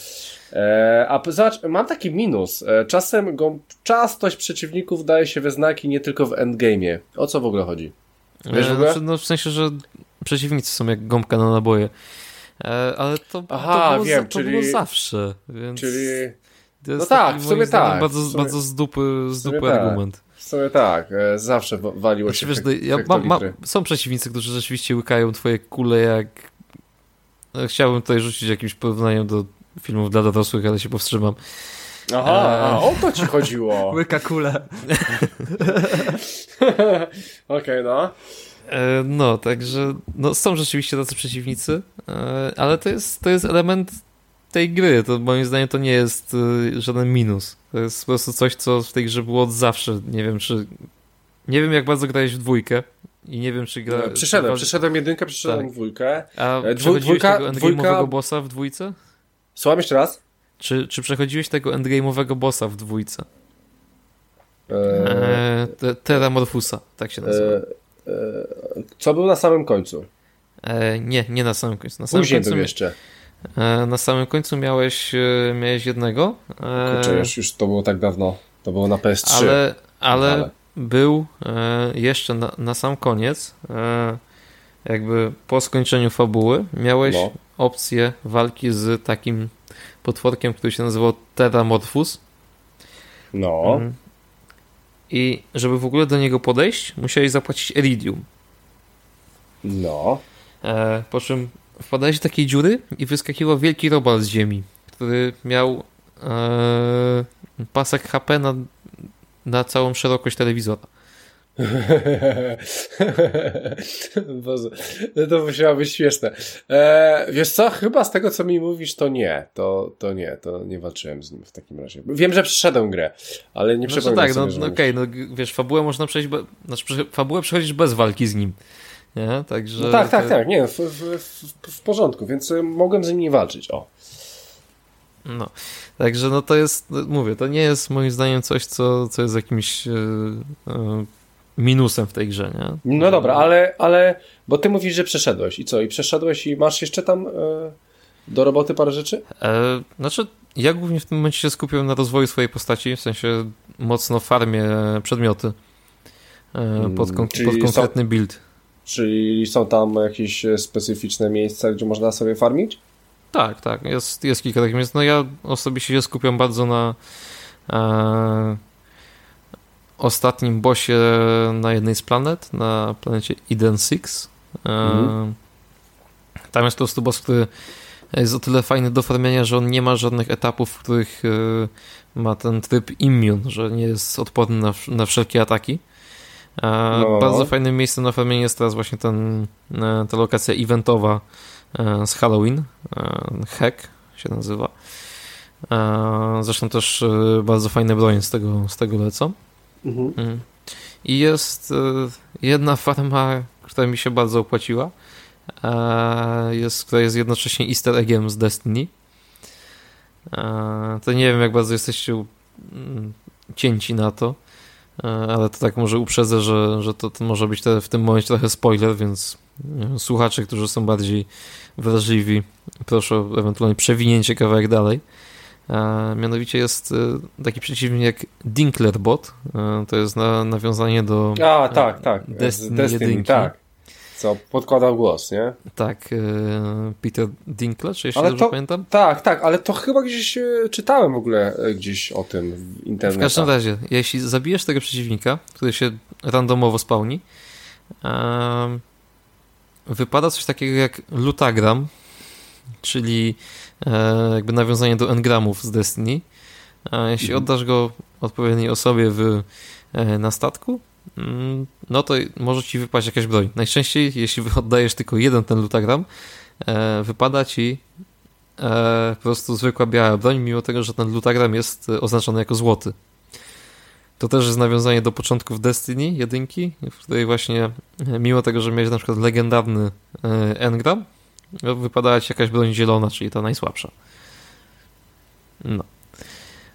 E, a zobacz, mam taki minus. E, czasem go, częstość przeciwników daje się we znaki nie tylko w endgame'ie. O co w ogóle chodzi? Wiesz w
E,
ogóle?
znaczy, no, w sensie, że przeciwnicy są jak gąbka na naboje. Ale to,
Aha,
to, było,
wiem,
za, to
czyli-
było zawsze. Więc
Czyli no tak, w sumie tak,
Bardzo,
w sumie-
bardzo z dupy, z
w
dupy
tak.
argument.
w sumie tak, zawsze wa- waliło
Znaczy,
się
wiesz,
hek-
no, ja mam,
hektolitry.
są przeciwnicy, którzy rzeczywiście łykają twoje kule jak... e, Chciałbym tutaj rzucić jakimś porównaniem do filmów dla dorosłych, ale się powstrzymam.
Aha,
E.
a, o to ci chodziło.
Łyka kule.
Okej, no.
E, No, także no, są rzeczywiście tacy przeciwnicy, e, ale to jest, to jest element tej gry. To moim zdaniem to nie jest e, żaden minus. To jest po prostu coś, co w tej grze było od zawsze. Nie wiem, czy. Nie wiem, jak bardzo grałeś w dwójkę. I nie wiem, czy gra.
E, Przeszedłem,
czy-
przeszedłem jedynkę, przeszedłem
Tak.
dwójkę.
A
e, dwu- dwójka-
tego endgame'owego
dwójka-
bossa w dwójce?
Słucham jeszcze raz?
Czy, czy przechodziłeś tego endgame'owego bossa w dwójce?
E,
E, te- Teramorfusa, tak się nazywa.
e, e, co był na samym końcu?
E, nie, nie na samym końcu. Na samym
Później
końcu,
był jeszcze.
e, na samym końcu miałeś, miałeś jednego. e,
Kurczę, już, już to było tak dawno. To było na PS3.
ale, ale,
Ale.
był jeszcze na, na sam koniec, jakby po skończeniu fabuły, miałeś
No.
Opcję walki z takim potworkiem, który się nazywał Teramorphus.
No.
Mm. I żeby w ogóle do niego podejść, musiałeś zapłacić Iridium.
No.
E, po czym wpadałeś do takiej dziury i wyskakiwał wielki robal z ziemi, który miał e, pasek HP na, na całą szerokość telewizora.
Boże, no to musiało być śmieszne. E, wiesz co, chyba z tego co mi mówisz, to nie. To, to nie, to nie walczyłem z nim w takim razie. Wiem, że przeszedłem grę, ale nie
Znaczy tak, no,
sobie, że
no okej, no g- wiesz, fabułę można przejść, be, znaczy fabułę przechodzisz bez walki z nim. Nie? Także
No tak, tak, tak, nie, w, w, w, w porządku, więc y, mogłem z nim nie walczyć, o.
No, także no to jest, no, mówię, to nie jest moim zdaniem coś, co, co jest jakimś e, e, minusem w tej grze, nie?
No dobra, ale, ale, bo ty mówisz, że przeszedłeś i co, i przeszedłeś i masz jeszcze tam e, do roboty parę rzeczy?
E, znaczy, ja głównie w tym momencie się skupiłem na rozwoju swojej postaci, w sensie mocno farmię przedmioty e, pod, kon- pod
są-
konkretny build.
Czyli są tam jakieś e, specyficzne miejsca, gdzie można sobie farmić?
Tak, tak, jest, jest kilka takich miejsc. No ja osobiście się skupiam bardzo na e, ostatnim bossie na jednej z planet, na planecie Eden 6. E,
Mhm.
Tam jest po prostu boss, który jest o tyle fajny do farmienia, że on nie ma żadnych etapów, w których e, ma ten tryb immune, że nie jest odporny na, na wszelkie ataki. E,
No.
Bardzo fajnym miejscem na farmienie jest teraz właśnie ten, e, ta lokacja eventowa e, z Halloween. Hack się nazywa. Zresztą też bardzo fajne bronie z tego, z tego lecą.
Mhm.
Mm. I jest e, jedna farma, która mi się bardzo opłaciła, e, jest, która jest jednocześnie easter eggiem z Destiny. E, To nie wiem, jak bardzo jesteście mm, cięci na to, ale to tak może uprzedzę, że, że to, to może być te, w tym momencie trochę spoiler, więc słuchacze, którzy są bardziej wrażliwi, proszę o ewentualnie przewinięcie kawałek dalej. E, mianowicie jest e, taki przeciwnik jak Dinklerbot. E, to jest na, nawiązanie do.
A, tak, tak.
No, Destiny
Destiny,
jedynki.
tak. Co podkładał głos, nie?
Tak, e, Peter Dinklage, jeśli
Ale
dobrze
to-
pamiętam.
Tak, tak, ale to chyba gdzieś e, czytałem w ogóle e, gdzieś o tym w
W
internecie.
każdym razie, jeśli zabijesz tego przeciwnika, który się randomowo spawni, em, wypada coś takiego jak lutagram, czyli e, jakby nawiązanie do engramów z Destiny. A jeśli
Mhm.
oddasz go odpowiedniej osobie w, e, na statku, mm, no to może ci wypaść jakaś broń. Najczęściej, jeśli oddajesz tylko jeden ten lutagram, e, wypada ci e, po prostu zwykła biała broń, mimo tego, że ten lutagram jest oznaczony jako złoty. To też jest nawiązanie do początków Destiny jedynki, w której właśnie mimo tego, że miałeś na przykład legendarny engram, wypadała ci jakaś broń zielona, czyli ta najsłabsza. No.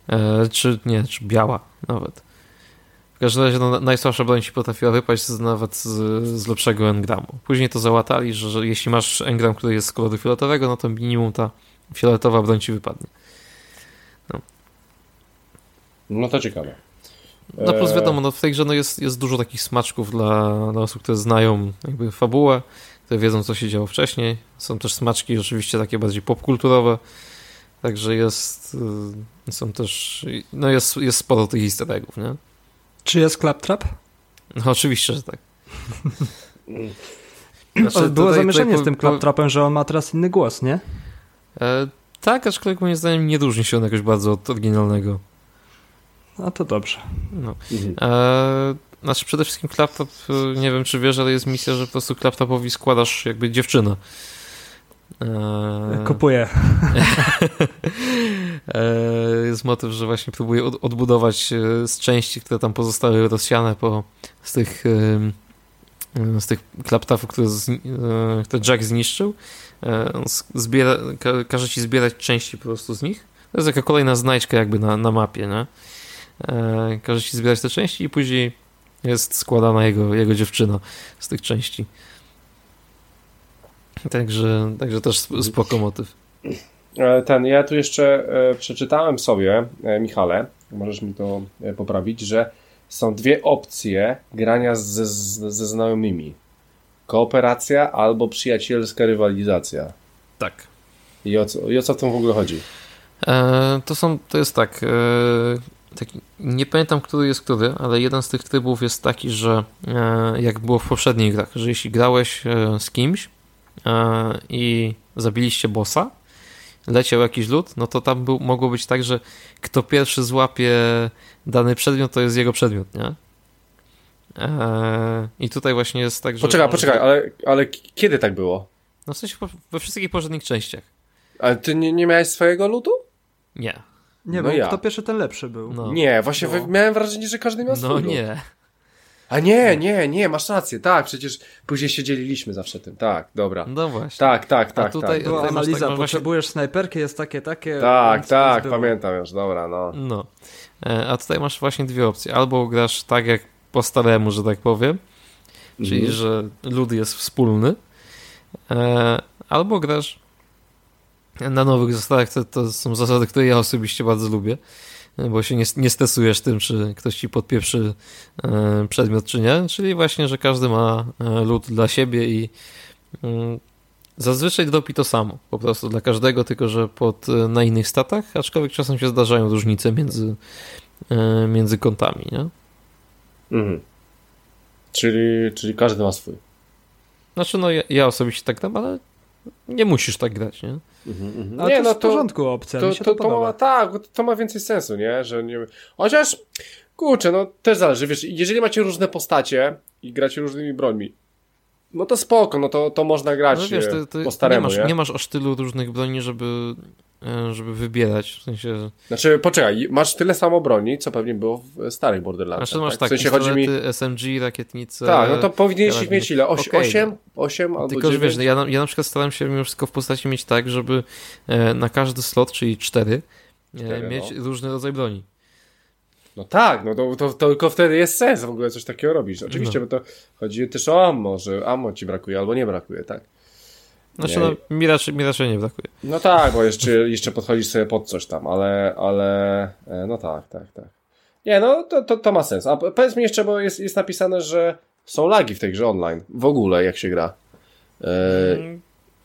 E, czy nie, czy biała nawet. W każdym razie no, najsłabsza broń ci potrafiła wypaść z, nawet z, z lepszego engramu. Później to załatali, że, że, jeśli masz engram, który jest z koloru fioletowego, no to minimum ta fioletowa broń ci wypadnie.
No, no to ciekawe.
No plus e, wiadomo, no w tej grze no jest, jest dużo takich smaczków dla, dla osób, które znają jakby fabułę, które wiedzą, co się działo wcześniej. Są też smaczki oczywiście takie bardziej popkulturowe, także jest, y, są też, no jest, jest sporo tych easter eggów, nie?
Czy jest Claptrap?
No oczywiście, że tak.
Znaczy, Było tutaj, zamieszanie tutaj, z tym Claptrapem, że on ma teraz inny głos, nie?
E, tak, aczkolwiek moim zdaniem nie różni się on jakoś bardzo od oryginalnego.
No to dobrze.
No. Mhm. E, znaczy przede wszystkim Claptrap, e, nie wiem czy wiesz, ale jest misja, że po prostu Claptrapowi składasz jakby dziewczynę.
Eee... Kupuję.
eee, jest motyw, że właśnie próbuję odbudować e, z części, które tam pozostały rozsiane po, z tych z tych klaptafów, które, z, e, które Jack zniszczył. E, zbiera, każe ci zbierać części po prostu z nich. To jest taka kolejna znajdźka jakby na, na mapie, nie? Każe ci zbierać te części i później jest składana jego, jego dziewczyna z tych części. Także, także też spoko motyw.
E, ten, ja tu jeszcze e, przeczytałem sobie, e, Michale, możesz mi to poprawić, że są dwie opcje grania ze, ze znajomymi. Kooperacja albo przyjacielska rywalizacja.
Tak.
I o co, i o co w tym w ogóle chodzi?
E, to są, to jest tak, e, taki, nie pamiętam, który jest który, ale jeden z tych trybów jest taki, że e, jak było w poprzednich grach, że jeśli grałeś z kimś, E, i zabiliście bossa, leciał jakiś lód, no to tam był, mogło być tak, że kto pierwszy złapie dany przedmiot, to jest jego przedmiot, nie? E, I tutaj właśnie jest tak, że...
Poczekaj, poczekaj, ale, ale kiedy tak było?
No w sensie we wszystkich poprzednich częściach.
Ale ty nie, nie miałeś swojego ludu?
Nie.
Nie, no bo ja. kto pierwszy, ten lepszy był.
No. Nie, właśnie no. miałem wrażenie, że każdy miał swój
No nie.
A nie, nie, nie, masz rację, tak, przecież później się dzieliliśmy zawsze tym, tak, dobra.
No właśnie.
Tak, tak, tak. A
tutaj,
tak.
Była analiza, tak, potrzebujesz właśnie... snajperki, jest takie, takie.
Tak, tak, pamiętam już, dobra, no.
No, e, a tutaj masz właśnie dwie opcje, albo grasz tak jak po staremu, że tak powiem, czyli mhm. że lud jest wspólny, e, albo grasz na nowych zasadach, to, to są zasady, które ja osobiście bardzo lubię, bo się nie, nie stresujesz tym, czy ktoś ci podpieprzy e, przedmiot, czy nie. Czyli właśnie, że każdy ma e, lód dla siebie i mm, zazwyczaj dropi to samo, po prostu dla każdego, tylko że pod, e, na innych statach, aczkolwiek czasem się zdarzają różnice między, między kątami, nie?
Mhm. Czyli, czyli każdy ma swój.
Znaczy, no ja, ja osobiście tak tam, ale nie musisz tak grać, nie?
Mhm, mhm. Ale nie, to no to, w porządku opcja, to, to, to,
ma, Tak, to ma więcej sensu, nie? Że nie... Chociaż, kurczę, no też zależy, wiesz, jeżeli macie różne postacie i gracie różnymi brońmi, no to spoko, no to, to można grać no, wiesz, to, to po staremu,
nie masz, nie? nie masz aż tylu różnych broni, żeby, e, żeby wybierać, w sensie...
Znaczy, poczekaj, masz tyle samo broni, co pewnie było w starych Borderlandsach.
Znaczy, masz tak, tak w sensie chodzi mi... SMG, rakietnice...
Tak, no to powinieneś ich mieć ile? Oś, okay. 8? 8 albo
Tylko,
9?
że wiesz, ja na, ja na przykład staram się mimo wszystko w postaci mieć tak, żeby e, na każdy slot, czyli 4, 4 e, mieć no. różny rodzaj broni.
No tak, no to, to, to, tylko wtedy jest sens w ogóle coś takiego robić. Oczywiście, no. bo to chodzi też o ammo, że ammo ci brakuje albo nie brakuje, tak?
Znaczy, no, mi raczej, mi raczej nie brakuje.
No tak, bo jeszcze, jeszcze podchodzisz sobie pod coś tam, ale, ale, e, no tak, tak, tak. Nie, no to, to, to ma sens. A powiedz mi jeszcze, bo jest, jest napisane, że są lagi w tej grze online. W ogóle, jak się gra.
E...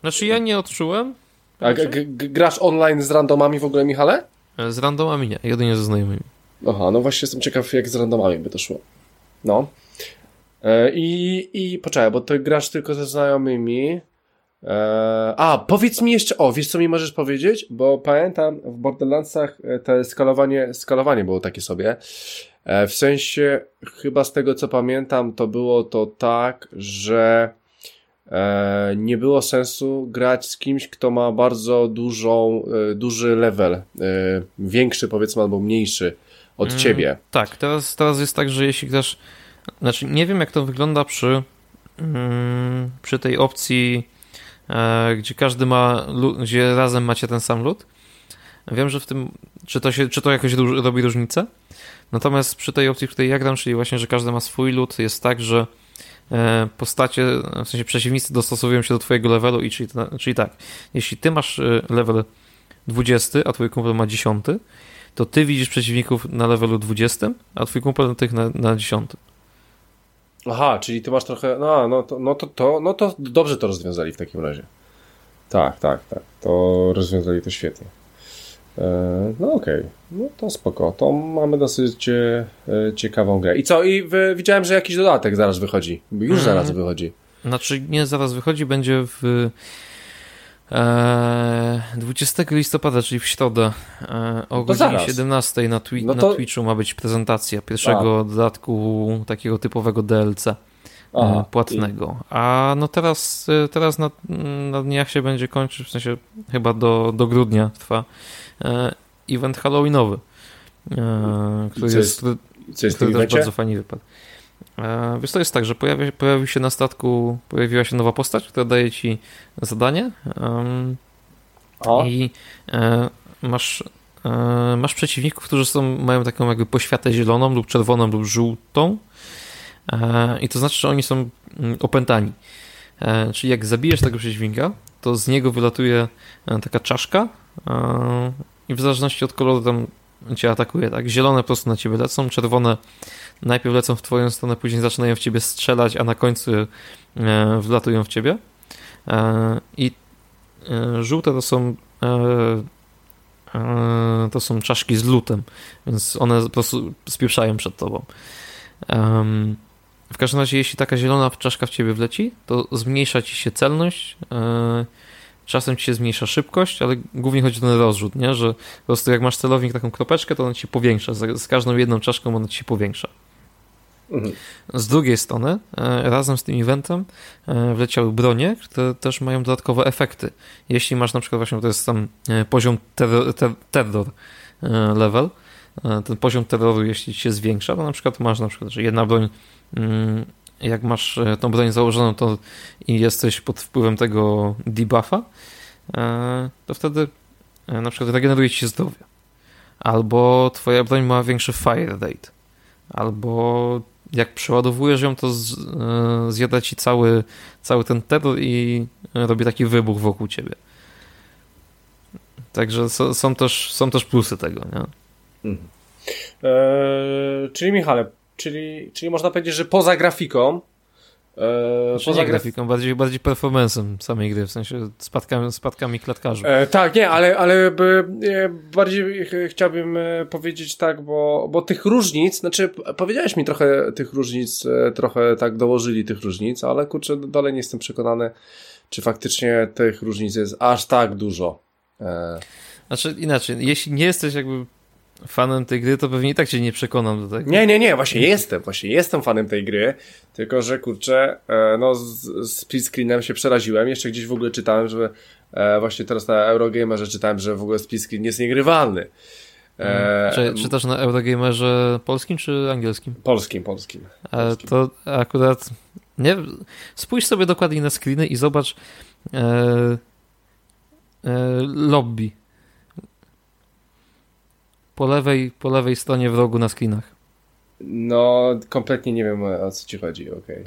Znaczy, ja nie odczułem.
A grasz online z randomami w ogóle, Michale?
Z randomami nie, jedynie ze znajomymi.
Aha, no właśnie jestem ciekaw, jak z randomami by to szło. No. E, I, i poczekaj, bo ty grasz tylko ze znajomymi. E, a, powiedz mi jeszcze, o, wiesz co mi możesz powiedzieć? Bo pamiętam w Borderlandsach e, to skalowanie, skalowanie było takie sobie. W sensie, chyba z tego co pamiętam, to było to tak, że nie było sensu grać z kimś, kto ma bardzo dużą, duży level, większy powiedzmy albo mniejszy od mm, ciebie.
Tak, teraz, teraz jest tak, że jeśli grasz, znaczy nie wiem jak to wygląda przy, mm, przy tej opcji, e, gdzie każdy ma, gdzie razem macie ten sam lód. Wiem, że w tym, czy to, się, czy to jakoś robi różnicę? Natomiast przy tej opcji, w której ja gram, czyli właśnie, że każdy ma swój lód, jest tak, że e, postacie, w sensie przeciwnicy dostosowują się do twojego levelu i czyli, czyli tak, jeśli ty masz e, level 20, a twój kumpel ma 10, to ty widzisz przeciwników na levelu 20, a twój kumpel tych na, na 10.
Aha, czyli ty masz trochę. No, no, to, no, to, to, no to dobrze to rozwiązali w takim razie. Tak, tak, tak. To rozwiązali to świetnie. E, no okej, okay. no to spoko. To mamy dosyć e, ciekawą grę. I co? I widziałem, że jakiś dodatek zaraz wychodzi. Już mm. zaraz wychodzi.
Znaczy nie zaraz wychodzi, będzie w 20 e, listopada, czyli w środę o no godzinie 17 na, twi no to... na Twitchu ma być prezentacja pierwszego A. dodatku takiego typowego DLC. Aha, płatnego. I... A no teraz, teraz na, na dniach się będzie kończyć, w sensie chyba do, do grudnia trwa E, event halloweenowy, e, który jest, który, co jest który też bardzo fajnie wypadł. E, wiesz, to jest tak, że pojawia, pojawił się na statku, pojawiła się nowa postać, która daje ci zadanie um, i e, masz, e, masz przeciwników, którzy są, mają taką jakby poświatę zieloną lub czerwoną lub żółtą e, i to znaczy, że oni są mm, opętani. Czyli jak zabijesz tego przeciwnika, to z niego wylatuje taka czaszka i w zależności od koloru tam cię atakuje, tak? Zielone po prostu na ciebie lecą, czerwone najpierw lecą w twoją stronę, później zaczynają w ciebie strzelać, a na końcu e, wlatują w ciebie. E, I e, żółte to są to są czaszki z lutem, więc one po prostu spieprzają przed tobą. W każdym razie, jeśli taka zielona czaszka w ciebie wleci, to zmniejsza ci się celność, Czasem ci się zmniejsza szybkość, ale głównie chodzi o ten rozrzut, nie? że po prostu jak masz celownik taką kropeczkę, to ona ci powiększa. Z każdą jedną czaszką ona ci powiększa. Mhm. Z drugiej strony, e, razem z tym eventem e, wleciały bronie, które też mają dodatkowe efekty. Jeśli masz na przykład właśnie, to jest tam e, poziom terror, ter, terror level, ten poziom terroru, jeśli się zwiększa, to na przykład masz na przykład, że jedna broń mm, jak masz e, tą broń założoną to i jesteś pod wpływem tego debuffa, e, to wtedy e, na przykład regeneruje ci zdrowie. Albo twoja broń ma większy fire rate. Albo jak przeładowujesz ją, to zjada ci cały, cały ten terror i robi taki wybuch wokół ciebie. Także są też, są też plusy tego, nie? Mhm.
Eee, czyli Michale, czyli, czyli można powiedzieć, że poza grafiką
E, znaczy poza grafiką, bardziej, bardziej performancem samej gry, w sensie spadkami, spadkami klatkarzy.
E, tak, nie, ale, ale by, e, bardziej chciałbym e, powiedzieć tak, bo, bo tych różnic, znaczy powiedziałeś mi trochę tych różnic, e, trochę tak dołożyli tych różnic, ale kurczę, dalej nie jestem przekonany, czy faktycznie tych różnic jest aż tak dużo. E...
Znaczy inaczej, jeśli nie jesteś jakby fanem tej gry, to pewnie i tak cię nie przekonam do tego.
Nie, nie, nie, właśnie jestem, właśnie jestem fanem tej gry, tylko że kurczę, e, no z, split screenem się przeraziłem, jeszcze gdzieś w ogóle czytałem, że e, właśnie teraz na Eurogamerze czytałem, że w ogóle split screen jest niegrywalny.
E, czy, czytasz na Eurogamerze polskim czy angielskim?
Polskim, polskim.
polskim. to akurat nie spójrz sobie dokładnie na screeny i zobacz e, e, lobby po lewej, po lewej stronie w rogu na screenach.
No, kompletnie nie wiem o co ci chodzi, okej.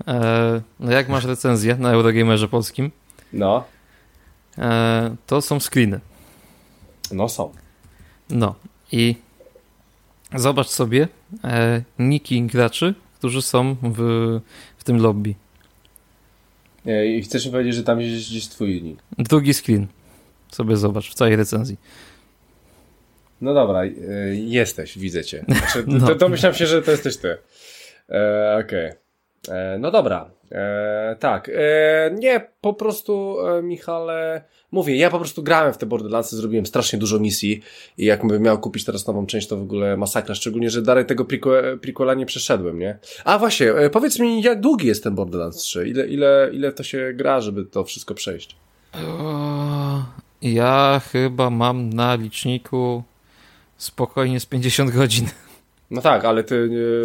Okay. E, no jak masz recenzję na Eurogamerze polskim?
No.
E, to są screeny.
No są.
No i zobacz sobie e, niki graczy, którzy są w, w tym lobby.
I chcesz mi powiedzieć, że tam jest gdzieś twój nick?
Drugi screen. Sobie zobacz w całej recenzji.
No dobra, y, jesteś, widzę cię. Znaczy, no. to, to myślałem się, że to jesteś ty. E, Okej. Okay. E, no dobra, e, tak. E, nie, po prostu, e, Michale, mówię, ja po prostu grałem w te Borderlandsy, zrobiłem strasznie dużo misji i jakbym miał kupić teraz nową część, to w ogóle masakra, szczególnie, że dalej tego prequela nie przeszedłem, nie? A właśnie, e, powiedz mi, jak długi jest ten Borderlands 3? Ile, ile, ile to się gra, żeby to wszystko przejść?
Ja chyba mam na liczniku spokojnie z 50 godzin.
No tak, ale ty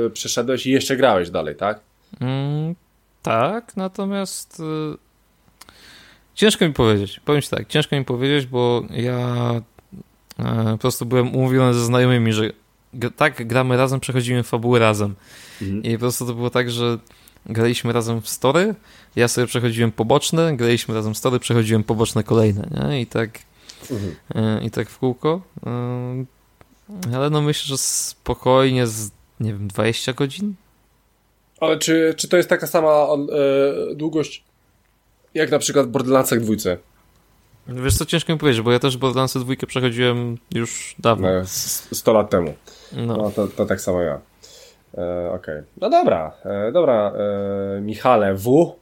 y, przeszedłeś i jeszcze grałeś dalej, tak?
Mm, tak, natomiast y, ciężko mi powiedzieć. Powiem ci tak, ciężko mi powiedzieć, bo ja y, po prostu byłem umówiony ze znajomymi, że tak, gramy razem, przechodzimy fabuły razem. Mhm. I po prostu to było tak, że graliśmy razem w story, ja sobie przechodziłem poboczne, graliśmy razem w story, przechodziłem poboczne kolejne, nie? I tak, mhm. i tak w kółko. Ale no myślę, że spokojnie z, nie wiem, 20 godzin?
Ale czy, czy to jest taka sama e, długość jak na przykład Borderlandsach dwójce?
Wiesz co, ciężko mi powiedzieć, bo ja też Borderlandsy dwójkę przechodziłem już dawno.
No, 100 lat temu. No, no to, to tak samo ja. E, Okej. Okay. No dobra, e, dobra, e, Michale W.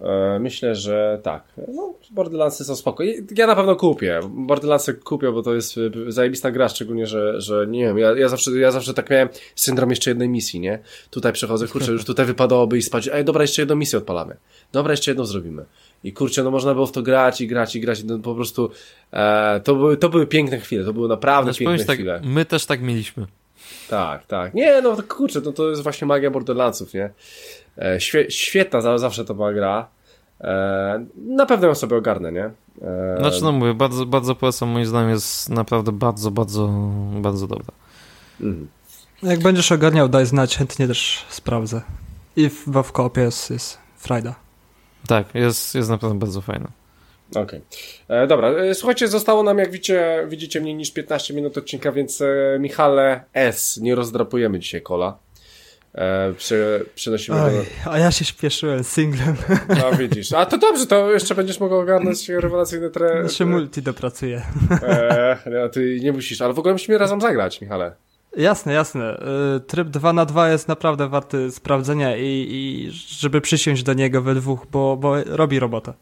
E, myślę, że tak. No, Borderlandsy są spoko. Ja na pewno kupię. Borderlandsy kupię, bo to jest e, zajebista gra, szczególnie, że, że nie wiem, ja, ja, zawsze, ja zawsze tak miałem syndrom jeszcze jednej misji, nie? Tutaj przechodzę, kurczę, już tutaj wypadałoby i spać. Ej, dobra, jeszcze jedną misję odpalamy. Dobra, jeszcze jedną zrobimy. I kurczę, no można było w to grać i grać i grać. No po prostu e, to, były, to były piękne chwile. To były naprawdę znaczy, piękne tak, chwile.
My też tak mieliśmy.
Tak, tak. Nie, no kurczę, no to jest właśnie magia Borderlandsów, nie? E, świe, świetna zawsze to była gra. E, na pewno ją sobie ogarnę, nie?
E, znaczy, no mówię, bardzo, bardzo polecam, moim zdaniem jest naprawdę bardzo, bardzo, bardzo dobra. Mhm.
Jak będziesz ogarniał, daj znać, chętnie też sprawdzę. I w, w kopie jest, jest frajda.
Tak, jest, jest naprawdę bardzo fajna.
Okej. Okay. Dobra, słuchajcie, zostało nam, jak widzicie, widzicie mniej niż 15 minut odcinka, więc Michale S. Nie rozdrapujemy dzisiaj kola. E, przy, przynosimy Oj,
do... A ja się śpieszyłem singlem.
No widzisz. A to dobrze, to jeszcze będziesz mógł ogarnąć rewelacyjny tre...
Jeszcze multi dopracuję.
E, no, ty nie musisz, ale w ogóle musimy razem zagrać, Michale.
Jasne, jasne. E, tryb 2 na 2 jest naprawdę warty sprawdzenia i, i żeby przysiąść do niego we dwóch, bo, bo robi robotę.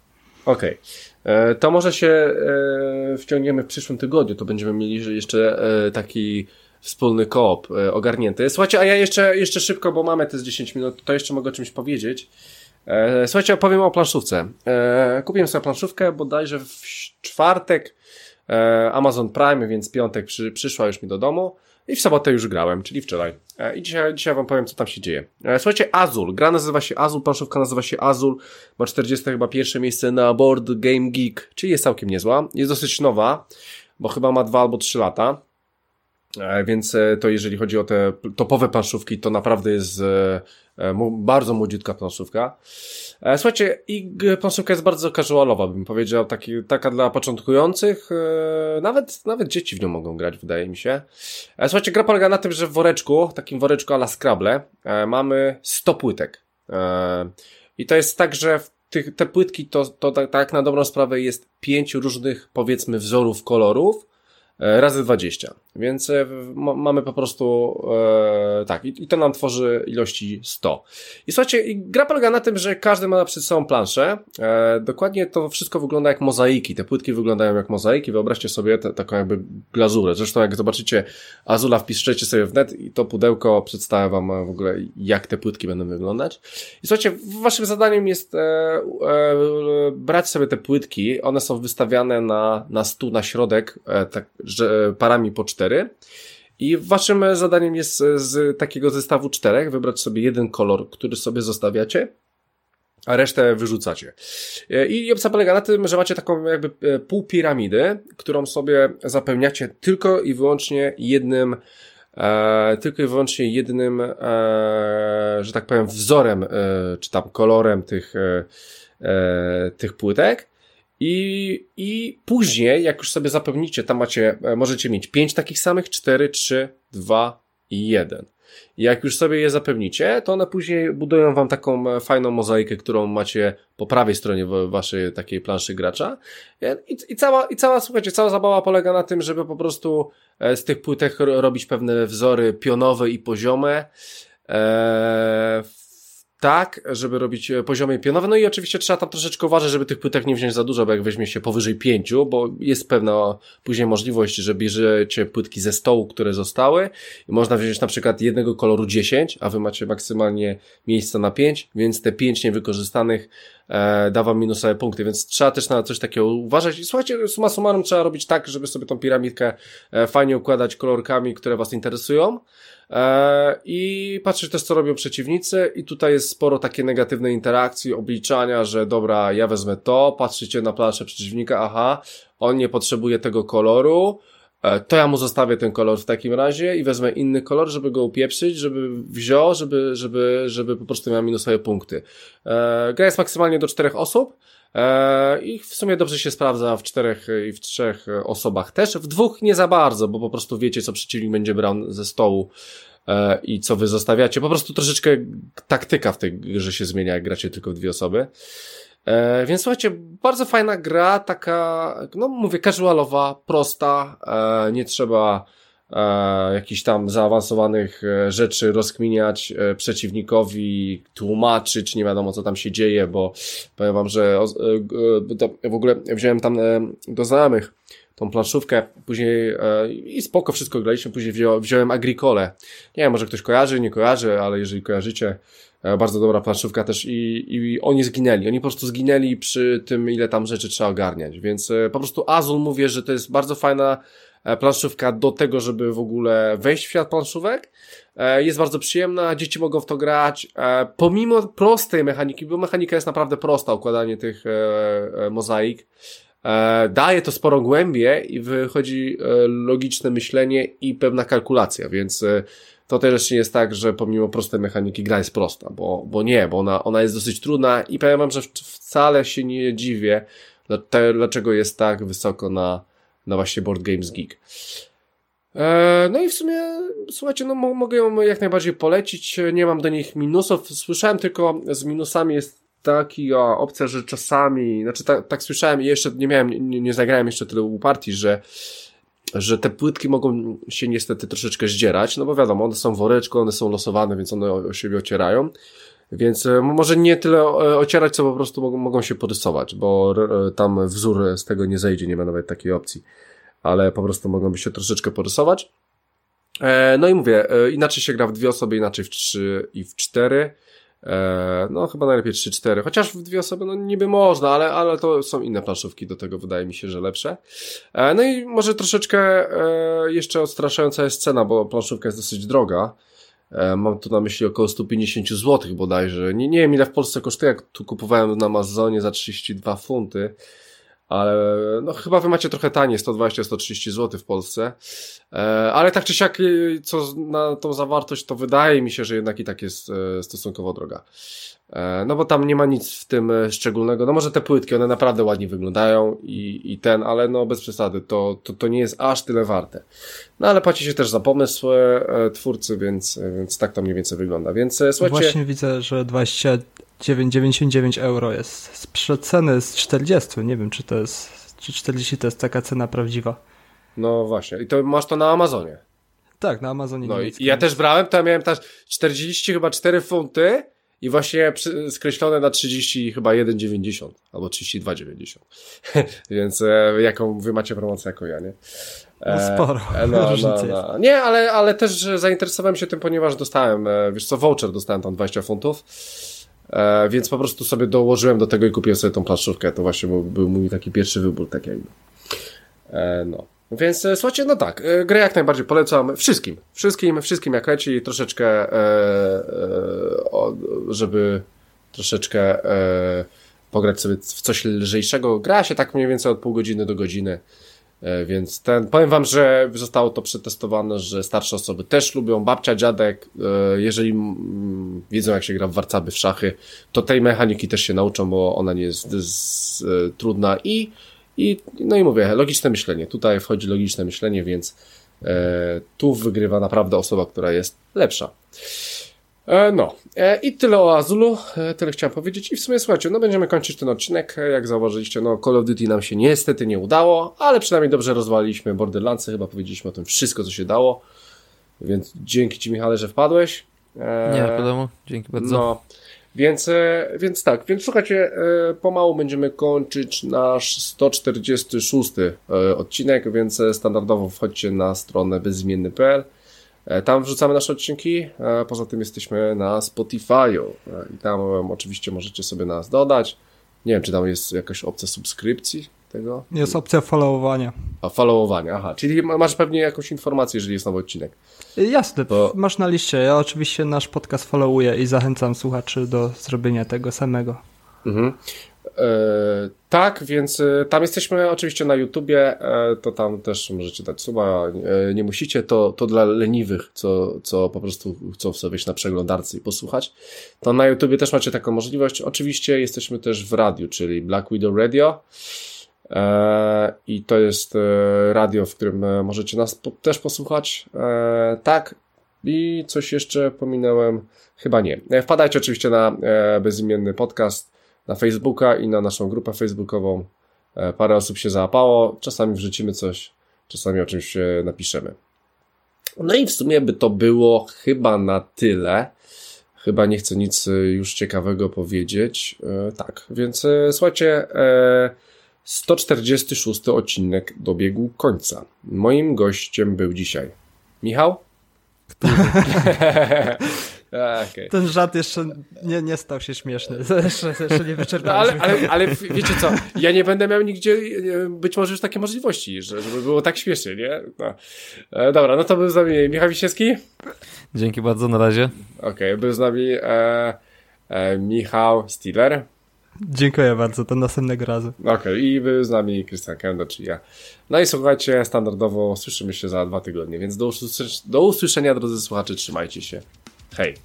Okej. Okay. E, to może się e, wciągniemy w przyszłym tygodniu, to będziemy mieli jeszcze taki wspólny koop e, ogarnięty. Słuchajcie, a ja jeszcze, jeszcze szybko, bo mamy te z 10 minut, to jeszcze mogę o czymś powiedzieć. E, słuchajcie, opowiem o planszówce. E, kupiłem sobie planszówkę bodajże w czwartek Amazon Prime, więc piątek przy, przyszła już mi do domu i w sobotę już grałem, czyli wczoraj. I dzisiaj, dzisiaj wam powiem, co tam się dzieje. Słuchajcie, Azul. Gra nazywa się Azul, planszówka nazywa się Azul. Ma 40 chyba pierwsze miejsce na Board Game Geek, czyli jest całkiem niezła. Jest dosyć nowa, bo chyba ma 2 albo 3 lata. E, więc e, to jeżeli chodzi o te topowe planszówki, to naprawdę jest e, bardzo młodziutka planszówka. Słuchajcie, i planszówka jest bardzo casualowa, bym powiedział, taki, taka dla początkujących, nawet, nawet dzieci w nią mogą grać, wydaje mi się. Słuchajcie, gra polega na tym, że w woreczku, takim woreczku ala Scrabble, mamy 100 płytek. I to jest tak, że tych, te płytki to, to tak, tak na dobrą sprawę jest pięć różnych, powiedzmy, wzorów kolorów, razy 20. Więc e, mamy po prostu e, tak, i, i to nam tworzy ilości 100. I słuchajcie, gra polega na tym, że każdy ma przed sobą planszę. E, dokładnie to wszystko wygląda jak mozaiki. Te płytki wyglądają jak mozaiki. Wyobraźcie sobie te, taką jakby glazurę. Zresztą jak zobaczycie Azula, wpiszecie sobie w net i to pudełko przedstawia wam w ogóle jak te płytki będą wyglądać. I słuchajcie, waszym zadaniem jest e, e, brać sobie te płytki. One są wystawiane na, na stół, na środek, tak że parami po cztery. I waszym zadaniem jest z takiego zestawu czterech wybrać sobie jeden kolor, który sobie zostawiacie, a resztę wyrzucacie. I opcja polega na tym, że macie taką jakby e, pół piramidy, którą sobie zapełniacie tylko i wyłącznie jednym e, tylko i wyłącznie jednym, e, że tak powiem, wzorem, e, czy tam kolorem tych, e, e, tych płytek. I, I później, jak już sobie zapewnicie, tam macie, e, możecie mieć pięć takich samych, cztery, trzy, dwa i jeden. I jak już sobie je zapewnicie, to one później budują wam taką e, fajną mozaikę, którą macie po prawej stronie waszej takiej planszy gracza. I, i, cała, i cała, słuchajcie, cała zabawa polega na tym, żeby po prostu e, z tych płytek robić pewne wzory pionowe i poziome. Eee, tak, żeby robić e, poziomy pionowe. No i oczywiście trzeba tam troszeczkę uważać, żeby tych płytek nie wziąć za dużo, bo jak weźmie się powyżej pięciu, bo jest pewna później możliwość, że bierzecie płytki ze stołu, które zostały i można wziąć na przykład jednego koloru 10, a wy macie maksymalnie miejsca na 5, więc te 5 niewykorzystanych e, da wam minusowe punkty, więc trzeba też na coś takiego uważać. I słuchajcie, suma summarum trzeba robić tak, żeby sobie tą piramidkę e, fajnie układać kolorkami, które was interesują. E, I patrzeć też, co robią przeciwnicy, i tutaj jest sporo takie negatywnej interakcji, obliczania, że dobra, ja wezmę to, patrzycie na planszę przeciwnika, aha, on nie potrzebuje tego koloru, e, to ja mu zostawię ten kolor w takim razie i wezmę inny kolor, żeby go upieprzyć, żeby wziął, żeby, żeby, żeby po prostu miał minusowe punkty. E, gra jest maksymalnie do czterech osób, i w sumie dobrze się sprawdza w czterech i w trzech osobach też. W dwóch nie za bardzo, bo po prostu wiecie, co przeciwnik będzie brał ze stołu e, i co wy zostawiacie. Po prostu troszeczkę taktyka w tej grze się zmienia, jak gracie tylko w dwie osoby. E, więc słuchajcie, bardzo fajna gra, taka, no mówię, casualowa, prosta, e, nie trzeba e, jakichś tam zaawansowanych e, rzeczy rozkminiać e, przeciwnikowi, tłumaczyć, nie wiadomo co tam się dzieje, bo powiem wam, że e, w ogóle wziąłem tam do znajomych tą planszówkę, później i spoko wszystko graliśmy, później wziąłem Agricole. Nie wiem, może ktoś kojarzy, nie kojarzy, ale jeżeli kojarzycie, bardzo dobra planszówka też i, i oni zginęli. Oni po prostu zginęli przy tym, ile tam rzeczy trzeba ogarniać, więc po prostu Azul mówię, że to jest bardzo fajna E, planszówka do tego, żeby w ogóle wejść w świat planszówek. E, jest bardzo przyjemna, dzieci mogą w to grać. E, pomimo prostej mechaniki, bo mechanika jest naprawdę prosta, układanie tych mozaik, daje to sporo głębie i wychodzi logiczne myślenie i pewna kalkulacja, więc to też nie jest tak, że pomimo prostej mechaniki gra jest prosta, bo, bo nie, bo ona, ona jest dosyć trudna i powiem wam, że wcale się nie dziwię, dlaczego jest tak wysoko na, na właśnie Board Games Geek. E, no i w sumie, słuchajcie, no mogę ją jak najbardziej polecić, nie mam do nich minusów, słyszałem tylko z minusami jest taka opcja, że czasami, znaczy tak, tak słyszałem i jeszcze nie miałem, nie, nie zagrałem jeszcze tyle u partii, że że te płytki mogą się niestety troszeczkę zdzierać, no bo wiadomo, one są woreczko, one są losowane, więc one o siebie ocierają. Więc e, może nie tyle e, ocierać, co po prostu mogą, mogą się porysować, bo e, tam wzór z tego nie zejdzie, nie ma nawet takiej opcji. Ale po prostu mogą się troszeczkę porysować. No i mówię, inaczej się gra w dwie osoby, inaczej w trzy i w cztery. No chyba najlepiej trzy, cztery. Chociaż w dwie osoby, no niby można, ale, ale to są inne planszówki, do tego wydaje mi się, że lepsze. No i może troszeczkę jeszcze odstraszająca jest cena, bo planszówka jest dosyć droga. E, mam tu na myśli około 150 zł bodajże. Nie, nie wiem ile w Polsce kosztuje, jak tu kupowałem na Amazonie za 32 funty. Ale no chyba wy macie trochę taniej, 120-130 zł w Polsce. E, ale tak czy siak, y, co na tą zawartość, to wydaje mi się, że jednak i tak jest e, stosunkowo droga. E, no bo tam nie ma nic w tym szczególnego. No może te płytki, one naprawdę ładnie wyglądają i, i ten, ale no bez przesady, to, to, to nie jest aż tyle warte. No ale płaci się też za pomysł twórcy, więc, więc tak to mniej więcej wygląda. Więc słuchajcie...
Właśnie widzę, że 29,99 euro jest sprzed ceny z 40. Nie wiem, czy to jest, czy 40 to jest taka cena prawdziwa.
No właśnie. I to masz to na Amazonie.
Tak, na Amazonie.
No i ja też brałem, to ja miałem też 40 chyba 4 funty i właśnie skreślone na 30 chyba 1,90 albo 32,90. Więc e, jaką wy macie promocję jako ja, nie?
E, no sporo. E, no, no, no.
Nie, ale, ale też zainteresowałem się tym, ponieważ dostałem, e, wiesz co, voucher dostałem tam 20 funtów. E, więc po prostu sobie dołożyłem do tego i kupiłem sobie tą planszówkę. To właśnie był, był mój taki pierwszy wybór, tak jakby. E, no. Więc e, słuchajcie, no tak, e, grę jak najbardziej polecam wszystkim, wszystkim, wszystkim jak leci, troszeczkę, e, e, o, żeby troszeczkę e, pograć sobie w coś lżejszego. Gra się tak mniej więcej od pół godziny do godziny, więc ten, powiem wam, że zostało to przetestowane, że starsze osoby też lubią, babcia, dziadek, e, jeżeli wiedzą jak się gra w warcaby, w szachy, to tej mechaniki też się nauczą, bo ona nie jest, jest e, trudna i i, no i mówię, logiczne myślenie. Tutaj wchodzi logiczne myślenie, więc e, tu wygrywa naprawdę osoba, która jest lepsza. E, no, e, i tyle o Azulu, e, tyle chciałem powiedzieć. I w sumie słuchajcie, no będziemy kończyć ten odcinek. Jak zauważyliście, no Call of Duty nam się niestety nie udało, ale przynajmniej dobrze rozwaliliśmy Borderlandsy, chyba powiedzieliśmy o tym wszystko, co się dało. Więc dzięki Ci, Michale, że wpadłeś.
Nie, wiadomo, dzięki bardzo. No,
Więc, więc tak, więc słuchajcie, pomału będziemy kończyć nasz 146 e, odcinek, więc standardowo wchodźcie na stronę bezimienny.pl. Tam wrzucamy nasze odcinki, poza tym jesteśmy na Spotify'u i tam oczywiście możecie sobie nas dodać. Nie wiem, czy tam jest jakaś opcja subskrypcji tego?
Jest opcja followowania.
A, followowania, aha. Czyli masz pewnie jakąś informację, jeżeli jest nowy odcinek.
Jasne, to... masz na liście. Ja oczywiście nasz podcast followuję i zachęcam słuchaczy do zrobienia tego samego. Mhm.
E, tak, więc e, tam jesteśmy oczywiście na YouTubie, e, to tam też możecie dać suba, nie musicie, to, to dla leniwych, co, co po prostu chcą sobie na przeglądarce i posłuchać. To na YouTubie też macie taką możliwość. Oczywiście jesteśmy też w radiu, czyli Black Widow Radio. I to jest radio, w którym możecie nas też posłuchać. Tak. I coś jeszcze pominąłem? Chyba nie. Wpadajcie oczywiście na bezimienny podcast na Facebooka i na naszą grupę facebookową. Parę osób się załapało. Czasami wrzucimy coś, czasami o czymś napiszemy. No i w sumie by to było chyba na tyle. Chyba nie chcę nic już ciekawego powiedzieć. Tak, więc słuchajcie. 146 odcinek dobiegł końca. Moim gościem był dzisiaj Michał?
okay. Ten żart jeszcze nie, nie stał się śmieszny. Jeszcze, jeszcze nie
wyczerpaliśmy. No, ale, ale, ale wiecie co, ja nie będę miał nigdzie być może już takie możliwości, żeby było tak śmiesznie, nie? No. E, dobra, no to był z nami Michał Wiśniewski.
Dzięki bardzo, na razie.
Okej, okay, był z nami e, e, Michał Stiller.
Dziękuję bardzo, do następnego razu.
Okej, okay, i wy z nami Krystian Kendo, czyli ja. No i słuchajcie, standardowo słyszymy się za dwa tygodnie, więc do, usłyszenia, do usłyszenia drodzy słuchacze, trzymajcie się. Hey,